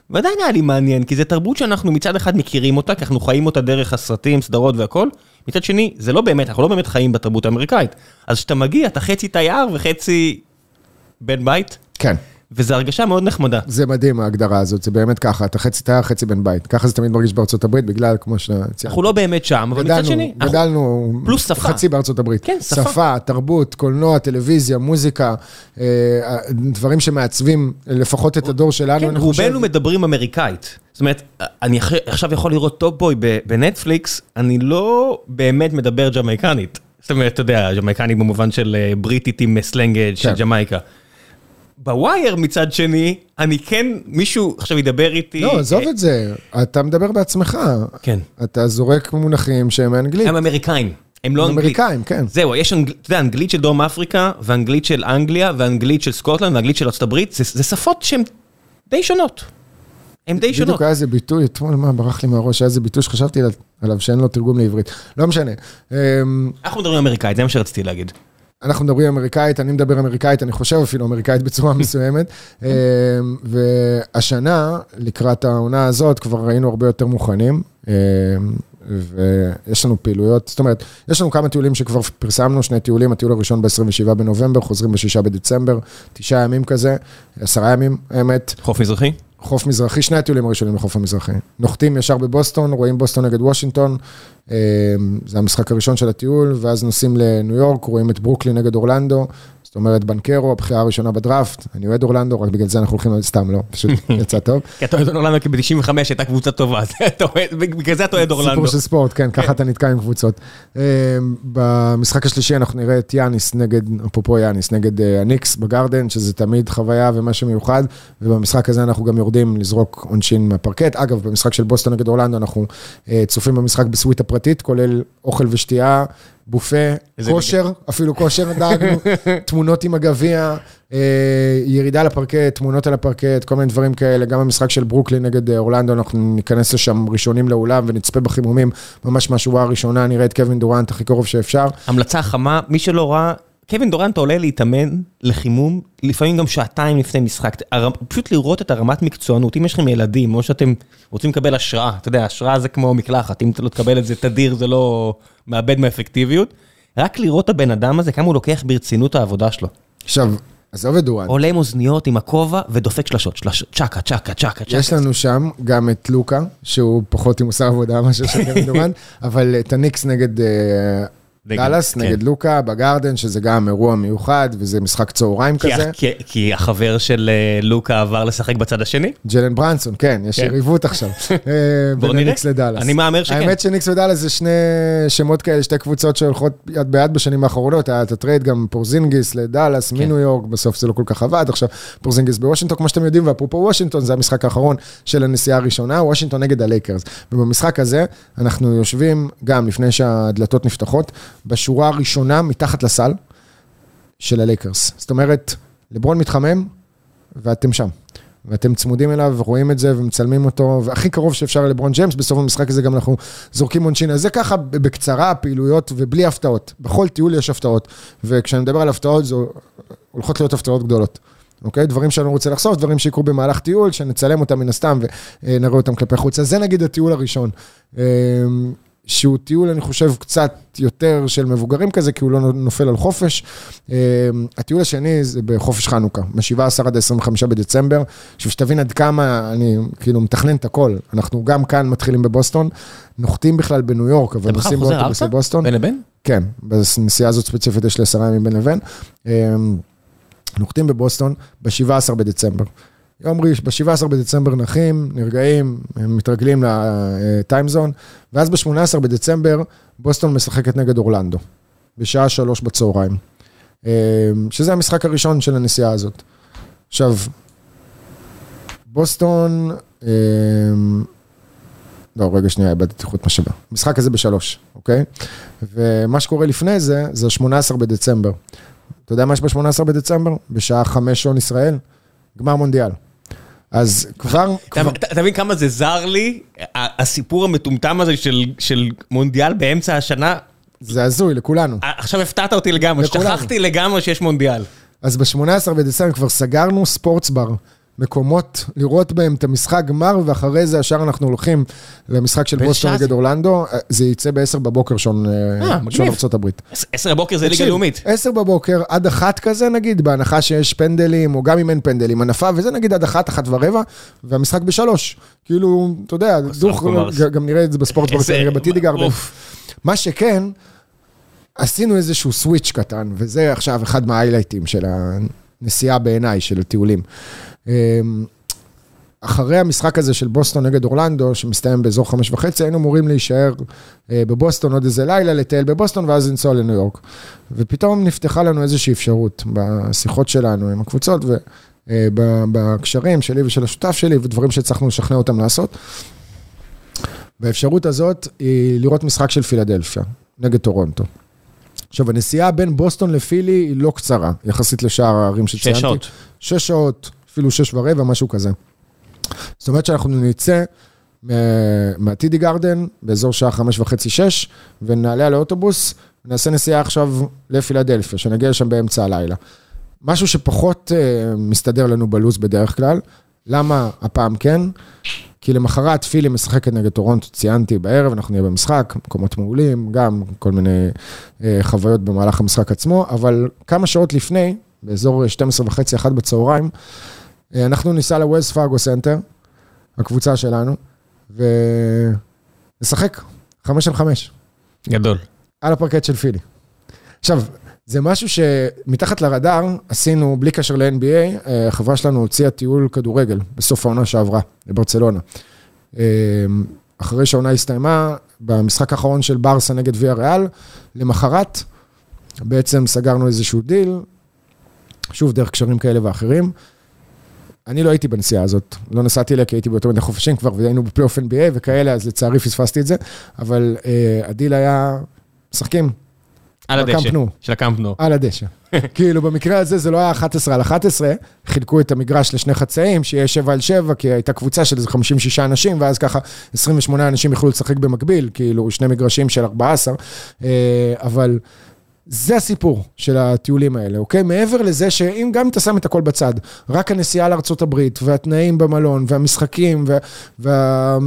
ועדיין היה לי מעניין, כי זו תרבות שאנחנו מצד אחד מכירים אותה, כי אנחנו חיים אותה דרך הסרטים, סדרות והכל, מצד שני, זה לא באמת, אנחנו לא באמת חיים בתרבות האמריקאית. אז כשאתה מגיע, אתה חצי תייר וחצי בן בית. כן. וזו הרגשה מאוד נחמדה. זה מדהים ההגדרה הזאת, זה באמת ככה, אתה חצי תייר, חצי בן בית. ככה זה תמיד מרגיש בארצות הברית, בגלל, כמו ציינת. אנחנו לא באמת שם, אבל מצד שני... גדלנו... פלוס שפה. חצי בארצות הברית. כן, שפה. שפה, תרבות, קולנוע, טלוויזיה, מוזיקה, דברים שמעצבים לפחות את הדור שלנו, כן, רובנו מדברים אמריקאית. זאת אומרת, אני עכשיו יכול לראות טופ בוי בנטפליקס, אני לא באמת מדבר ג'מייקנית. זאת אומרת, אתה יודע, ג'מייקנית במובן של בריטית עם סלנג של ג'מייקה. ב"הוויר" מצד שני, אני כן, מישהו עכשיו ידבר איתי... לא, עזוב את זה, אתה מדבר בעצמך. כן. אתה זורק מונחים שהם מאנגלית. הם אמריקאים, הם לא אנגלית. אמריקאים, כן. זהו, יש, אתה יודע, אנגלית של דרום אפריקה, ואנגלית של אנגליה, ואנגלית של סקוטלנד, ואנגלית של ארצות הברית, זה שפות שהן די שונות. הן די שונות. בדיוק היה איזה ביטוי, אתמול מה ברח לי מהראש, היה איזה ביטוי שחשבתי עליו שאין לו תרגום לעברית. לא משנה. אנחנו מדברים אמריקאית, זה מה שרציתי להגיד. אנחנו מדברים אמריקאית, אני מדבר אמריקאית, אני חושב אפילו אמריקאית בצורה מסוימת. והשנה, לקראת העונה הזאת, כבר היינו הרבה יותר מוכנים. ויש לנו פעילויות, זאת אומרת, יש לנו כמה טיולים שכבר פרסמנו, שני טיולים, הטיול הראשון ב-27 בנובמבר, חוזרים ב-6 בדצמבר, תשעה ימים כזה, עשרה ימים, האמת. חוף מזרחי? חוף מזרחי, שני הטיולים הראשונים לחוף המזרחי. נוחתים ישר בבוסטון, רואים בוסטון נגד וושינגטון, זה המשחק הראשון של הטיול, ואז נוסעים לניו יורק, רואים את ברוקלין נגד אורלנדו, זאת אומרת, בנקרו, הבחירה הראשונה בדראפט, אני אוהד אורלנדו, רק בגלל זה אנחנו הולכים, סתם לא, פשוט יצא טוב. כי אתה אוהד אורלנדו, כי ב-95 הייתה קבוצה טובה, בגלל זה אתה אוהד אורלנדו. סיפור של ספורט, כן, ככה אתה נתקע עם קבוצות. במשחק השלישי אנחנו נראה את יאניס נגד, אפרופו יאניס, נגד הניקס בגרדן, שזה תמיד חוויה ומשהו מיוחד, ובמשחק הזה אנחנו גם יורדים לזרוק עונשין מהפרקט. אגב, במשחק של בוסטון נגד אורלנדו, אנחנו צופים במשחק בסוויטה פרטית, כולל אוכל ושתייה. בופה, כושר, אפילו כושר דאגנו, תמונות עם הגביע, ירידה לפרקט, תמונות על הפרקט, כל מיני דברים כאלה, גם במשחק של ברוקלין נגד אורלנדו, אנחנו ניכנס לשם ראשונים לאולם ונצפה בחימומים, ממש מהשורה הראשונה, נראה את קווין דורנט הכי קרוב שאפשר. המלצה חמה, מי שלא ראה, קווין דורנט עולה להתאמן לחימום, לפעמים גם שעתיים לפני משחק, פשוט לראות את הרמת מקצוענות, אם יש לכם ילדים, או שאתם רוצים לקבל השראה, אתה יודע, השראה זה כמו מקלחת, אם אתה לא תקבל את זה תדיר, זה לא מאבד מאפקטיביות. רק לראות את הבן אדם הזה, כמה הוא לוקח ברצינות העבודה שלו. עכשיו, עזוב את דורנט. עולה עם אוזניות, עם הכובע, ודופק שלשות, שלשות, צ'קה, צ'קה, צ'קה, צ'קה. יש לנו שם גם את לוקה, שהוא פחות עם מוסר עבודה מאשר של קווין דורנט, אבל את הניקס נגד... דאלאס כן. נגד לוקה בגרדן, שזה גם אירוע מיוחד, וזה משחק צהריים כי- כזה. כי- כי החבר של אה, לוקה עבר לשחק בצד השני? ג'לן ברנסון, כן, יש כן. יריבות עכשיו. אה, בוא נראה. הניקס לדאלאס. אני מהמר שכן. האמת שניקס ודאלאס זה שני שמות כאלה, שתי קבוצות שהולכות יד ביד בשנים האחרונות. היה את הטרייד עם פורזינגיס לדאלאס, כן. מניו יורק, בסוף זה לא כל כך עבד. עכשיו פורזינגיס בוושינגטון, כמו שאתם יודעים, ואפרופו וושינגטון, זה המשחק האחרון של הנסיעה הראשונה, וושינגטון נגד הלייקרס. ובמשחק הזה, אנחנו יושבים, גם לפני שהדלתות נפתחות, בשורה הראשונה מתחת לסל של הלייקרס. זאת אומרת, לברון מתחמם, ואתם שם. ואתם צמודים אליו, רואים את זה ומצלמים אותו, והכי קרוב שאפשר לברון ג'יימס, בסוף המשחק הזה גם אנחנו זורקים עונשין. אז זה ככה בקצרה, פעילויות ובלי הפתעות. בכל טיול יש הפתעות. וכשאני מדבר על הפתעות, זה הולכות להיות הפתעות גדולות. אוקיי? דברים שאני לא רוצה לחשוף, דברים שיקרו במהלך טיול, שנצלם אותם מן הסתם ונראה אותם כלפי חוץ. אז זה נגיד הטיול הראשון. שהוא טיול, אני חושב, קצת יותר של מבוגרים כזה, כי הוא לא נופל על חופש. אמ, הטיול השני זה בחופש חנוכה, מ-17 עד 25 בדצמבר. עכשיו, שתבין עד כמה אני כאילו מתכנן את הכל. אנחנו גם כאן מתחילים בבוסטון, נוחתים בכלל בניו יורק, אבל אתה בכלל נוסעים חוזר באוטובוס ארצה? לבוסטון. בין לבין? כן, בנסיעה הזאת ספציפית יש לי עשרה ימים בין לבין. אמ, נוחתים בבוסטון ב-17 בדצמבר. יום ראש, ב-17 בדצמבר נחים, נרגעים, מתרגלים לטיימזון, ואז ב-18 בדצמבר בוסטון משחקת נגד אורלנדו, בשעה שלוש בצהריים. אמ, שזה המשחק הראשון של הנסיעה הזאת. עכשיו, בוסטון, אמ, לא, רגע שנייה, איבדתי חוט משאבה. המשחק הזה בשלוש, אוקיי? ומה שקורה לפני זה, זה 18 בדצמבר. אתה יודע מה יש ב-18 בדצמבר? בשעה חמש שעון ישראל, גמר מונדיאל. אז כבר... אתה מבין כמה זה זר לי, הסיפור המטומטם הזה של- מונדיאל באמצע השנה? זה הזוי לכולנו. עכשיו הפתעת אותי לגמרי. שכחתי לגמרי שיש מונדיאל. אז ב-18 בדצמבר כבר סגרנו ספורטס בר, מקומות לראות בהם את המשחק גמר, ואחרי זה ישר אנחנו הולכים למשחק של בוסטון נגד? אורלנדו, זה יצא ב-10 בבוקר שעון אה. עש- עשר בבוקר זה ליגה לאומית. 10 בבוקר עד אחת כזה נגיד, בהנחה שיש פנדלים, או גם אם אין פנדלים, הנפה, וזה נגיד עד אחת, אחת ורבע, והמשחק בשלוש. כאילו, אתה יודע, דוך. גם נראה את זה בספורט, נראה בטי די גרדן. אוף. מה שכן, עשינו איזשהו switch קטן, וזה עכשיו אחד מה highlights של הנסיעה בעיניי, של הטיולים. אמ, אחרי המשחק הזה של בוסטון נגד אורלנדו, שמסתיים באזור חמש וחצי, היינו אמורים להישאר אה, בבוסטון עוד איזה לילה, לטייל בבוסטון, ואז לנסוע לניו יורק. ופתאום נפתחה לנו איזושהי אפשרות בשיחות שלנו עם הקבוצות, ובקשרים שלי ושל השותף שלי, ודברים שהצלחנו לשכנע אותם לעשות. והאפשרות הזאת היא לראות משחק של פילדלפיה, נגד טורונטו. עכשיו, הנסיעה בין בוסטון לפילי היא לא קצרה, יחסית לשאר הערים שציינתי. שש שעות. שש שעות, אפילו שש ורבע, משהו כזה. זאת אומרת שאנחנו נצא מה- מהטידי גרדן באזור שעה חמש וחצי, שש, ונעלה על האוטובוס, נעשה נסיעה עכשיו לפילדלפיה, שנגיע לשם באמצע הלילה. משהו שפחות uh, מסתדר לנו בלו"ז בדרך כלל. למה הפעם כן? כי למחרת פילי משחקת נגד טורונטו, ציינתי בערב, אנחנו נהיה במשחק, מקומות מעולים, גם כל מיני uh, חוויות במהלך המשחק עצמו, אבל כמה שעות לפני, באזור 12 וחצי, אחת בצהריים, אנחנו ניסע לווילס פארגו סנטר, הקבוצה שלנו, ונשחק חמש על חמש, גדול. על הפרקט של פילי. עכשיו, זה משהו שמתחת לרדאר עשינו, בלי קשר ל-NBA, אה, החברה שלנו הוציאה טיול כדורגל בסוף העונה שעברה, לברצלונה. אה, אחרי שהעונה הסתיימה, במשחק האחרון של ברסה נגד ויה ריאל, למחרת בעצם סגרנו איזשהו דיל, שוב, דרך קשרים כאלה ואחרים. אני לא הייתי בנסיעה הזאת, לא נסעתי אליה כי הייתי ביותר מדי חופשים כבר, והיינו בפלייאוף NBA וכאלה, אז לצערי פספסתי את זה, אבל אה, הדיל היה, משחקים על הדשא. של הקאמפ נו. על הדשא. כאילו, במקרה הזה זה לא היה 11 על 11, חילקו את המגרש לשני חצאים, שיהיה 7 על 7, כי הייתה קבוצה של איזה 56 אנשים, ואז ככה 28 אנשים יכלו לשחק במקביל, כאילו, שני מגרשים של 14, אה, אבל זה הסיפור של הטיולים האלה, אוקיי? מעבר לזה שאם גם אתה שם את הכל בצד, רק הנסיעה לארה"ב והתנאים במלון והמשחקים וה, וה,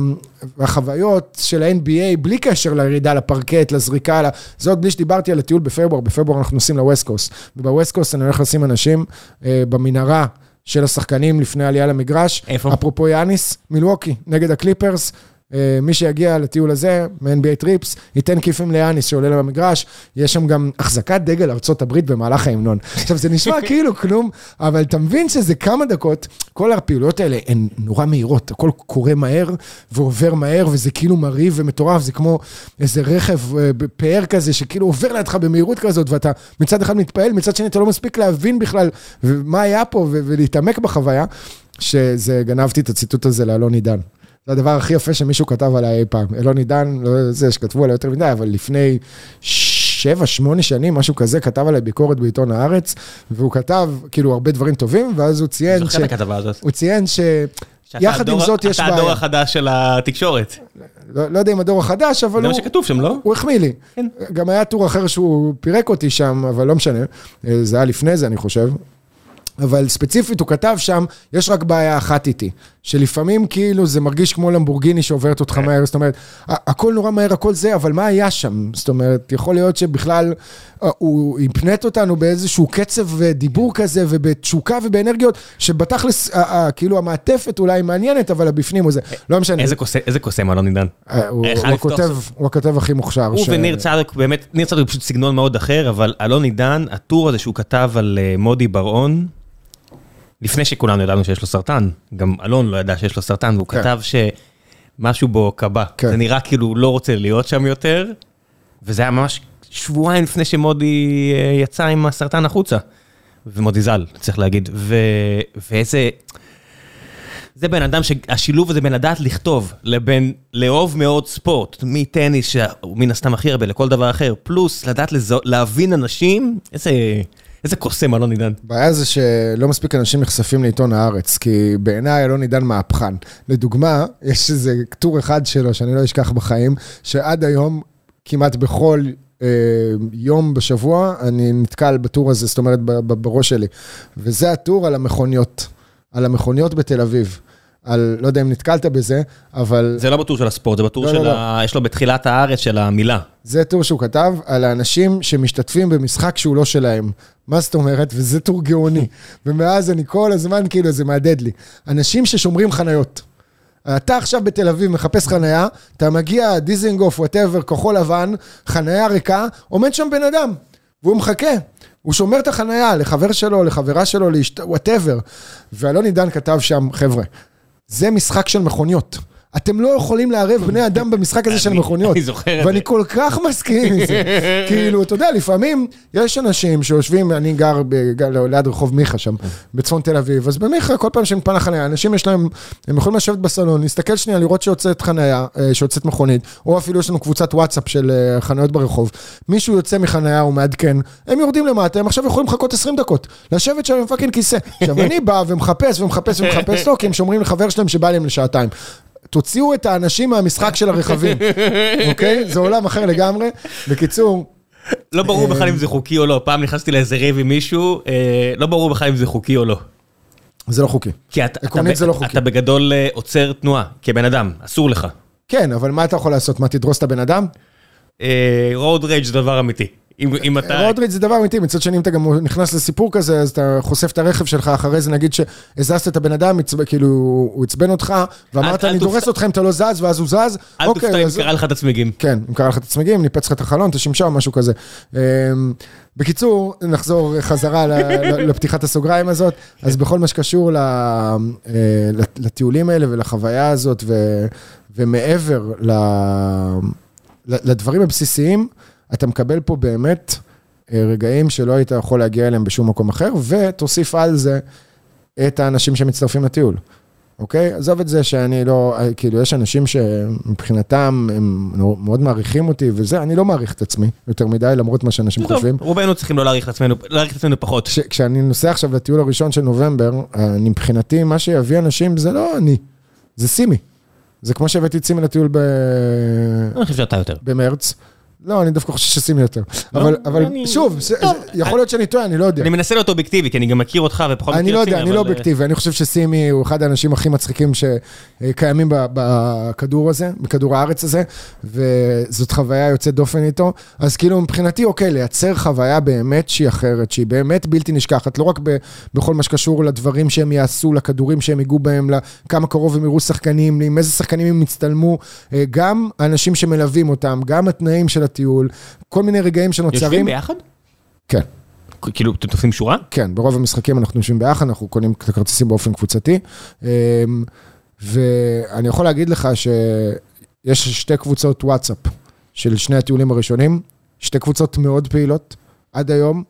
והחוויות של ה-NBA, בלי קשר לירידה לפרקט, לזריקה, זה עוד בלי שדיברתי על הטיול בפברואר, בפברואר אנחנו נוסעים ל West Coast, וב West Coast אני הולך לשים אנשים אה, במנהרה. של השחקנים לפני עלייה למגרש. איפה? אפרופו יאניס, מילווקי, נגד הקליפרס. אה, מי שיגיע לטיול הזה, מ-NBA טריפס, ייתן כיפים ליאניס שעולה למגרש, יש שם גם החזקת דגל ארצות הברית במהלך ההמנון. עכשיו, זה נשמע כאילו כלום, אבל אתה מבין שזה כמה דקות, כל הפעילויות האלה הן נורא מהירות, הכל קורה מהר ועובר מהר, וזה כאילו מרהיב ומטורף, זה כמו איזה רכב אה, פאר כזה, שכאילו עובר לידך במהירות כזאת, ואתה מצד אחד מתפעל, מצד שני אתה לא מספיק להבין בכלל מה היה פה ולהתעמק בחוויה, שזה, גנבתי את הציטוט הזה לאלון עידן. זה הדבר הכי יפה שמישהו כתב עליי אי פעם. אלון עידן, לא זה שכתבו עליי יותר מדי, אבל לפני שבע, שמונה שנים, משהו כזה, כתב עליי ביקורת בעיתון הארץ, והוא כתב כאילו הרבה דברים טובים, ואז הוא ציין ש... הוא ציין ש... יחד עם זאת יש בעיה. אתה הדור החדש של התקשורת. לא, לא יודע אם הדור החדש, אבל זה הוא... מה שכתוב שם, לא? הוא החמיא לי. כן. גם היה טור אחר שהוא פירק אותי שם, אבל לא משנה. זה היה לפני זה, אני חושב. אבל ספציפית הוא כתב שם, יש רק בעיה אחת איתי, שלפעמים כאילו זה מרגיש כמו למבורגיני שעוברת אותך מהר, זאת אומרת, הכל נורא מהר, הכל זה, אבל מה היה שם? זאת אומרת, יכול להיות שבכלל הוא הפנט אותנו באיזשהו קצב דיבור כזה, ובתשוקה ובאנרגיות, שבתכלס, כאילו המעטפת אולי מעניינת, אבל הבפנים הוא זה, לא משנה. איזה קוסם אלון עידן. הוא הכותב הכי מוכשר. הוא וניר צדוק, באמת, ניר צדוק פשוט סגנון מאוד אחר, אבל אלון עידן, הטור הזה שהוא כתב על מודי בר-און, לפני שכולנו ידענו שיש לו סרטן, גם אלון לא ידע שיש לו סרטן, והוא כתב שמשהו בו קבע. זה נראה כאילו הוא לא רוצה להיות שם יותר, וזה היה ממש שבועיים לפני שמודי יצא עם הסרטן החוצה. ומודי ז"ל, צריך להגיד. ואיזה... זה בן אדם שהשילוב הזה בין לדעת לכתוב, לבין לאהוב מאוד ספורט, מטניס, שהוא מן הסתם הכי הרבה, לכל דבר אחר, פלוס לדעת להבין אנשים, איזה... איזה קוסם אלון עידן. הבעיה זה שלא מספיק אנשים נחשפים לעיתון הארץ, כי בעיניי אלון עידן מהפכן. לדוגמה, יש איזה טור אחד שלו שאני לא אשכח בחיים, שעד היום, כמעט בכל אה, יום בשבוע, אני נתקל בטור הזה, זאת אומרת, בראש שלי. וזה הטור על המכוניות, על המכוניות בתל אביב. על, לא יודע אם נתקלת בזה, אבל... זה לא בטור של הספורט, זה בטור לא, של לא, ה... לא. יש לו בתחילת הארץ של המילה. זה טור שהוא כתב על האנשים שמשתתפים במשחק שהוא לא שלהם. מה זאת אומרת? וזה טור גאוני. ומאז אני כל הזמן, כאילו, זה מהדהד לי. אנשים ששומרים חניות. אתה עכשיו בתל אביב מחפש חניה, אתה מגיע, דיזינגוף, whatever, כחול לבן, חניה ריקה, עומד שם בן אדם, והוא מחכה. הוא שומר את החניה לחבר שלו, לחברה שלו, whatever. ואלון עידן כתב שם, חבר'ה, זה משחק של מכוניות. אתם לא יכולים לערב בני אדם במשחק הזה של מכוניות. אני זוכר את זה. ואני כל כך מסכים עם זה. כאילו, אתה יודע, לפעמים יש אנשים שיושבים, אני גר ליד רחוב מיכה שם, בצפון תל אביב, אז במיכה, כל פעם שמתפנה חניה, אנשים יש להם, הם יכולים לשבת בסלון, להסתכל שנייה, לראות שיוצאת חניה, אה, שיוצאת מכונית, או אפילו יש לנו קבוצת וואטסאפ של אה, חניות ברחוב. מישהו יוצא מחניה, הוא מעדכן, הם יורדים למטה, הם עכשיו יכולים לחכות 20 דקות, לשבת שם עם fucking כיסא. עכשיו, אני בא ומחפש ומחפש ומחפש לו, כי הם שומרים לחבר שלהם שבא להם לשעתיים. תוציאו את האנשים מהמשחק של הרכבים, אוקיי? זה עולם אחר לגמרי. בקיצור... לא ברור בכלל אם זה חוקי או לא. פעם נכנסתי לאיזה ריב עם מישהו, אה, לא ברור בכלל אם זה חוקי או לא. זה לא חוקי. כי עקרונית זה לא חוקי. אתה בגדול אה, עוצר תנועה, כבן אדם, אסור לך. כן, אבל מה אתה יכול לעשות? מה, תדרוס את הבן אדם? רוד רייג' זה דבר אמיתי. אם אתה... רודריץ' זה דבר אמיתי, מצד שני אם אתה גם נכנס לסיפור כזה, אז אתה חושף את הרכב שלך, אחרי זה נגיד שהזזת את הבן אדם, כאילו, הוא עצבן אותך, ואמרת, אני דורס אותך אם אתה לא זז, ואז הוא זז. אל תופתע אם קרה לך את הצמיגים. כן, אם קרה לך את הצמיגים, ניפץ לך את החלון, את השמשה, משהו כזה. אמ, בקיצור, נחזור חזרה לפתיחת הסוגריים הזאת, אז בכל מה שקשור אה, לטיולים האלה ולחוויה הזאת, ומעבר לדברים הבסיסיים, אתה מקבל פה באמת אה, רגעים שלא היית יכול להגיע אליהם בשום מקום אחר, ותוסיף על זה את האנשים שמצטרפים לטיול. אוקיי? עזוב את זה שאני לא, אה, כאילו, יש אנשים שמבחינתם הם מאוד מעריכים אותי וזה, אני לא מעריך את עצמי יותר מדי, למרות מה שאנשים חושבים. רובנו צריכים לא להעריך את עצמנו, להעריך את עצמנו פחות. כשאני נוסע עכשיו לטיול הראשון של נובמבר, אני מבחינתי, מה שיביא אנשים זה לא אני, זה סימי. זה כמו שהבאתי את סימי לטיול ב... אני חושב שאתה יותר. במרץ. לא, אני דווקא חושב שסימי יותר. לא, אבל, אבל אני- שוב, זה- יכול להיות שאני טועה, אני לא יודע. אני מנסה להיות אובייקטיבי, כי אני גם מכיר אותך ופחות מכיר אני את לא יודע, סימי, אני לא אבל, אה, אובייקטיבי, אני חושב שסימי הוא אחד האנשים הכי מצחיקים שקיימים ב- בכדור הזה, בכדור הארץ הזה, וזאת חוויה יוצאת דופן איתו. אז כאילו מבחינתי, אוקיי, לייצר חוויה באמת שהיא אחרת, שהיא באמת בלתי נשכחת, לא רק ב- בכל מה שקשור לדברים שהם יעשו, לכדורים שהם ייגעו בהם, לכמה קרוב הם יראו שחקנים, עם איזה שחקנים הם יצטלמו, אה, גם האנשים שמלווים אותם, גם התנאים של הטיול, כל מיני רגעים יושבים שנוצרים. ביחד? כן. כאילו, אתם תופסים שורה? כן, ברוב המשחקים אנחנו יושבים ביחד, אנחנו קונים את הכרטיסים באופן קבוצתי. אמ, ואני יכול להגיד לך שיש שתי קבוצות וואטסאפ של שני הטיולים הראשונים, שתי קבוצות מאוד פעילות עד היום.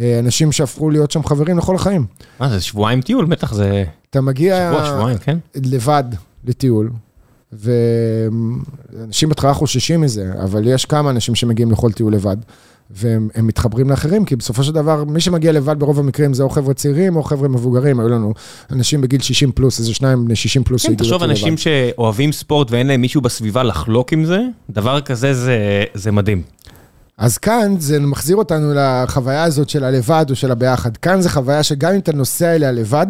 אה, אנשים שהפכו להיות שם חברים לכל החיים. מה זה, שבועיים טיול? בטח זה אתה מגיע שבוע, שבועיים, כן? לבד לטיול, ואנשים בהתחלה חוששים מזה, אבל יש כמה אנשים שמגיעים לכל טיול לבד, והם הם מתחברים לאחרים, כי בסופו של דבר, מי שמגיע לבד ברוב המקרים זה או חבר'ה צעירים או חבר'ה מבוגרים, היו לנו אנשים בגיל 60 פלוס, איזה שניים בני 60 פלוס כן, תחשוב, אנשים לבד. שאוהבים ספורט ואין להם מישהו בסביבה לחלוק עם זה, דבר כזה זה- זה מדהים. אז כאן זה מחזיר אותנו לחוויה הזאת של הלבד או של הביחד. כאן זה חוויה שגם אם אתה נוסע אליה לבד,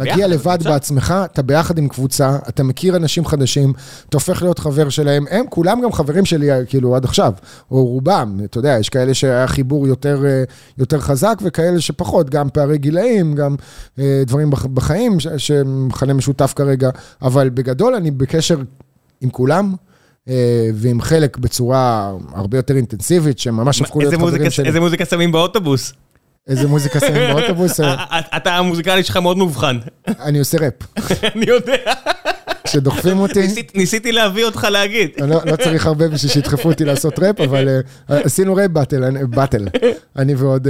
מגיע ביחד, לבד בקבוצה? בעצמך, אתה ביחד עם קבוצה, אתה מכיר אנשים חדשים, אתה הופך להיות חבר שלהם, הם כולם גם חברים שלי, כאילו, עד עכשיו, או רובם, אתה יודע, יש כאלה שהיה חיבור יותר, אה, יותר חזק, וכאלה שפחות, גם פערי גילאים, גם אה, דברים בח- בחיים, ש- שמכנה משותף כרגע, אבל בגדול אני בקשר עם כולם. אה, ועם חלק בצורה הרבה יותר אינטנסיבית, שהם ממש הפכו להיות חברים שלי. איזה מוזיקה שמים באוטובוס? איזה מוזיקה שמים באוטובוס, אה, אה, אתה המוזיקלי שלך מאוד מובחן. אני עושה ראפ. אני יודע. כשדוחפים אותי... ניסית- ניסיתי להביא אותך להגיד. לא, לא צריך הרבה בשביל שידחפו אותי לעשות ראפ, אבל עשינו rap battle, battle. אני ועוד,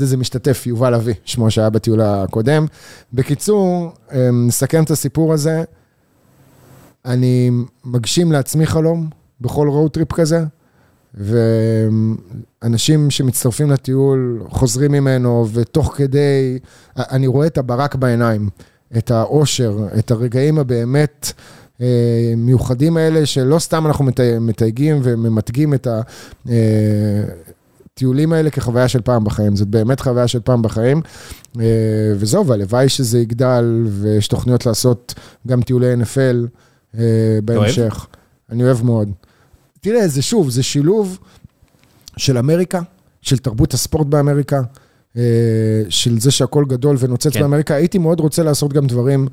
איזה משתתף, יובל אבי, שמו שהיה בטיול הקודם. בקיצור, נסכם את הסיפור הזה. אני מגשים לעצמי חלום בכל road trip כזה, ואנשים שמצטרפים לטיול חוזרים ממנו, ותוך כדי, אני רואה את הברק בעיניים, את האושר, את הרגעים הבאמת אה, מיוחדים האלה, שלא סתם אנחנו מתי- מתייגים וממתגים את הטיולים האלה כחוויה של פעם בחיים, זאת באמת חוויה של פעם בחיים. אה, וזהו, והלוואי שזה יגדל, ויש תוכניות לעשות גם טיולי NFL אה, בהמשך. אני אוהב מאוד. תראה, זה שוב, זה שילוב של אמריקה, של תרבות הספורט באמריקה, אה, של זה שהכל גדול ונוצץ כן. באמריקה. הייתי מאוד רוצה לעשות גם דברים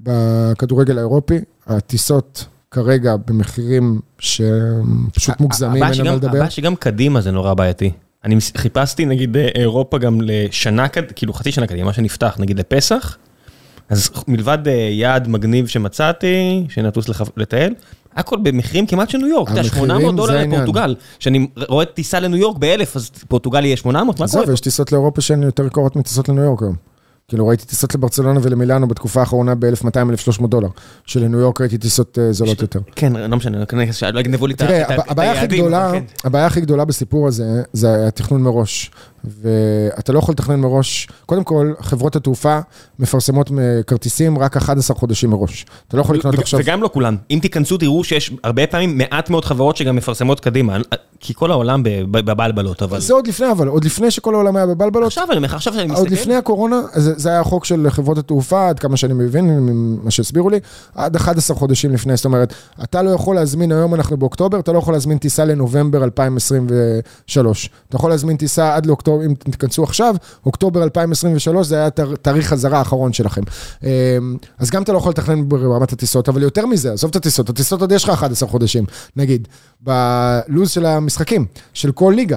בכדורגל האירופי. הטיסות כרגע במחירים שהם פשוט מוגזמים, אין על מה לדבר. הבעיה שגם קדימה זה נורא בעייתי. אני חיפשתי נגיד אה, אירופה גם לשנה, כאילו חצי שנה קדימה, מה שנפתח, נגיד לפסח, אז מלבד אה, יעד מגניב שמצאתי, שנטוס לטייל, הכל במחירים כמעט של ניו יורק, אתה יודע, המחירים 800 זה דולר. לפורטוגל. כשאני רואה טיסה לניו יורק באלף, אז פורטוגל יהיה 800, מה קורה? עזוב, יש טיסות לאירופה שהן יותר יקרות מטיסות לניו יורק היום. כאילו ראיתי טיסות לברצלונה ולמילאנו בתקופה האחרונה ב-1200-1300 דולר, שלניו יורק ראיתי טיסות אה, זולות יותר. כן, לא משנה, כנראה לא יגנבו לי את תראה, היעדים, אבל כן. הבעיה הכי גדולה בסיפור הזה, זה התכנון מראש. ואתה לא יכול לתכנן מראש, קודם כל, חברות התעופה מפרסמות כרטיסים רק 11 חודשים מראש. אתה לא יכול לקנות עכשיו... וגם לא כולם. אם תיכנסו תראו שיש הרבה פעמים מעט מאוד חברות שגם מפרסמות קדימה. כי כל העולם בבלבלות, אבל... זה עוד לפני, אבל עוד לפני שכל העולם היה בבלבלות, עכשיו אני אומר עכשיו שאני מסתכל... עוד לפני הקורונה, זה, זה היה החוק של חברות התעופה, עד כמה שאני מבין, ממה שהסבירו לי, עד 11 חודשים לפני, זאת אומרת, אתה לא יכול להזמין, היום אנחנו באוקטובר, אתה לא יכול להזמין טיסה לנובמבר 2023. אתה יכול להזמין טיסה עד לאוקטובר, אם תיכנסו עכשיו, אוקטובר 2023 זה היה תאר- תאריך חזרה האחרון שלכם. אמ, אז גם אתה לא יכול לתכנן ברמת הטיסות, אבל יותר מזה, עזוב את הטיסות, הטיסות עוד יש לך 11 חודשים, נגיד, בלו"ז של המשחקים, של כל ליגה.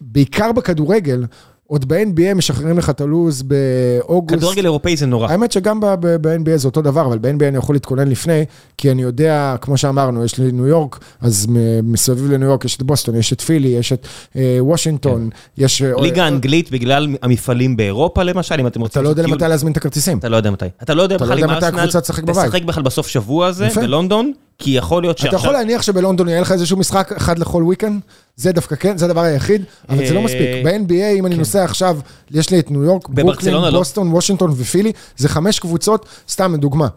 בעיקר בכדורגל, עוד ב-NBA משחררים לך את הלו"ז באוגוסט. כדורגל אירופאי זה נורא. האמת שגם ב-NBA זה אותו דבר, אבל ב-NBA אני יכול להתכונן לפני, כי אני יודע, כמו שאמרנו, יש לי ניו יורק, אז מסביב לניו יורק יש את בוסטון, יש את פילי, יש את אה, וושינגטון, יש... אה, ליגה אנגלית בגלל המפעלים באירופה למשל, אם אתם רוצים... אתה לא יודע מתי להזמין את הכרטיסים. אתה לא יודע מתי. אתה לא יודע אתה לא בכלל אם ארסנל תשחק בכלל בסוף שבוע הזה. בלונדון, כי יכול להיות אתה יכול שעכשיו... להניח שבלונדון יהיה לך איזשהו משחק אחד לכל weekend? זה דווקא כן, זה הדבר היחיד, אבל זה לא אה, מספיק. ב-NBA, אם אני נוסע עכשיו, יש לי את ניו יורק, ברוקלין. בוסטון, וושינגטון ופילי, זה חמש קבוצות, סתם לדוגמה.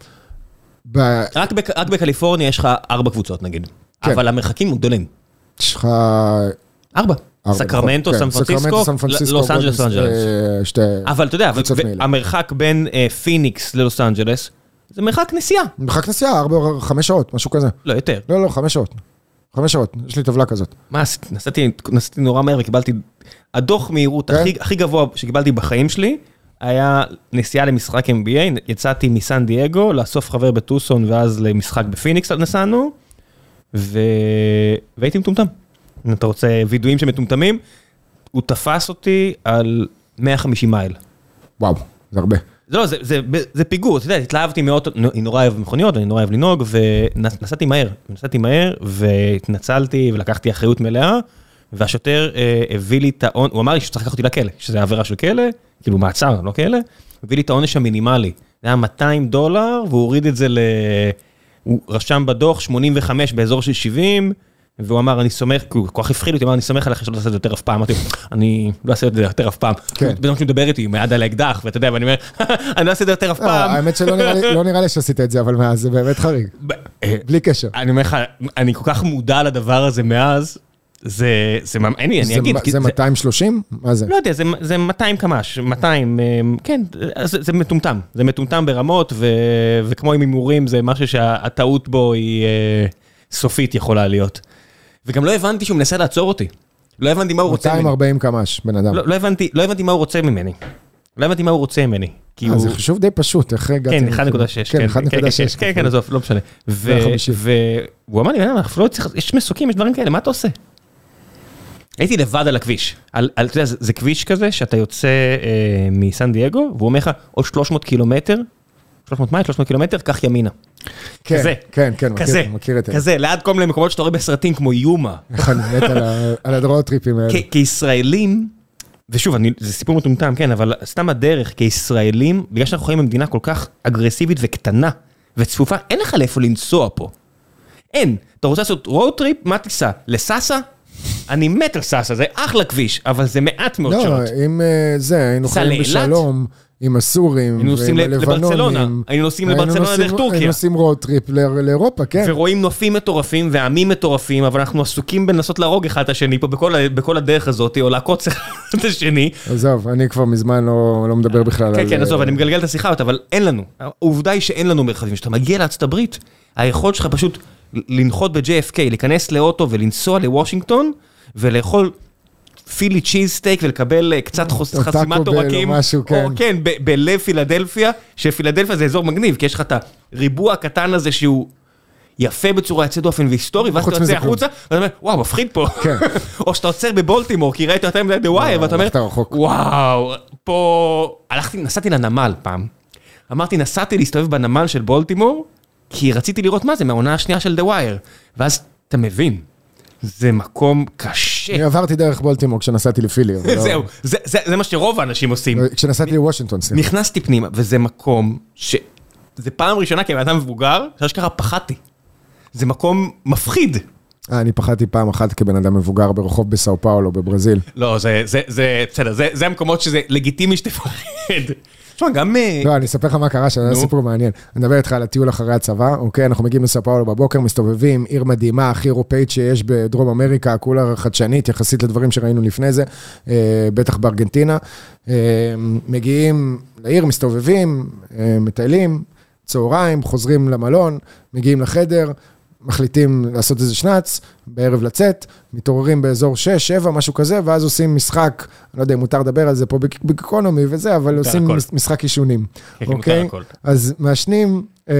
רק בק- רק בקליפורניה יש לך ארבע קבוצות נגיד. כן. אבל המרחקים גדולים. יש לך... ארבע. סקרמנטו, נכון, סן כן, סקרמנטו, פרנסיסקו, סן פרנסיסקו, לוס אנג'לס, לוס אנג'לס. אה. אבל אתה יודע. המרחק בין אה, פיניקס ללוס אנג'לס, זה מרחק נסיעה. מרחק נסיעה, ארבע, חמש שעות, משהו כזה. לא, יותר. לא, לא, חמש שעות. חמש שעות, יש לי טבלה כזאת. מה עשיתי? נסעתי, נסעתי נורא מהר וקיבלתי... הדוח מהירות כן? הכי, הכי גבוה שקיבלתי בחיים שלי, היה נסיעה למשחק NBA, יצאתי מסן דייגו, לאסוף חבר בטוסון ואז למשחק בפיניקס נסענו, ו... והייתי מטומטם. אם אתה רוצה וידואים שמטומטמים, הוא תפס אותי על 150 מייל. וואו, זה הרבה. זה לא, זה, זה, זה פיגור, אתה יודע, התלהבתי מאוטו, אני נורא אוהב מכוניות, אני נורא אוהב לנהוג, ונסעתי מהר, נסעתי מהר, והתנצלתי ולקחתי אחריות מלאה, והשוטר אה, הביא לי את העונש, הוא אמר לי שצריך לקחת אותי לכלא, שזה עבירה של כלא, כאילו מעצר, לא כלא, הביא לי את העונש המינימלי, זה היה 200 דולר, והוא הוריד את זה ל... הוא רשם בדוח 85 באזור של 70, והוא אמר, אני סומך, כי הוא כל כך הפחיד אותי, הוא אמר, אני סומך עליך שלא תעשה את זה יותר אף פעם. אמרתי, אני לא אעשה את זה יותר אף פעם. כן. בן אדם שמדבר איתי, עם היד על האקדח, ואתה יודע, ואני אומר, אני לא אעשה את זה יותר אף לא, פעם. האמת שלא נראה לי- לא נראה לי שעשית את זה, אבל מאז זה באמת חריג. אה, בלי קשר. אני אומר לך, אני כל כך מודע לדבר הזה מאז, זה, זה, אין לי, אני אגיד, זה 230? מה זה? לא יודע, זה, זה 200 קמ"ש, 200, אה, כן, זה, מטומטם, זה מטומטם ברמות, וכמו עם הימורים, זה משהו שהטעות בו היא אה, סופית יכולה להיות. וגם לא הבנתי שהוא מנסה לעצור אותי. לא הבנתי מה הוא רוצה ממני. 240 קמ"ש, בן אדם. לא, לא, הבנתי, לא הבנתי מה הוא רוצה ממני. לא הבנתי מה הוא רוצה ממני. כי אה, הוא... זה חישוב די פשוט, איך הגעתי? כן, 1.6, כן, כן, 1.6. כן, כן, כן, עזוב, לא משנה. ו- 150. והוא אמר לי, "בן אדם, אנחנו לא צריכים, יש מסוקים, יש דברים כאלה, מה אתה עושה? הייתי לבד על הכביש, על, על, אתה יודע, זה, זה כביש כזה שאתה יוצא אה, מסן דייגו, והוא אומר לך, עוד 300 קילומטר, 300 מייל, 300 קילומטר, קח ימינה. כן, כזה. כן, כן, מכיר- כזה, מכיר את זה. כזה, ליד כל מיני מקומות שאתה רואה בסרטים כמו יומה. איך אני מת על הדרוד טריפים האלה. כישראלים, ושוב, אני, זה סיפור מטומטם, כן, אבל סתם הדרך, כישראלים, בגלל שאנחנו חיים במדינה כל כך אגרסיבית וקטנה וצפופה, אין לך לאיפה לנסוע פה. אין. אתה רוצה לעשות road trip? מה תיסע? לסאסא? אני מת על סאסא, זה אחלה כביש, אבל זה מעט מאוד לא, שעות. אם אה, זה, היינו חיים? בשלום עם הסורים, היינו נוסעים לברצלונה. היינו נוסעים לברצלונה דרך טורקיה. היינו נוסעים road trip ל- לאירופה, כן. ורואים נופים מטורפים ועמים מטורפים, אבל אנחנו עסוקים בלנסות להרוג אחד את השני פה בכל, בכל הדרך הזאת, או לעקוץ אחד את השני. עזוב, אני כבר מזמן לא לא מדבר בכלל על... כן, כן, עזוב, אה, אני מגלגל את השיחה אבל אין לנו. העובדה היא שאין לנו מרחבים. כשאתה מגיע לארצות הברית, היכולת שלך פשוט לנחות ב-JFK, להיכנס לאוטו ולנסוע לוושינגטון, ולאכול Philly cheesesteak ולקבל אה, קצת חסימת בל או עורקים. משהו, כן. או כן, ב- בלב פילדלפיה, שפילדלפיה זה אזור מגניב, כי יש לך את הריבוע הקטן הזה שהוא... יפה בצורה יוצאת דופן והיסטורי, ואז אתה יוצא. החוצה, ואתה אומר, וואו, מפחיד פה. כן. או שאתה עוצר בבולטימור, כי ראית יותר מדי The Wire, ואתה אומר. וואו, פה... הלכתי, נסעתי לנמל פעם. אמרתי, נסעתי להסתובב בנמל של בולטימור, כי רציתי לראות מה זה מהעונה השנייה של The Wire. ואז אתה מבין, זה מקום קשה. אני עברתי דרך בולטימור כשנסעתי לפילי. לא- זהו, זה- זה זה מה שרוב האנשים עושים. כשנסעתי לוושינגטון. נכנסתי פנימה, וזה מקום ש... זה פעם ראשונה כבן אדם מבוגר, שאשכרה פחדתי. זה מקום מפחיד. אה, אני פחדתי פעם אחת כבן אדם מבוגר ברחוב בסאו פאולו בברזיל. לא, זה, זה, זה, בסדר, זה, זה המקומות שזה לגיטימי שתפחד. תשמע, גם... אה, לא, אני אספר לך מה קרה, שזה. סיפור מעניין. אני מדבר איתך על הטיול אחרי הצבא, אוקיי? אנחנו מגיעים לסאו פאולו בבוקר, מסתובבים, עיר מדהימה, הכי אירופאית שיש בדרום אמריקה, כולה חדשנית, יחסית לדברים שראינו לפני זה, אה, בטח בארגנטינה. אה, מגיעים לעיר, מסתובבים, מטיילים, צהריים, חוזרים למלון, מגיעים לחדר, מחליטים לעשות איזה שנץ, בערב לצאת, מתעוררים באזור 6, 7, משהו כזה, ואז עושים משחק, אני לא יודע אם מותר לדבר על זה פה בגיקונומי וזה, אבל עושים הכל. משחק עישונים, כן, מותר אוקיי? הכל. אז מעשנים, אה,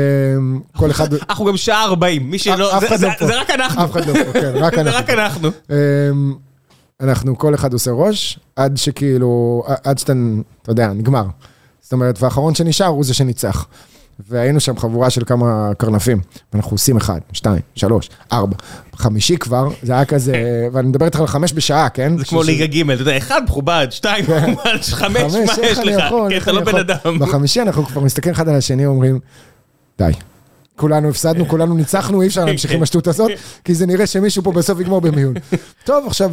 כל אחד... אנחנו גם שעה 40, מי שלא... אף זה- אחד זה- לא פה. זה רק אנחנו. אף אחד לא פה, כן, רק זה אנחנו. רק אנחנו. אמ, אנחנו, כל אחד עושה ראש, עד שכאילו, עד שאתה, אתה יודע, נגמר. זאת אומרת, והאחרון שנשאר הוא זה שניצח. והיינו שם חבורה של כמה קרנפים, ואנחנו עושים אחד, שתיים, שלוש, ארבע, חמישי כבר, זה היה כזה, ואני מדבר איתך על חמש בשעה, כן? זה כמו ליגה ג', אתה יודע, אחד מכובד, שתיים מכובד, חמש, מה יש לך? כן, אתה לא בן? אדם. בחמישי אנחנו כבר מסתכלים אחד על השני, אומרים, די. כולנו הפסדנו, כולנו ניצחנו, אי אפשר להמשיך עם השטות הזאת, כי זה נראה שמישהו פה בסוף יגמור במיון. טוב, עכשיו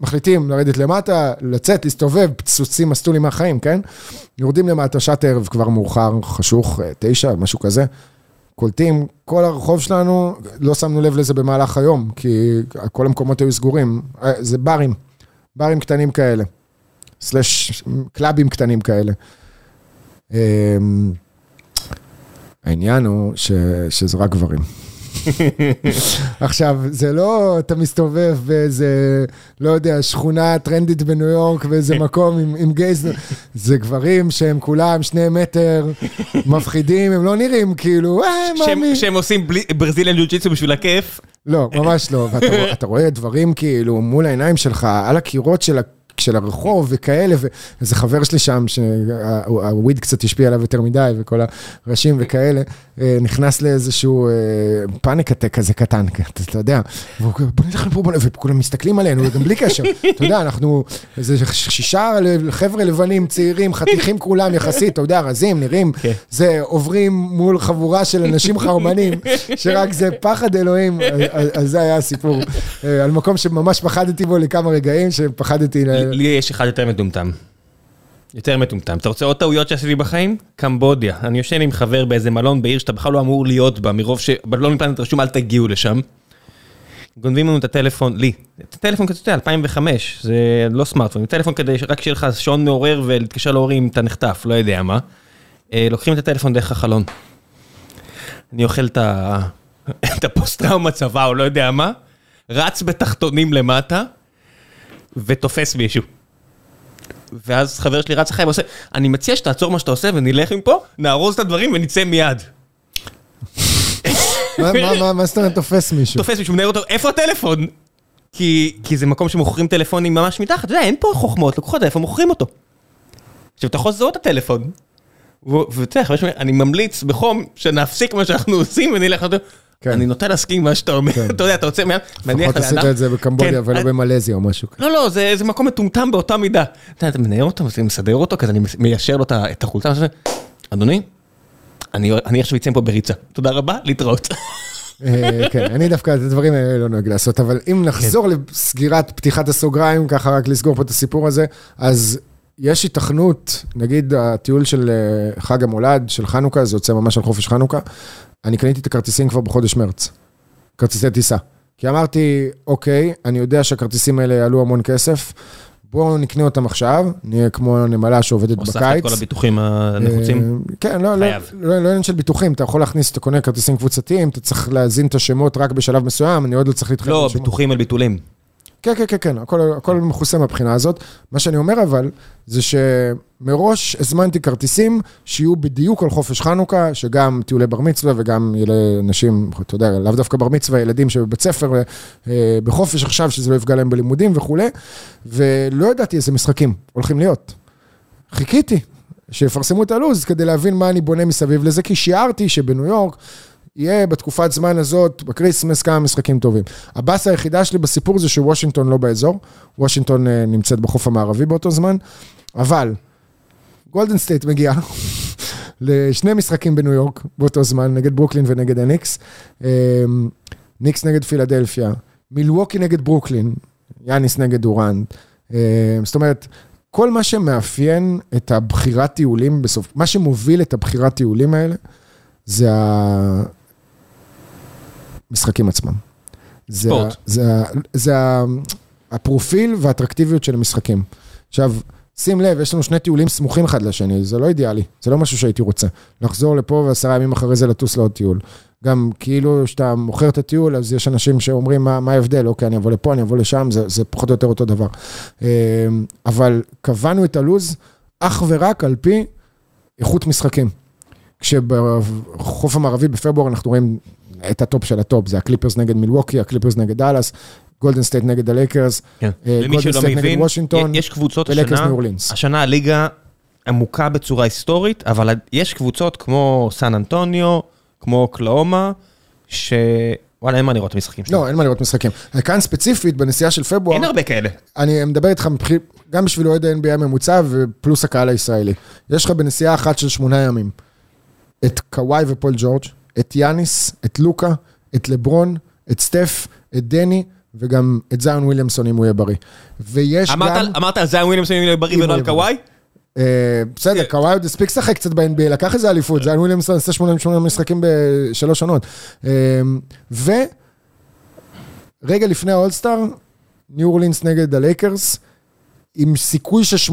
מחליטים לרדת למטה, לצאת, להסתובב, פצוצים מסטולים מהחיים, כן? יורדים למטה, שעת ערב כבר מאוחר, חשוך, אה, תשע, משהו כזה. קולטים, כל הרחוב שלנו, לא שמנו לב לזה במהלך היום, כי כל המקומות היו סגורים. אה, זה ברים, ברים קטנים כאלה. סלאש קלאבים קטנים כאלה. אמ, העניין הוא ש, שזה רק גברים. עכשיו, זה לא, אתה מסתובב באיזה, לא יודע, שכונה טרנדית בניו יורק, באיזה מקום עם, עם גייז, זה גברים שהם כולם שני מטר, מפחידים, הם לא נראים כאילו, אה, מאמי. שהם עושים ברזיליאן ג'ו-ג'יצו בשביל הכיף. לא, ממש לא. ואתה רואה דברים כאילו מול העיניים שלך, על הקירות של של הרחוב וכאלה, ואיזה חבר שלי שם, שהוויד קצת השפיע עליו יותר מדי, וכל הראשים וכאלה, אה, נכנס לאיזשהו פאניק אטק כזה קטן, אתה יודע, והוא אומר, בוא נלך לפה, וכולם מסתכלים עלינו, גם בלי קשר. אתה יודע, אנחנו איזה שישה חבר'ה לבנים, צעירים, חתיכים כולם יחסית, אתה יודע, רזים, נראים, כן. זה עוברים מול חבורה של אנשים חרמנים, שרק זה פחד אלוהים, אז זה היה הסיפור. אה, על מקום שממש פחדתי בו לכמה רגעים, שפחדתי... לי יש אחד יותר מטומטם. יותר מטומטם. אתה רוצה עוד טעויות שעשיתי בחיים? קמבודיה. אני יושן עם חבר באיזה מלון בעיר שאתה בכלל לא אמור להיות בה, מרוב שבלון מפלנט רשום אל תגיעו לשם. גונבים לנו את הטלפון, לי, את הטלפון כזה, אתה יודע, 2005, זה לא סמארטפון, טלפון כדי רק שיהיה לך שעון מעורר ולהתקשר להורים, אתה נחטף, לא יודע מה. אה, לוקחים את הטלפון דרך החלון. אני אוכל את הפוסט-טראומה צבא או לא יודע מה, רץ בתחתונים למטה, ותופס מישהו. ואז חבר שלי רץ אחרי ועושה, אני מציע שתעצור מה שאתה עושה ונלך מפה, נארוז את הדברים ונצא מיד. מה זאת אומרת תופס מישהו? תופס מישהו, מנהל אותו, איפה הטלפון? כי זה מקום שמוכרים טלפונים ממש מתחת, אתה יודע, אין פה חוכמות, לקחו את איפה מוכרים אותו. עכשיו, אתה יכול לזהות את הטלפון. ואתה יודע, אני ממליץ בחום שנפסיק מה שאנחנו עושים ונלך. אני נוטה להסכים מה שאתה אומר, כן. אתה יודע, אתה רוצה, מניח לאדם. לפחות עשית את זה בקמבודיה כן, ולא במלזיה או משהו כזה. לא, לא, זה מקום מטומטם באותה מידה. אתה יודע, אתה מנהל אותו, מסדר אותו, כזה אני מיישר לו את החולצה, אדוני, אני עכשיו אצא פה בריצה. תודה רבה, להתראות. אה, כן, אני דווקא את הדברים האלה לא נוהג לעשות, אבל אם נחזור לסגירת פתיחת הסוגריים, ככה רק לסגור פה את הסיפור הזה, אז יש התכנות, נגיד הטיול של אה, חג המולד, של חנוכה, זה יוצא ממש על חופש חנוכה, אני קניתי את הכרטיסים כבר בחודש מרץ, כרטיסי טיסה. כי אמרתי, אוקיי, אני יודע שהכרטיסים האלה יעלו המון כסף, בואו נקנה אותם עכשיו, נהיה כמו נמלה שעובדת בקיץ. הוספת את כל הביטוחים הנחוצים? אה, כן, לא, לא, לא, לא עניין של ביטוחים, אתה יכול להכניס, אתה קונה כרטיסים קבוצתיים, אתה צריך להזין את השמות רק בשלב מסוים, אני עוד לא צריך להתחיל... לא, ביטוחים על ביטולים. כן, כן, כן, כן, הכל, הכל מכוסה מהבחינה הזאת. מה שאני אומר אבל, זה שמראש הזמנתי כרטיסים שיהיו בדיוק על חופש חנוכה, שגם טיולי בר מצווה וגם נשים, אתה יודע, לאו דווקא בר מצווה, ילדים שבבית ספר אה, בחופש עכשיו, שזה לא יפגע להם בלימודים וכולי, ולא ידעתי איזה משחקים הולכים להיות. חיכיתי. שיפרסמו את הלו"ז כדי להבין מה אני בונה מסביב לזה, כי שיערתי שבניו יורק יהיה בתקופת זמן הזאת, ב Christmas, כמה משחקים טובים. הבאסה היחידה שלי בסיפור זה שוושינגטון לא באזור, וושינגטון uh, נמצאת בחוף המערבי באותו זמן, אבל גולדן סטייט מגיע לשני משחקים בניו יורק באותו זמן, נגד ברוקלין ונגד הניקס, um, ניקס נגד פילדלפיה, מילווקי נגד ברוקלין, יאניס נגד דורנט, um, זאת אומרת, כל מה שמאפיין את הבחירת טיולים בסוף, מה שמוביל את הבחירת טיולים האלה, זה המשחקים עצמם. ספורט. זה, זה, זה הפרופיל והאטרקטיביות של המשחקים. עכשיו, שים לב, יש לנו שני טיולים סמוכים אחד לשני, זה לא אידיאלי, זה לא משהו שהייתי רוצה. לחזור לפה ועשרה ימים אחרי זה לטוס לעוד טיול. גם כאילו כשאתה מוכר את הטיול, אז יש אנשים שאומרים, מה, מה ההבדל? אוקיי, אני אבוא לפה, אני אבוא לשם, זה, זה פחות או יותר אותו דבר. אמ, אבל קבענו את הלו"ז אך ורק על פי איכות משחקים. כשבחוף המערבי בפברואר אנחנו רואים את ה top של ה top, זה הקליפרס נגד מילווקי, הקליפרס נגד דאלאס, גולדן סטייט נגד הלייקרס, כן. גולדן סטייט נגד וושינגטון, יש קבוצות השנה, השנה הליגה עמוקה בצורה היסטורית, אבל יש קבוצות כמו סן אנטוניו, כמו אוקלהומה, ש... וואלה, אין מה לראות משחקים שלהם. לא, אין מה לראות משחקים. כאן ספציפית, בנסיעה של פברואר... אין הרבה כאלה. אני מדבר איתך גם בשביל אוהד ה-NBA הממוצע ופלוס הקהל הישראלי. יש לך בנסיעה אחת של שמונה ימים. את קוואי ופול ג'ורג', את יאניס, את לוקה, את לברון, את סטף, את דני, וגם את זיון וויליאמסון אם הוא יהיה בריא. ויש אמרת, גם... אמרת על זיון וויליאמסון אם הוא יהיה בריא ולא על קוואי? אה, בסדר, קוואי עוד הספיק לשחק קצת ב-NBA, לקח איזה אליפות, היה וויליאמסון עשה 88 משחקים בשלוש עונות. אה, ורגע לפני האולסטאר, ניו אורלינס נגד הלייקרס, עם סיכוי של 8%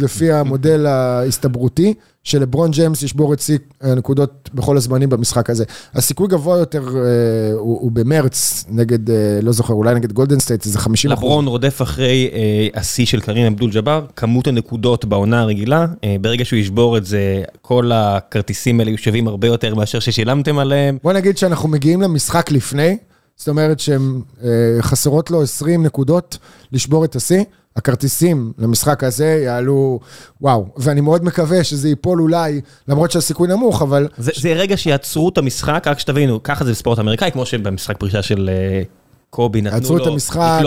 לפי המודל ההסתברותי, שלברון ג'יימס ישבור את שיא הנקודות בכל הזמנים במשחק הזה. הסיכוי גבוה יותר אה, הוא, הוא במרץ, נגד, אה, לא זוכר, אולי נגד גולדן סטייט, איזה 50 לברון רודף אחרי אה, השיא של קרים עבדול ג'באר, כמות הנקודות בעונה הרגילה, אה, ברגע שהוא ישבור את זה, כל הכרטיסים האלה שווים הרבה יותר מאשר ששילמתם עליהם. בוא נגיד שאנחנו מגיעים למשחק לפני, זאת אומרת שהן אה, חסרות לו 20 נקודות לשבור את השיא. הכרטיסים למשחק הזה יעלו, וואו, ואני מאוד מקווה שזה ייפול אולי, למרות שהסיכוי נמוך, אבל... זה, זה רגע שיעצרו את המשחק, רק שתבינו, ככה זה בספורט אמריקאי, כמו שבמשחק פרישה של אה, קובי נתנו לו, עצרו את המשחק,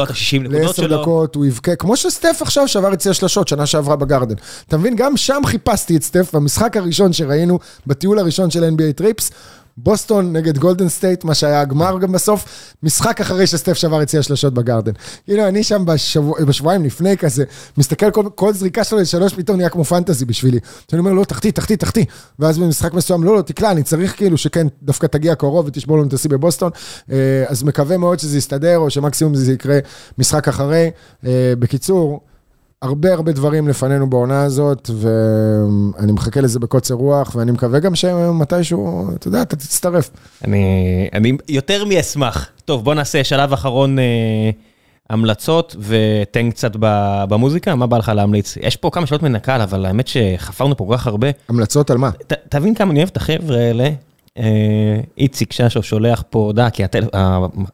לעשר דקות, הוא יבכה, כמו שסטף עכשיו שעבר את שיא השלשות, שנה שעברה בגרדן. אתה מבין, גם שם חיפשתי את סטף, במשחק הראשון שראינו, בטיול הראשון של NBA טריפס, בוסטון נגד גולדן סטייט, מה שהיה הגמר גם בסוף, משחק אחרי שסטף שבר שיא השלשות בגרדן. כאילו, אני שם בשבוע, בשבועיים לפני כזה, מסתכל, כל, כל זריקה שלו לשלוש פתאום נהיה כמו fantasy בשבילי. אני אומר, לא, תחטיא, תחטיא, תחטיא. ואז במשחק מסוים, לא, לא, תקלע, אני צריך כאילו שכן, דווקא תגיע קרוב ותשבור לנו את השיא בבוסטון. אה, אז מקווה מאוד שזה יסתדר, או שמקסימום זה יקרה משחק אחרי. אה, בקיצור, הרבה הרבה דברים לפנינו בעונה הזאת, ואני מחכה לזה בקוצר רוח, ואני מקווה גם שמתישהו, אתה יודע, אתה תצטרף. אני, אני יותר מאשמח. טוב, בוא נעשה שלב אחרון אה, המלצות, ותן קצת במוזיקה, מה בא לך להמליץ? יש פה כמה שאלות מן הקהל, אבל האמת שחפרנו פה כל כך הרבה. המלצות על מה? ת, תבין כמה אני אוהב את החבר'ה האלה. אה, איציק ששו שולח פה הודעה, כי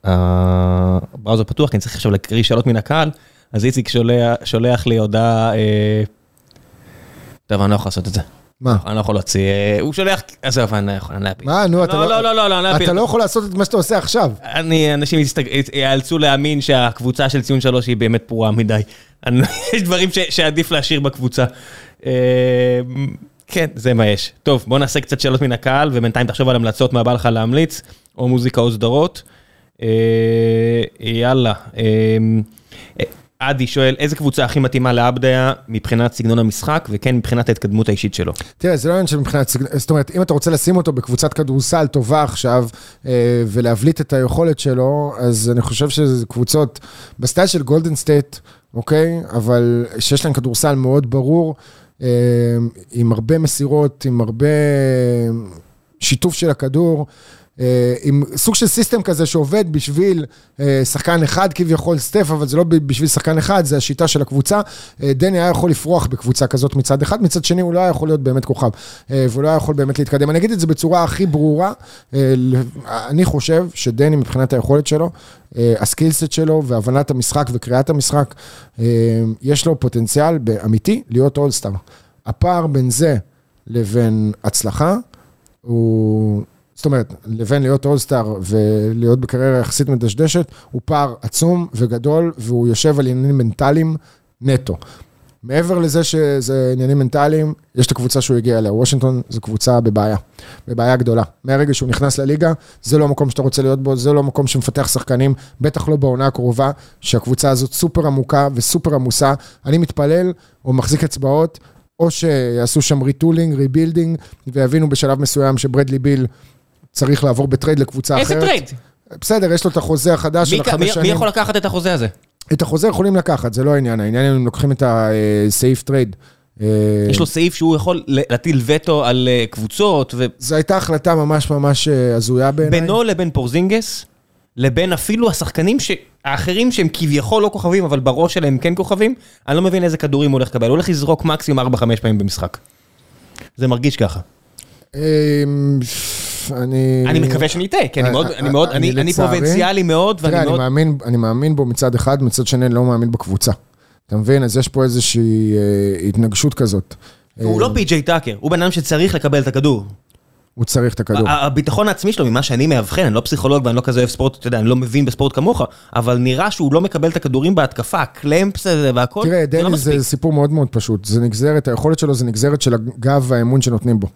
הבראוזר פתוח, כי אני צריך עכשיו להקריא שאלות מן הקהל. אז איציק שולח, שולח לי הודעה, אה... טוב, אני לא יכול לעשות את זה. מה? אני לא יכול להוציא, אה, הוא שולח, עזוב, אני לא יכול, אני לא אפיל. מה, נו, אתה לא... לא, לא, לא, לא, אתה לא יכול לעשות את מה שאתה עושה עכשיו. אני, אנשים יאלצו להאמין שהקבוצה של ציון שלוש היא באמת פרועה מדי. יש דברים שעדיף להשאיר בקבוצה. אה, כן, זה מה יש. טוב, בוא נעשה קצת שאלות מן הקהל, ובינתיים תחשוב על המלצות מה בא לך להמליץ, או מוזיקה או סדרות. אה, יאללה. עדי שואל, איזה קבוצה הכי מתאימה לעבדיה מבחינת סגנון המשחק, וכן מבחינת ההתקדמות האישית שלו? תראה, זה לא עניין של מבחינת סגנון, זאת אומרת, אם אתה רוצה לשים אותו בקבוצת כדורסל טובה עכשיו, אה, ולהבליט את היכולת שלו, אז אני חושב שזה קבוצות בסטייל של גולדן סטייט, אוקיי? אבל שיש להם כדורסל מאוד ברור, אה, עם הרבה מסירות, עם הרבה שיתוף של הכדור. אה, עם סוג של system כזה שעובד בשביל אה, שחקן אחד כביכול סטף, אבל זה לא בשביל שחקן אחד, זה השיטה של הקבוצה. אה, דני היה יכול לפרוח בקבוצה כזאת מצד אחד, מצד שני הוא לא היה יכול להיות באמת כוכב, והוא לא היה יכול באמת להתקדם. אני אגיד את זה בצורה הכי ברורה, אני חושב שדני מבחינת היכולת שלו, הסקילסט שלו והבנת המשחק וקריאת המשחק, יש לו פוטנציאל אמיתי להיות אולסטאר. הפער בין זה לבין הצלחה, הוא... זאת אומרת, לבין להיות אולסטאר ולהיות בקריירה יחסית מדשדשת, הוא פער עצום וגדול, והוא יושב על עניינים מנטליים נטו. מעבר לזה שזה עניינים מנטליים, יש את הקבוצה שהוא הגיע אליה. וושינגטון זו קבוצה בבעיה, בבעיה גדולה. מהרגע שהוא נכנס לליגה, זה לא המקום שאתה רוצה להיות בו, זה לא המקום שמפתח שחקנים, בטח לא בעונה הקרובה, שהקבוצה הזאת סופר עמוקה וסופר עמוסה. אני מתפלל, או מחזיק אצבעות, או שיעשו שם retooling, rebuilding, ויבינו בשלב מסוים שברדלי ביל צריך לעבור ב trade לקבוצה איזה אחרת. איזה trade? בסדר, יש לו את החוזה החדש של החמש שנים. מי יכול לקחת את החוזה הזה? את החוזה יכולים לקחת, זה לא העניין. העניין הם לוקחים את הסעיף trade. אה, יש לו סעיף שהוא יכול להטיל וטו על אה, קבוצות. ו... זו הייתה החלטה ממש ממש אה, הזויה בעיניי. בינו לבין פורזינגס, לבין אפילו השחקנים האחרים שהם כביכול לא כוכבים, אבל בראש שלהם כן כוכבים, אני לא מבין איזה כדורים הוא הולך לקבל. הוא הולך לזרוק מקסימום 4-5 פעמים במשחק. זה מרגיש ככה. אני... אני מקווה שאני אטעה, כי אני מאוד, אני מאוד, אני, אני פרובינציאלי מאוד, ואני מאוד... אני מאמין, אני מאמין בו מצד אחד, מצד שני אני לא מאמין בקבוצה. אתה מבין? אז יש פה איזושהי אה, התנגשות כזאת. הוא לא פי.ג'יי טאקר, הוא בן אדם שצריך לקבל את הכדור. הוא צריך את הכדור. הביטחון העצמי שלו, ממה שאני מאבחן, אני לא פסיכולוג ואני לא כזה אוהב ספורט, אתה יודע, אני לא מבין בספורט כמוך, אבל נראה שהוא לא מקבל את הכדורים בהתקפה, הקלמפס הזה והכל, תראה, דני זה סיפור מאוד מאוד פשוט. זה נגזרת, היכולת שלו זה נגזרת של הגב והאמון שנותנים בו.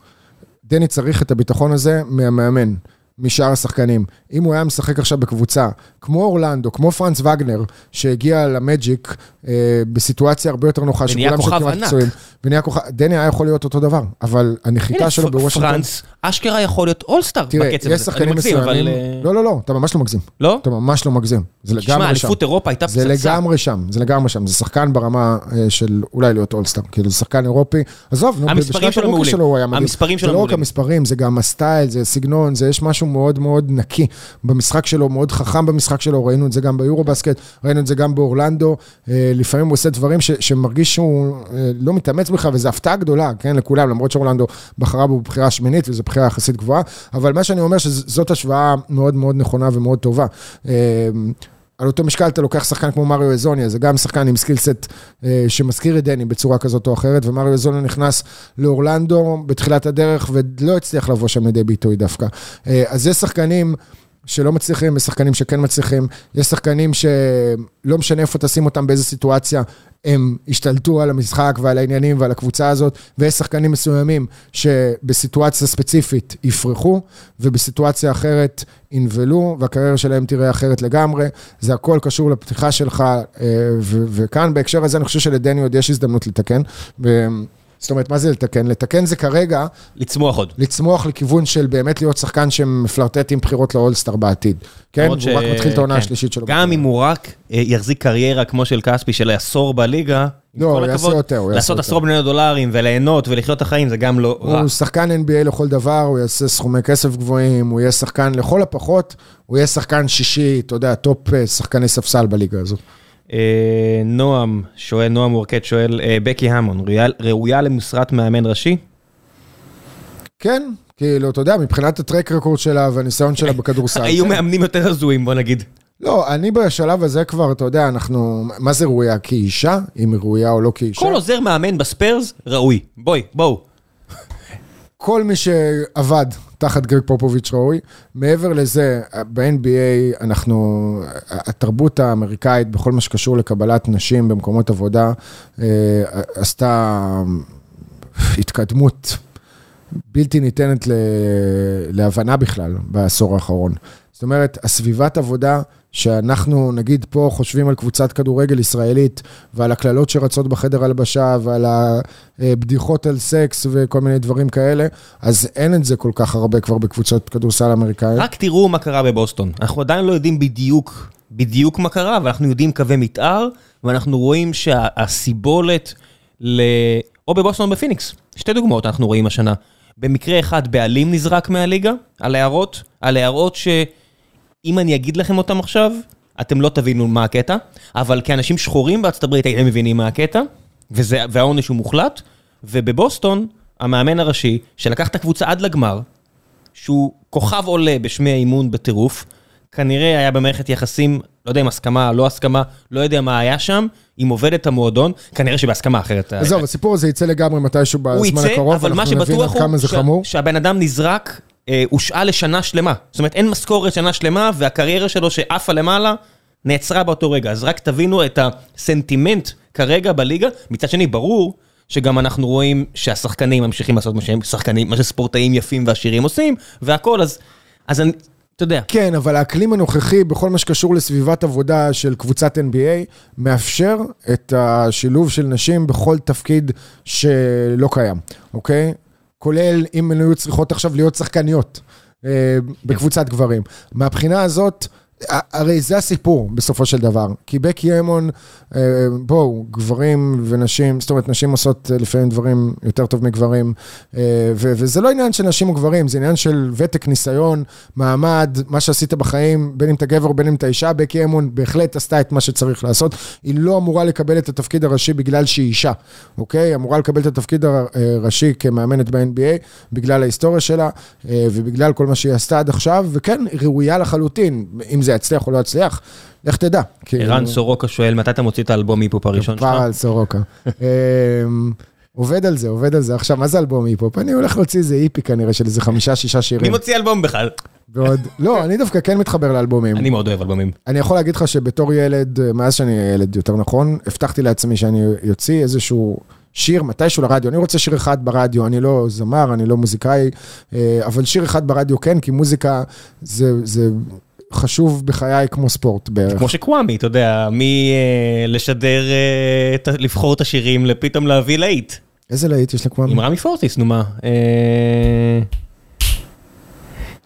דני צריך את הביטחון הזה מהמאמן. משאר השחקנים. אם הוא היה משחק עכשיו בקבוצה, כמו אורלנדו, כמו פרנץ וגנר, שהגיע למג'יק אה, בסיטואציה הרבה יותר נוחה, שכולם שם כמעט ענק. פצועים, ונהיה כוכב, דני היה יכול להיות אותו דבר, אבל הנחיתה שלו בוושינגטון... פרנס, אשכרה יכול להיות אולסטאר תראה, בקצב יש הזה. שחקנים אני מגזים, מסוימים... אבל... אה, לא, לא, לא, אתה ממש לא מגזים. לא? אתה ממש לא מגזים. זה תשמע, לגמרי שם. אליפות אירופה הייתה זה פצצה. לגמרי שם, זה לגמרי שם. זה שחקן ברמה אה, של אולי להיות אולסטאר. כאילו, זה שחקן אירופי. עזוב, נו, בשנת שלו ה rookie מעולים. שלו הוא היה מדהים. המספרים שלו זה לא רק מעולים. המספרים, זה גם הסטייל, זה הסגנון, זה יש משהו מאוד מאוד נקי במשחק שלו, מאוד חכם במשחק שלו, ראינו את זה גם ביורו-בסקט, ראינו את זה גם באורלנדו. אה, לפעמים הוא עושה דברים ש- שמרגיש שהוא אה, לא מתאמץ בכלל, וזו הפתעה גדולה, כן, לכולם, למרות שאורלנדו בחרה בו בבחירה שמינית, וזו בחירה יחסית גבוהה, אבל מה שאני אומר שזאת השוואה מאוד מאוד נכונה ומאוד טובה. על אותו משקל אתה לוקח שחקן כמו מריו הזוניה, זה גם שחקן עם skillset אה, שמזכיר את דני בצורה כזאת או אחרת, ומריו אזוניה נכנס לאורלנדו בתחילת הדרך ולא הצליח לבוא שם לידי ביטוי דווקא. אה, אז יש שחקנים שלא מצליחים, יש שחקנים שכן מצליחים, יש שחקנים שלא משנה איפה תשים אותם, באיזה סיטואציה, הם השתלטו על המשחק ועל העניינים ועל הקבוצה הזאת, ויש שחקנים מסוימים שבסיטואציה ספציפית יפרחו, ובסיטואציה אחרת ינבלו, והקריירה שלהם תראה אחרת לגמרי. זה הכל קשור לפתיחה שלך, אה, וכאן בהקשר הזה אני חושב שלדני עוד יש הזדמנות לתקן. זאת אומרת, מה זה לתקן? לתקן זה כרגע לצמוח עוד. לצמוח לכיוון של באמת להיות שחקן שמפלרטט עם בחירות לאולסטאר בעתיד. כן? למרות והוא רק ש- מתחיל את העונה כן. השלישית שלו. גם אם הוא רק אה, יחזיק קריירה כמו של כספי של עשור בליגה, לא, הוא יעשה הכבוד, יותר, הוא יעשה לעשות יותר. עשרות מיליון דולרים וליהנות ולחיות את החיים זה גם לא רע. הוא שחקן NBA לכל דבר, הוא יעשה סכומי כסף גבוהים, הוא יהיה שחקן, לכל הפחות, הוא יהיה שחקן שישי, אתה יודע, top אה, שחקני ספסל בליגה הזאת. אה, נועם שואל, נועם וורקט שואל, אה, בקי האמון, ראויה- למשרת מאמן ראשי? כן, כאילו, אתה יודע, מבחינת ה track record שלה והניסיון שלה בכדורסל. היו. מאמנים יותר הזויים, בוא נגיד. לא, אני בשלב הזה כבר, אתה יודע, אנחנו, מה זה ראויה? כאישה? אם היא ראויה או לא כאישה? כל עוזר מאמן בספיירס ראוי. בואי, בואו. כל מי שעבד תחת גרג פופוביץ' ראוי. מעבר לזה, ב-NBA אנחנו, התרבות האמריקאית בכל מה שקשור לקבלת נשים במקומות עבודה, אה, עשתה התקדמות בלתי ניתנת להבנה בכלל בעשור האחרון. זאת אומרת, הסביבת עבודה שאנחנו, נגיד פה, חושבים על קבוצת כדורגל ישראלית ועל הקללות שרצות בחדר הלבשה ועל הבדיחות על סקס וכל מיני דברים כאלה, אז אין את זה כל כך הרבה כבר בקבוצות כדורסל אמריקאיות. רק תראו מה קרה בבוסטון. אנחנו עדיין לא יודעים בדיוק, בדיוק מה קרה, אבל אנחנו יודעים קווי מתאר, ואנחנו רואים שהסיבולת ל... או בבוסטון או בפיניקס. שתי דוגמאות אנחנו רואים השנה. במקרה אחד בעלים נזרק מהליגה, על הערות, על הערות שאם אני אגיד לכם אותם עכשיו, אתם לא תבינו מה הקטע, אבל כאנשים שחורים בארצות הברית הייתם מבינים מה הקטע, וזה, והעונש הוא מוחלט, ובבוסטון, המאמן הראשי, שלקח את הקבוצה עד לגמר, שהוא כוכב עולה בשמי האימון בטירוף, כנראה היה במערכת יחסים, לא יודע אם הסכמה, לא הסכמה, לא יודע מה היה שם, עם עובדת המועדון, כנראה שבהסכמה אחרת. עזוב, הסיפור הזה יצא לגמרי מתישהו הוא בזמן יצא, הקרוב, אבל מה אנחנו נבין שבטוח עד כמה הוא זה ש- חמור. שהבן אדם נזרק, הושעה לשנה שלמה. זאת אומרת, אין משכורת שנה שלמה, והקריירה שלו שעפה למעלה, נעצרה באותו רגע. אז רק תבינו את הסנטימנט כרגע בליגה. מצד שני, ברור שגם אנחנו רואים שהשחקנים ממשיכים לעשות מה שהם שחקנים, מה שספורטאים יפים ועשירים עושים, והכל, אז, אז אני, אתה יודע. כן, אבל האקלים הנוכחי בכל מה שקשור לסביבת עבודה של קבוצת NBA, מאפשר את השילוב של נשים בכל תפקיד שלא קיים, אוקיי? כולל אם הן היו צריכות עכשיו להיות שחקניות אה, בקבוצת גברים. מהבחינה הזאת, הרי זה הסיפור בסופו של דבר. כי בקי אמון, אה, בואו, גברים ונשים, זאת אומרת, נשים עושות אה, לפעמים דברים יותר טוב מגברים, אה, וזה לא עניין של נשים או גברים, זה עניין של ותק, ניסיון, מעמד, מה שעשית בחיים, בין אם אתה גבר ובין אם אתה אישה, בקי אמון בהחלט עשתה את מה שצריך לעשות. היא לא אמורה לקבל את התפקיד הראשי בגלל שהיא אישה, אוקיי? אמורה לקבל את התפקיד הראשי כמאמנת ב-NBA, בגלל ההיסטוריה שלה, ובגלל כל מה שהיא עשתה עד עכשיו, וכן, היא ראויה לחלוטין, אם זה יצליח או לא יצליח, לך תדע. כאילו- ערן סורוקה שואל, מתי אתה מוציא את האלבום היפ-הופ הראשון שלך? כפרה על סורוקה. אמ, עובד על זה, עובד על זה. עכשיו, מה זה אלבום היפ-הופ? אני הולך להוציא איזה EP כנראה של איזה חמישה, שישה מי שירים. מוציא אלבום בכלל? ועוד... לא, אני דווקא כן מתחבר לאלבומים. אני מאוד אוהב אלבומים. אני יכול להגיד לך שבתור ילד, מאז שאני ילד יותר נכון, הבטחתי לעצמי שאני אוציא איזשהו שיר מתישהו לרדיו, אני רוצה שיר אחד ברדיו, אני לא זמר, אני לא מוזיקאי, אה, אבל שיר אחד ברדיו כן, כי מוזיקה זה, זה חשוב בחיי כמו ספורט בערך. כמו שקוואמי, אתה יודע, מלשדר, אה, לבחור את השירים, לפתאום להביא להיט. איזה להיט יש לקוואמי? עם רמי פורטיס, נו מה. אה,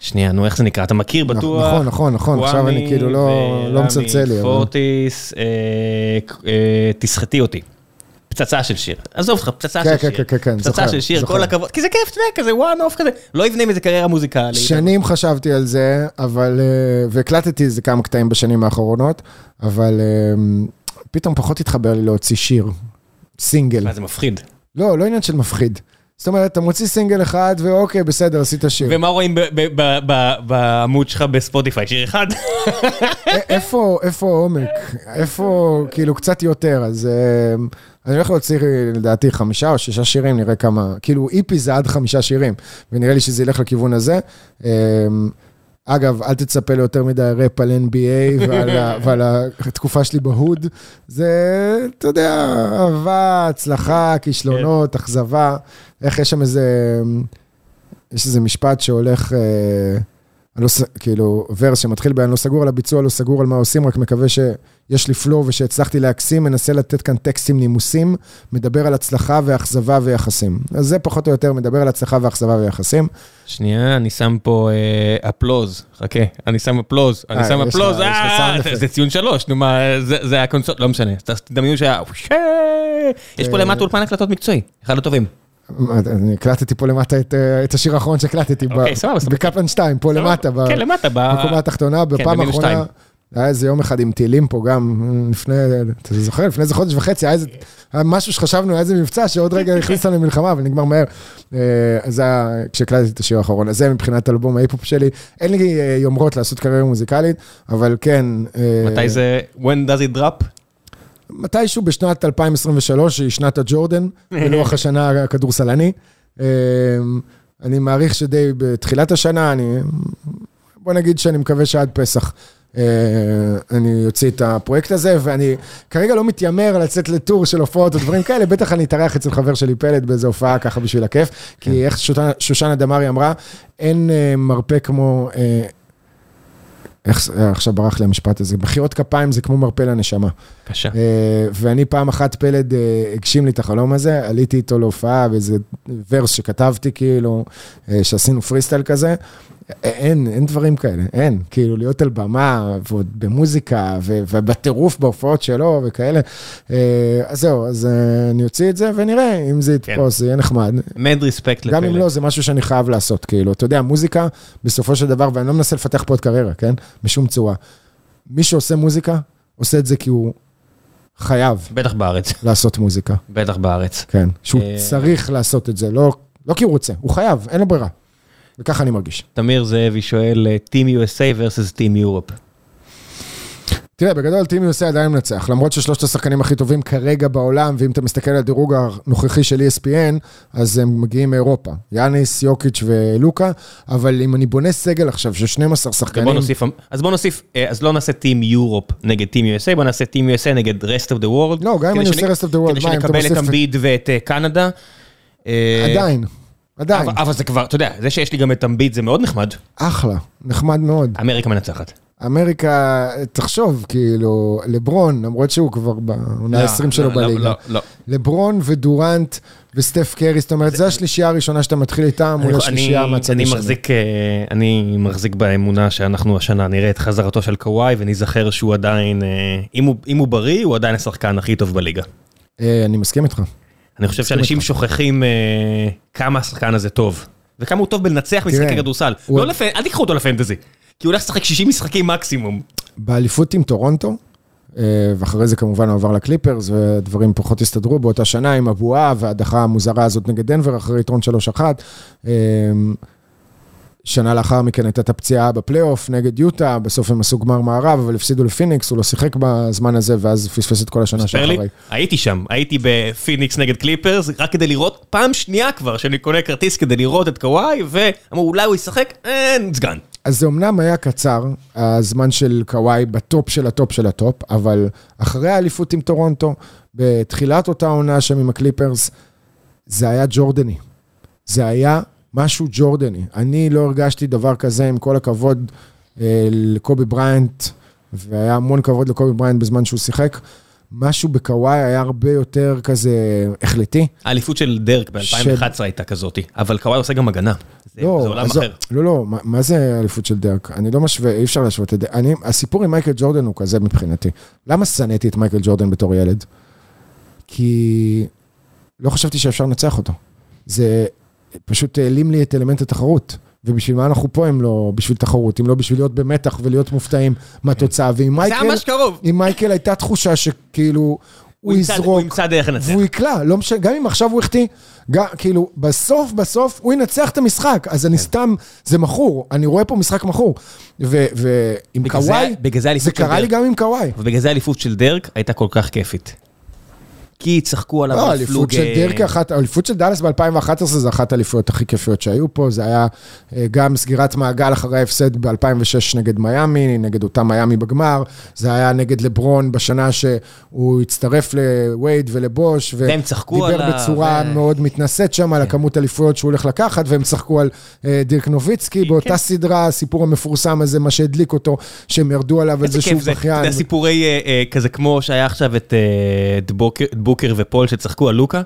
שנייה, נו, איך זה נקרא? אתה מכיר בטוח? נכון, נכון, נכון, עכשיו אני כאילו לא, לא מצלצל לי. רמי פורטיס, תסחטי אותי. פצצה של שיר. עזוב אותך, פצצה של שיר. כן, כן, כן, פצצה של שיר, כל הכבוד. כי זה כיף, אתה יודע, כזה one-off כזה. לא יבנה מזה קריירה מוזיקלית. שנים חשבתי על זה, אבל... והקלטתי איזה כמה קטעים בשנים האחרונות, אבל פתאום פחות התחבר לי להוציא שיר. סינגל. זה מפחיד. לא, לא עניין של מפחיד. זאת אומרת, אתה מוציא סינגל אחד, ואוקיי, בסדר, עשית שיר. ומה רואים בעמוד שלך בספוטיפיי? שיר אחד? איפה עומק? איפה, כאילו, קצת יותר, אז... אני הולך להוציא, לדעתי, חמישה או שישה שירים, נראה כמה... כאילו, איפי זה עד חמישה שירים, ונראה לי שזה ילך לכיוון הזה. אגב, אל תצפה ליותר מדי ראפ על NBA ועל התקופה שלי בהוד. זה, אתה יודע, אהבה, הצלחה, כישלונות, אכזבה. איך יש שם איזה... יש איזה משפט שהולך... לא, כאילו, verse שמתחיל ב- אני לא סגור על הביצוע, לא סגור על מה עושים, רק מקווה שיש לי flow ושהצלחתי להקסים, מנסה לתת כאן טקסטים נימוסים, מדבר על הצלחה ואכזבה ויחסים. אז זה פחות או יותר מדבר על הצלחה ואכזבה ויחסים. שנייה, אני שם פה applause, חכה, אני שם applause, אני שם applause, זה ציון שלוש, נו מה, זה הקונסול, לא משנה, תדמיינו שהיה, יש פה למטה אולפן הקלטות מקצועי, אחד הטובים. אני הקלטתי פה למטה את השיר האחרון שהקלטתי, בקפלן 2, פה למטה, בקומה התחתונה, בפעם האחרונה, היה איזה יום אחד עם טילים פה גם, לפני, אתה זוכר, לפני איזה חודש וחצי, היה משהו שחשבנו, היה איזה מבצע שעוד רגע הכניס לנו למלחמה ונגמר מהר. זה היה כשהקלטתי את השיר האחרון, אז זה מבחינת אלבום ההיפ-הופ שלי. אין לי יומרות לעשות קריירה מוזיקלית, אבל כן. מתי זה, when does it drop? מתישהו בשנת 2023, שהיא שנת הג'ורדן, בלוח השנה הכדורסלני. אני מעריך שדי בתחילת השנה, אני... בוא נגיד שאני מקווה שעד פסח אני אוציא את הפרויקט הזה, ואני כרגע לא מתיימר לצאת לטור של הופעות או דברים כאלה, בטח אני אתארח אצל חבר שלי פלד באיזו הופעה ככה בשביל הכיף, כי איך שושנה דמארי אמרה, אין מרפא כמו... איך, עכשיו ברח לי המשפט הזה, מחיאות כפיים זה כמו מרפא לנשמה. קשה. ואני פעם אחת פלד הגשים לי את החלום הזה, עליתי איתו להופעה באיזה ורס שכתבתי כאילו, שעשינו פריסטייל כזה. אין, אין דברים כאלה, אין. כאילו להיות על במה, ועוד במוזיקה, ובטירוף בהופעות שלו וכאלה. אז זהו, אז אני אוציא את זה ונראה אם זה יתפוס, זה יהיה נחמד. מד ריספקט לפלד. גם אם לא, זה משהו שאני חייב לעשות, כאילו. אתה יודע, מוזיקה, בסופו של דבר, ואני לא מנסה לפתח פה את קריירה, כן? בשום צורה. מי שעושה מוזיקה, עושה את זה כי הוא חייב. בטח בארץ. לעשות מוזיקה. בטח בארץ. כן, שהוא צריך לעשות את זה, לא כי הוא רוצה, הוא חייב, אין לו ברירה. וככה אני מרגיש. תמיר זאבי שואל, Team USA versus Team Europe. תראה, בגדול Team USA עדיין מנצח, למרות ששלושת השחקנים הכי טובים כרגע בעולם, ואם אתה מסתכל על הדירוג הנוכחי של ESPN, אז הם מגיעים מאירופה. יאניס, יוקיץ' ולוקה, אבל אם אני בונה סגל עכשיו של 12 שחקנים... בוא נוסיף, אז בוא נוסיף, אז לא נעשה Team Europe נגד Team USA, בוא נעשה Team USA נגד Rest of the World. לא, גם אם אני עושה Rest of the World, כדי שנקבל את אמביד ואת קנדה. עדיין. עדיין. אבל זה כבר, אתה יודע, זה שיש לי גם את אמביט זה מאוד נחמד. אחלה, נחמד מאוד. אמריקה מנצחת. אמריקה, תחשוב, כאילו, לברון, למרות שהוא כבר בעונה ה-20 שלו בליגה. לא, לא. לברון ודורנט וסטף קרי, זאת אומרת, זו השלישייה הראשונה שאתה מתחיל איתה מול השלישייה מהצד השני. אני מחזיק באמונה שאנחנו השנה נראה את חזרתו של קוואי ונזכר שהוא עדיין, אם הוא בריא, הוא עדיין השחקן הכי טוב בליגה. אני מסכים איתך. אני חושב שאנשים שוכחים כמה השחקן הזה טוב, וכמה הוא טוב בלנצח משחקי כדורסל. אל תיקחו אותו לפנטזי, כי הוא הולך לשחק 60 משחקים מקסימום. באליפות עם טורונטו, ואחרי זה כמובן הוא עבר לקליפרס, ודברים פחות הסתדרו באותה שנה עם הבועה וההדחה המוזרה הזאת נגד דנבר, אחרי יתרון 3-1. שנה לאחר מכן הייתה את הפציעה בפלייאוף נגד יוטה, בסוף הם עשו גמר מערב, אבל הפסידו לפיניקס, הוא לא שיחק בזמן הזה, ואז פספס את כל השנה שאחרי. הייתי שם, הייתי בפיניקס נגד קליפרס, רק כדי לראות, פעם שנייה כבר, שאני קונה כרטיס כדי לראות את קוואי, ואמרו, אולי הוא ישחק, אין, סגן. אז זה אמנם היה קצר, הזמן של קוואי ב top של ה top של ה top, אבל אחרי האליפות עם טורונטו, בתחילת אותה עונה שם עם הקליפרס, זה היה ג'ורדני. זה היה משהו ג'ורדני. אני לא הרגשתי דבר כזה, עם כל הכבוד אה, לקובי בריינט, והיה המון כבוד לקובי בריינט בזמן שהוא שיחק. משהו בקוואי היה הרבה יותר כזה החלטי. האליפות של דרק ב-2011 הייתה כזאתי, אבל קוואי עושה גם הגנה. זה לא, זה עולם עזוב, אחר. לא, לא, מה, מה זה האליפות של דרק? אני לא משווה, אי אפשר להשוות את זה. אני, הסיפור עם מייקל ג'ורדן הוא כזה מבחינתי. למה שנאתי את מייקל ג'ורדן בתור ילד? כי לא חשבתי שאפשר לנצח אותו. זה פשוט העלים לי את אלמנט התחרות. ובשביל מה אנחנו פה אם לא בשביל תחרות, אם לא בשביל להיות במתח ולהיות מופתעים מהתוצאה. ועם זה מייקל, היה ממש קרוב. עם מייקל הייתה תחושה שכאילו, הוא הוא ימצא- הוא יזרוק. ימצא דרך לנצח. והוא יקלע, לא משנה, גם אם עכשיו הוא החטיא, גם- כאילו, בסוף, בסוף, הוא ינצח את המשחק. אז כן. אני סתם, זה מכור, אני רואה פה משחק מכור. ו- ועם זה- קוואי, זה זה קרה לי. גם עם קוואי. ובגלל זה האליפות של דרק הייתה כל כך כיפית. כי צחקו עליו, לא, הפלוג, של דירקה, אחת- האליפות של דאלאס ב-2011 זה אחת האליפויות הכי כיפיות שהיו פה, זה היה אה, גם סגירת מעגל אחרי ההפסד ב-2006 נגד מיאמי, נגד אותה מיאמי בגמר, זה היה נגד לברון בשנה שהוא הצטרף לווייד ולבוש, והם צחקו ודיבר עליו, בצורה ו- מאוד מתנשאת שם על הכמות אליפויות שהוא הולך לקחת, והם צחקו על אה, דירק נוביצקי, כן. באותה סדרה, הסיפור המפורסם הזה, מה שהדליק אותו, שהם ירדו עליו על איזה זה שהוא כיף זה, אתה בכיין. יודע, סיפורי אה, כזה כמו שהיה עכשיו את את בוקר- ופול שצחקו על לוקה.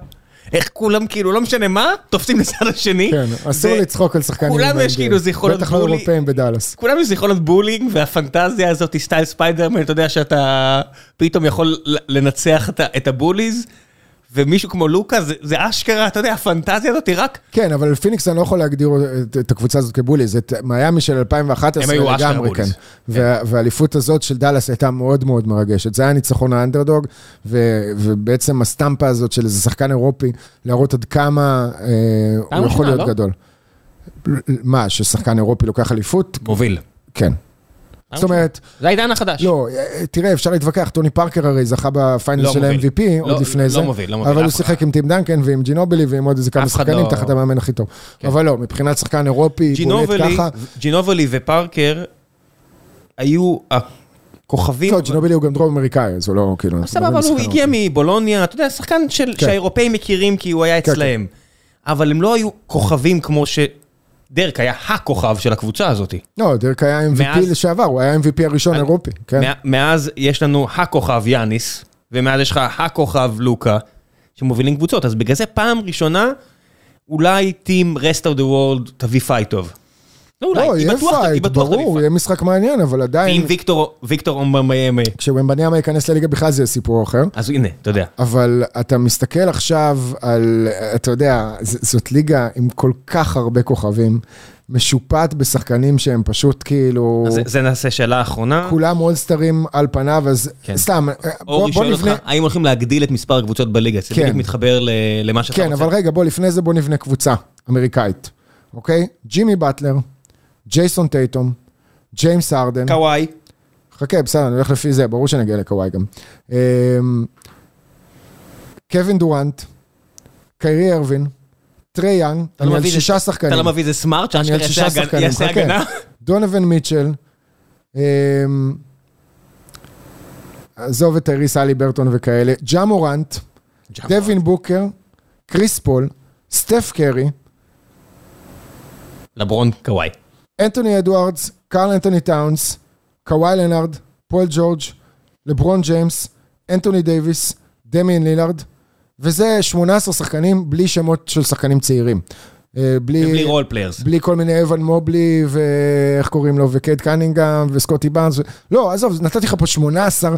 איך כולם כאילו, לא משנה מה, תופסים לצד השני. כן, אסור לצחוק על שחקנים. כולם יש. כאילו זיכרונות בטח לא. אירופאים בדאלאס. כולם יש זיכרונות בולינג והפנטזיה הזאת, סטייל ספיידרמן, אתה יודע שאתה פתאום יכול לנצח את הבוליז, ומישהו כמו לוקה, זה- זה אשכרה, אתה יודע, הפנטזיה הזאת היא רק... כן, אבל פיניקס אני לא יכול להגדיר את, את הקבוצה הזאת כ bullies, את מיאמי של 2011 הם היו אשכרה bullies. כן. וה- והאליפות הזאת של דאלאס הייתה מאוד מאוד מרגשת. זה היה ניצחון האנדרדוג, ו- ובעצם הסטמפה הזאת של איזה שחקן אירופי, להראות עד כמה אה, הוא יכול להיות לא? גדול. מה, ששחקן אירופי לוקח אליפות? מוביל. כן. זאת אומרת, זה העידן החדש. לא, אה, תראה, אפשר להתווכח, טוני פארקר הרי זכה ב final לא של. ה-MVP לא- עוד לפני לא זה, מוביל, לא מוביל, אבל הוא. שיחק עם טים דנקן ועם ג'ינובלי ועם עוד איזה כמה שחקנים לא- תחת המאמן הכי טוב. כן. אבל לא, מבחינת שחקן אירופי, בולט ככה. ג'ינובלי ופארקר היו הכוכבים. לא, ג'ינובלי הוא גם דרום אמריקאי, אז הוא לא, כאילו... סבבה, אבל הוא הגיע. מבולוניה, אתה יודע, שחקן כן. שהאירופאים מכירים כי הוא היה כן, אצלהם. אבל הם לא היו כוכבים כמו ש... דרק היה הכוכב של הקבוצה הזאת. לא, דרק היה MVP מאז- לשעבר, הוא היה MVP הראשון אני- אירופי, כן. מא- מאז יש לנו הכוכב יאניס, ומאז יש לך הכוכב לוקה, שמובילים קבוצות, אז בגלל זה פעם ראשונה, אולי team rest of the world תביא פייט טוב. לא אולי, לא, היא יהיה בטוח- היא פייט, ברור. יהיה משחק מעניין, אבל עדיין, ואם ויקטור, ויקטור אומבמיימה, כשוומבניאמה ייכנס לליגה בכלל זה יהיה סיפור אחר. אז הנה, אתה יודע. אבל אתה מסתכל עכשיו על, אתה יודע, זאת ליגה עם כל כך הרבה כוכבים, משופעת בשחקנים שהם פשוט כאילו, אז זה- זה נעשה שאלה אחרונה. כולם אולסטרים על פניו, אז כן. סתם, בוא, אורי בוא שואל נבנה, אותך, האם הולכים להגדיל את מספר הקבוצות בליגה? זה כן. בדיוק מתחבר ל- למה שאתה כן, רוצה. אבל רגע, בוא לפני זה בוא נבנה קבוצה אמריקאית, אוקיי? ג'ימי באטלר, ג'ייסון טייטום, ג'יימס ארדן, קוואי. חכה, בסדר, אני הולך לפי זה, ברור שנגיע לקוואי גם. אמ, קווין דורנט, קיירי ארווין, טרי יאנג, לא אני על שישה שחקנים. אתה לא מביא איזה סמארט אני על שאשכרה שישה יעשה הגנה- שחקנים, חכה. דונובין מיטשל, אמ, עזוב את טייריס אלי ברטון וכאלה, ג'ה מורנט, דווין בוקר, קריס פול, סטף קרי, לברון קוואי. אנטוני אדוארדס, קרל אנטוני טאונס, קוואי לנארד, פול ג'ורג', לברון ג'יימס, אנטוני דייוויס, דמיאן לילארד, וזה 18 שחקנים בלי שמות של שחקנים צעירים. אה, ובלי בלי, role players. בלי כל מיני אבן מובלי, ואיך קוראים לו, וקייד קנינגהם, וסקוטי בארנס. ו... לא, עזוב, נתתי לך פה 18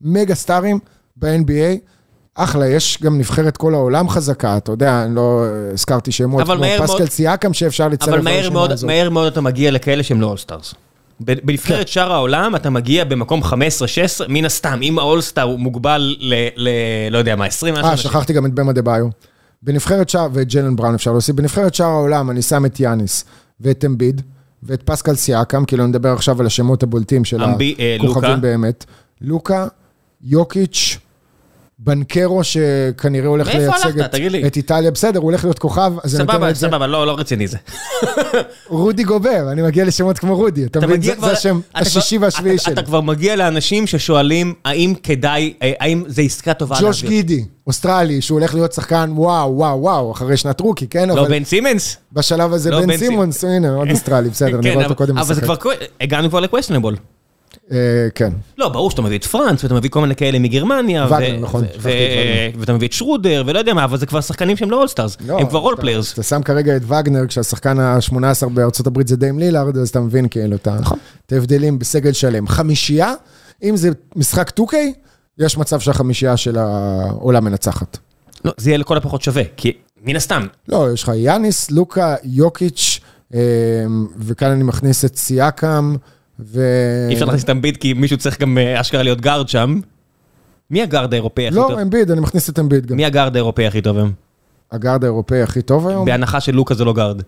מגה סטארים ב-NBA. אחלה, יש גם נבחרת כל העולם חזקה, אתה יודע, אני לא הזכרתי שמות, אבל כמו פסקל מאוד- סיאקם שאפשר לצרף אבל מהר לרשימה מאוד, הזאת. מהר מאוד אתה מגיע לכאלה שהם לא all-stars. בנבחרת שאר העולם אתה מגיע במקום 15-16, מן הסתם, אם האולסטאר הוא מוגבל ל... ל- לא יודע מה, 20 משהו. אה. שכחתי גם את במה דה ביו. בנבחרת שער, ואת ג'לן בראון אפשר להוסיף, בנבחרת שער העולם אני שם את יאניס ואת אמביד ואת פסקל סיאקם, כאילו אני מדבר עכשיו על השמות הבולטים של אמבי- אה, לוקה. הכוכבים באמת. לוקה, יוקיץ', בנקרו שכנראה הולך לייצג? את-. את איטליה, בסדר, הוא הולך להיות כוכב, אז לו סבבה, את זה. סבבה, לא לא רציני זה. רודי גובר, אני מגיע לשמות כמו רודי, אתה אתה מבין? זה- כבר- זה השם אתה השישי והשביעי שלי. אתה כבר מגיע לאנשים ששואלים האם כדאי, אה, האם זה עסקה טובה ג'וש להביא. גידי, אוסטרלי, שהוא הולך להיות שחקן וואו, וואו, וואו, אחרי שנת רוקי, כן? לא אבל בן סימנס? בשלב הזה לא, בן סימונס, הנה, עוד אוסטרלי, בסדר, כן, נראה אותו קודם אבל זה. כבר, הגענו כבר לקווסטנבול. אה, כן. לא, ברור שאתה מביא את פרנס, ואתה מביא כל מיני כאלה מגרמניה, נכון. ואתה מביא את שרודר, ולא יודע מה, אבל זה כבר שחקנים שהם לא אולסטארס, לא, הם כבר רול אתה- שם כרגע את וגנר, כשהשחקן ה-18 בארצות הברית זה דיים לילארד, אז אתה מבין כאילו את נכון. ההבדלים בסגל שלם. חמישייה, אם זה משחק 2K, יש מצב שהחמישייה של העולם מנצחת. לא, זה יהיה לכל הפחות שווה, כי מן הסתם, לא, יש לך יאניס, לוקה, יוקיץ', אה, וכאן אני מכניס את סיאקם, ו... אי אפשר להכניס את אמביד כי מישהו צריך גם אה, אשכרה להיות גארד שם. מי הגארד האירופאי הכי טוב? לא, אמביד, אני מכניס את אמביד גם. מי הגארד האירופאי הכי טוב היום? הגארד האירופאי הכי טוב היום? בהנחה שלוקה זה לא גארד.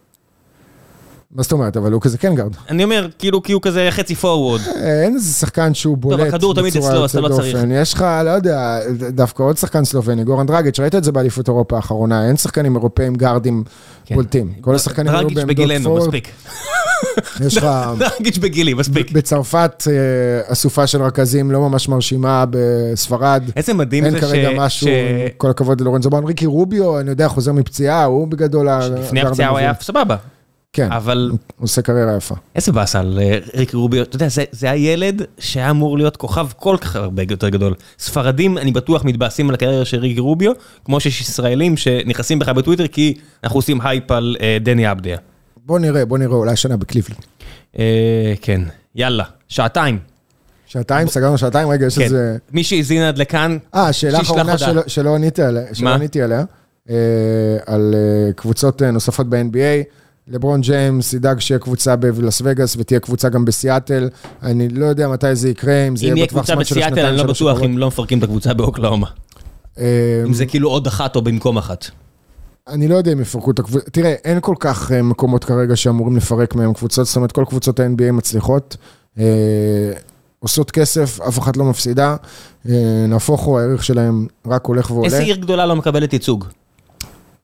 מה זאת אומרת? אבל לוקה זה כן גארד. אני אומר, כאילו, כי הוא כזה חצי פורוורד. אה, אין איזה שחקן שהוא בולט הכדור תמיד אצלו, אז אתה לא צריך. יש לך, לא יודע, דווקא עוד שחקן סלובני, גורן דרגיץ', ראית את זה באליפות אירופה האחרונה, אין שחקנים אירופאים גארדים כן. בולטים. כל השחקנים היו דרגיץ' בעמדות בגילנו, פורוורד. מספיק. יש לך... דרגיץ' בגילי, מספיק. בצרפת אה, אסופה של רכזים לא ממש מרשימה, בספרד. איזה מדהים אין זה כרגע ש- משהו, ש- כל הכבוד ללורנזו בראון. ריקי רוביו, אני יודע, חוזר מפציעה, הוא בגדול לפני הפציעה הוא היה. סבבה. כן, אבל הוא עושה קריירה יפה. איזה באסה על אה, ריקי רוביו, אתה יודע, זה- זה הילד שהיה אמור להיות כוכב כל כך הרבה יותר גדול. ספרדים, אני בטוח, מתבאסים על הקריירה של ריקי רוביו, כמו שיש ישראלים שנכנסים בך בטוויטר כי אנחנו עושים הייפ על אה, דני אבדיה. בוא נראה, בוא נראה, אולי שנה בקליבלנד. אה, כן, יאללה, שעתיים. שעתיים, סגרנו שעתיים, רגע, יש כן. איזה... מי שהזין עד לכאן, אה, שאלה אחרונה. שלא- עניתי עליה, אה, על אה, קבוצות אה, נוספות ב-NBA. לברון ג'יימס ידאג שיהיה קבוצה בלאס וגאס ותהיה קבוצה גם בסיאטל. אני לא יודע מתי זה יקרה, אם זה אם יהיה יהיה בטווח קבוצה זמן של בסיאטל, השנתיים אני לא שלוש בטוח. אם לא מפרקים את הקבוצה באוקלאומה. אם זה כאילו עוד אחת או במקום אחת. אני לא יודע אם יפרקו את הקבוצה, תראה, אין כל כך אה, מקומות כרגע שאמורים לפרק מהם קבוצות, זאת אומרת, כל קבוצות ה-NBA מצליחות, אה, עושות כסף, אף אחת לא מפסידה, אה, נהפוך הוא, הערך שלהם רק הולך ועולה. איזה עיר גדולה לא מקבלת ייצוג?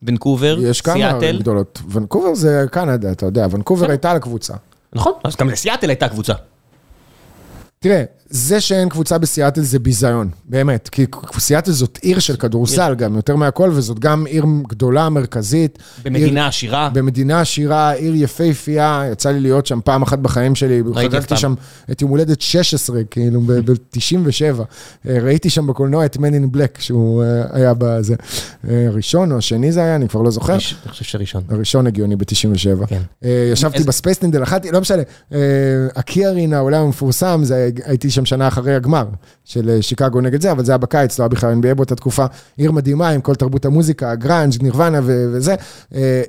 ונקובר, יש כמה ערים סיאטל. גדולות. ונקובר זה קנדה, אתה יודע, ונקובר. הייתה לקבוצה. נכון, אז גם לסיאטל הייתה קבוצה. תראה, זה שאין קבוצה בסיאטל זה ביזיון, באמת. כי סיאטל זאת עיר של כדורסל גם, יותר מהכל, וזאת גם עיר גדולה, מרכזית. במדינה עשירה. במדינה עשירה, עיר יפהפייה, יצא לי להיות שם פעם אחת בחיים שלי, חגגתי שם את יום הולדת 16, כאילו, ב-97. ראיתי שם בקולנוע את Men in Black, שהוא אה, היה בזה. אה, ראשון או השני זה היה, אני כבר לא זוכר. אני חושב שראשון. הראשון הגיוני ב-97. כן. ישבתי ב Space Needle, אכלתי, לא משנה, אה, ה Key Arena, העולם המפורסם, זה- הייתי שם שנה אחרי הגמר של אה, שיקגו נגד זה, אבל זה היה בקיץ, לא היה בכלל NBA באותה תקופה. עיר מדהימה עם כל תרבות המוזיקה, הגראנג', נירוונה וזה. אה,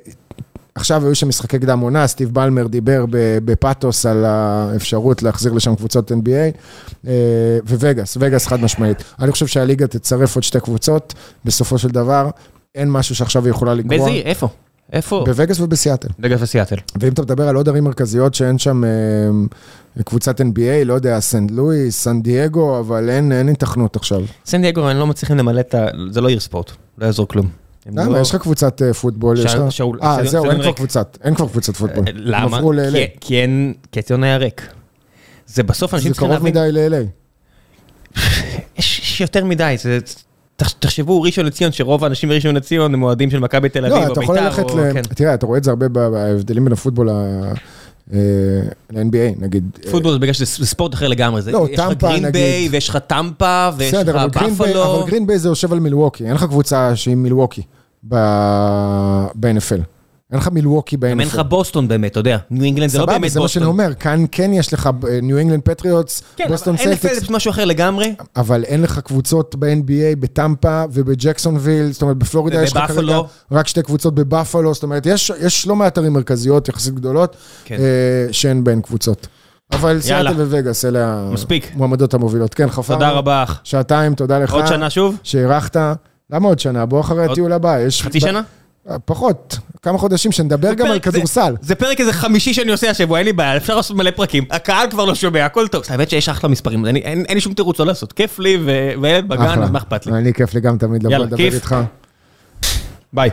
עכשיו היו שם משחקי קדם עונה, סטיב בלמר דיבר בפאתוס על האפשרות להחזיר לשם קבוצות NBA, אה, ווגאס, וגאס חד משמעית. אני חושב שהליגה תצרף עוד שתי קבוצות, בסופו של דבר, אין משהו שעכשיו היא יכולה לגרוע. באיזה עיר? איפה? איפה? בווגאס ובסיאטל. בגלל וסיאטל. ואם אתה מדבר על עוד ערים מרכזיות שאין שם אה, קבוצת NBA, לא יודע, סנט לואיס, סן דייגו, אבל אין, אין התכנות עכשיו. סן דייגו, הם לא מצליחים למלא את ה... זה לא עיר ספורט, לא יעזור כלום. למה? לא- יש לך קבוצת אה, פוטבול, יש לך... שאול- אה, זהו, אין כבר. קבוצת, אין כבר קבוצת פוטבול. אה, למה? כי- אין... כי הציון היה ריק. זה בסוף אנשים זה צריכים קרוב להבין... מדי ל-LA. יש יותר מדי, זה... תח- תחשבו, ראשון לציון, שרוב האנשים בראשון לציון הם אוהדים של מכבי תל אביב לא, או אתה יכול בית"ר, ללכת או... ל... כן. תראה, אתה רואה את זה הרבה בהבדלים בין הפוטבול ל- אה, ל-NBA, נגיד. אה, פוטבול זה בגלל שזה זה ספורט אחר לגמרי, לא, יש לך טמפה, נגיד. ביי, ויש לך טמפה, ויש לך בסדר, אבל גרין ביי- בפלו. אבל גרין ביי זה יושב על מילווקי, אין לך קבוצה שהיא מילווקי ב-NFL. אין לך מילווקי ב-NFL. גם אין לך בוסטון באמת, אתה יודע. ניו אינגלנד זה לא סבבה, באמת זה מה שאני בוסטון. אומר, כאן כן יש לך ניו אינגלנד פטריוטס, כן, בוסטון אבל NFL זה סלטיקס, משהו אחר לגמרי. אבל אין לך קבוצות ב-NBA, בטמפה ובג'קסונוויל, זאת אומרת בפלורידה יש לך כרגע. רק שתי קבוצות בבאפלו, זאת אומרת יש יש לא מעט ערים מרכזיות יחסית גדולות, כן. אה, שאין בהן קבוצות. אבל. סיאטל ווגאס, אלה מספיק. המועמדות המובילות. כן, חפרנו. תודה רבה. שעתיים, תודה לך. עוד שנה שוב? שאירחת. למה עוד שנה? בוא אחרי הטיול הבא. חצי שנה? פחות, כמה חודשים שנדבר גם על פרק זה- כדורסל. זה פרק איזה חמישי שאני עושה השבוע, אין לי בעיה, אפשר לעשות מלא פרקים. הקהל כבר לא שומע, הכל טוב. האמת שיש אחלה מספרים, אני- אין אין לי שום תירוץ לא לעשות. כיף לי, וילד בגן, אז מה אכפת לי? אני כיף לי גם תמיד לבוא לדבר. איתך. ביי.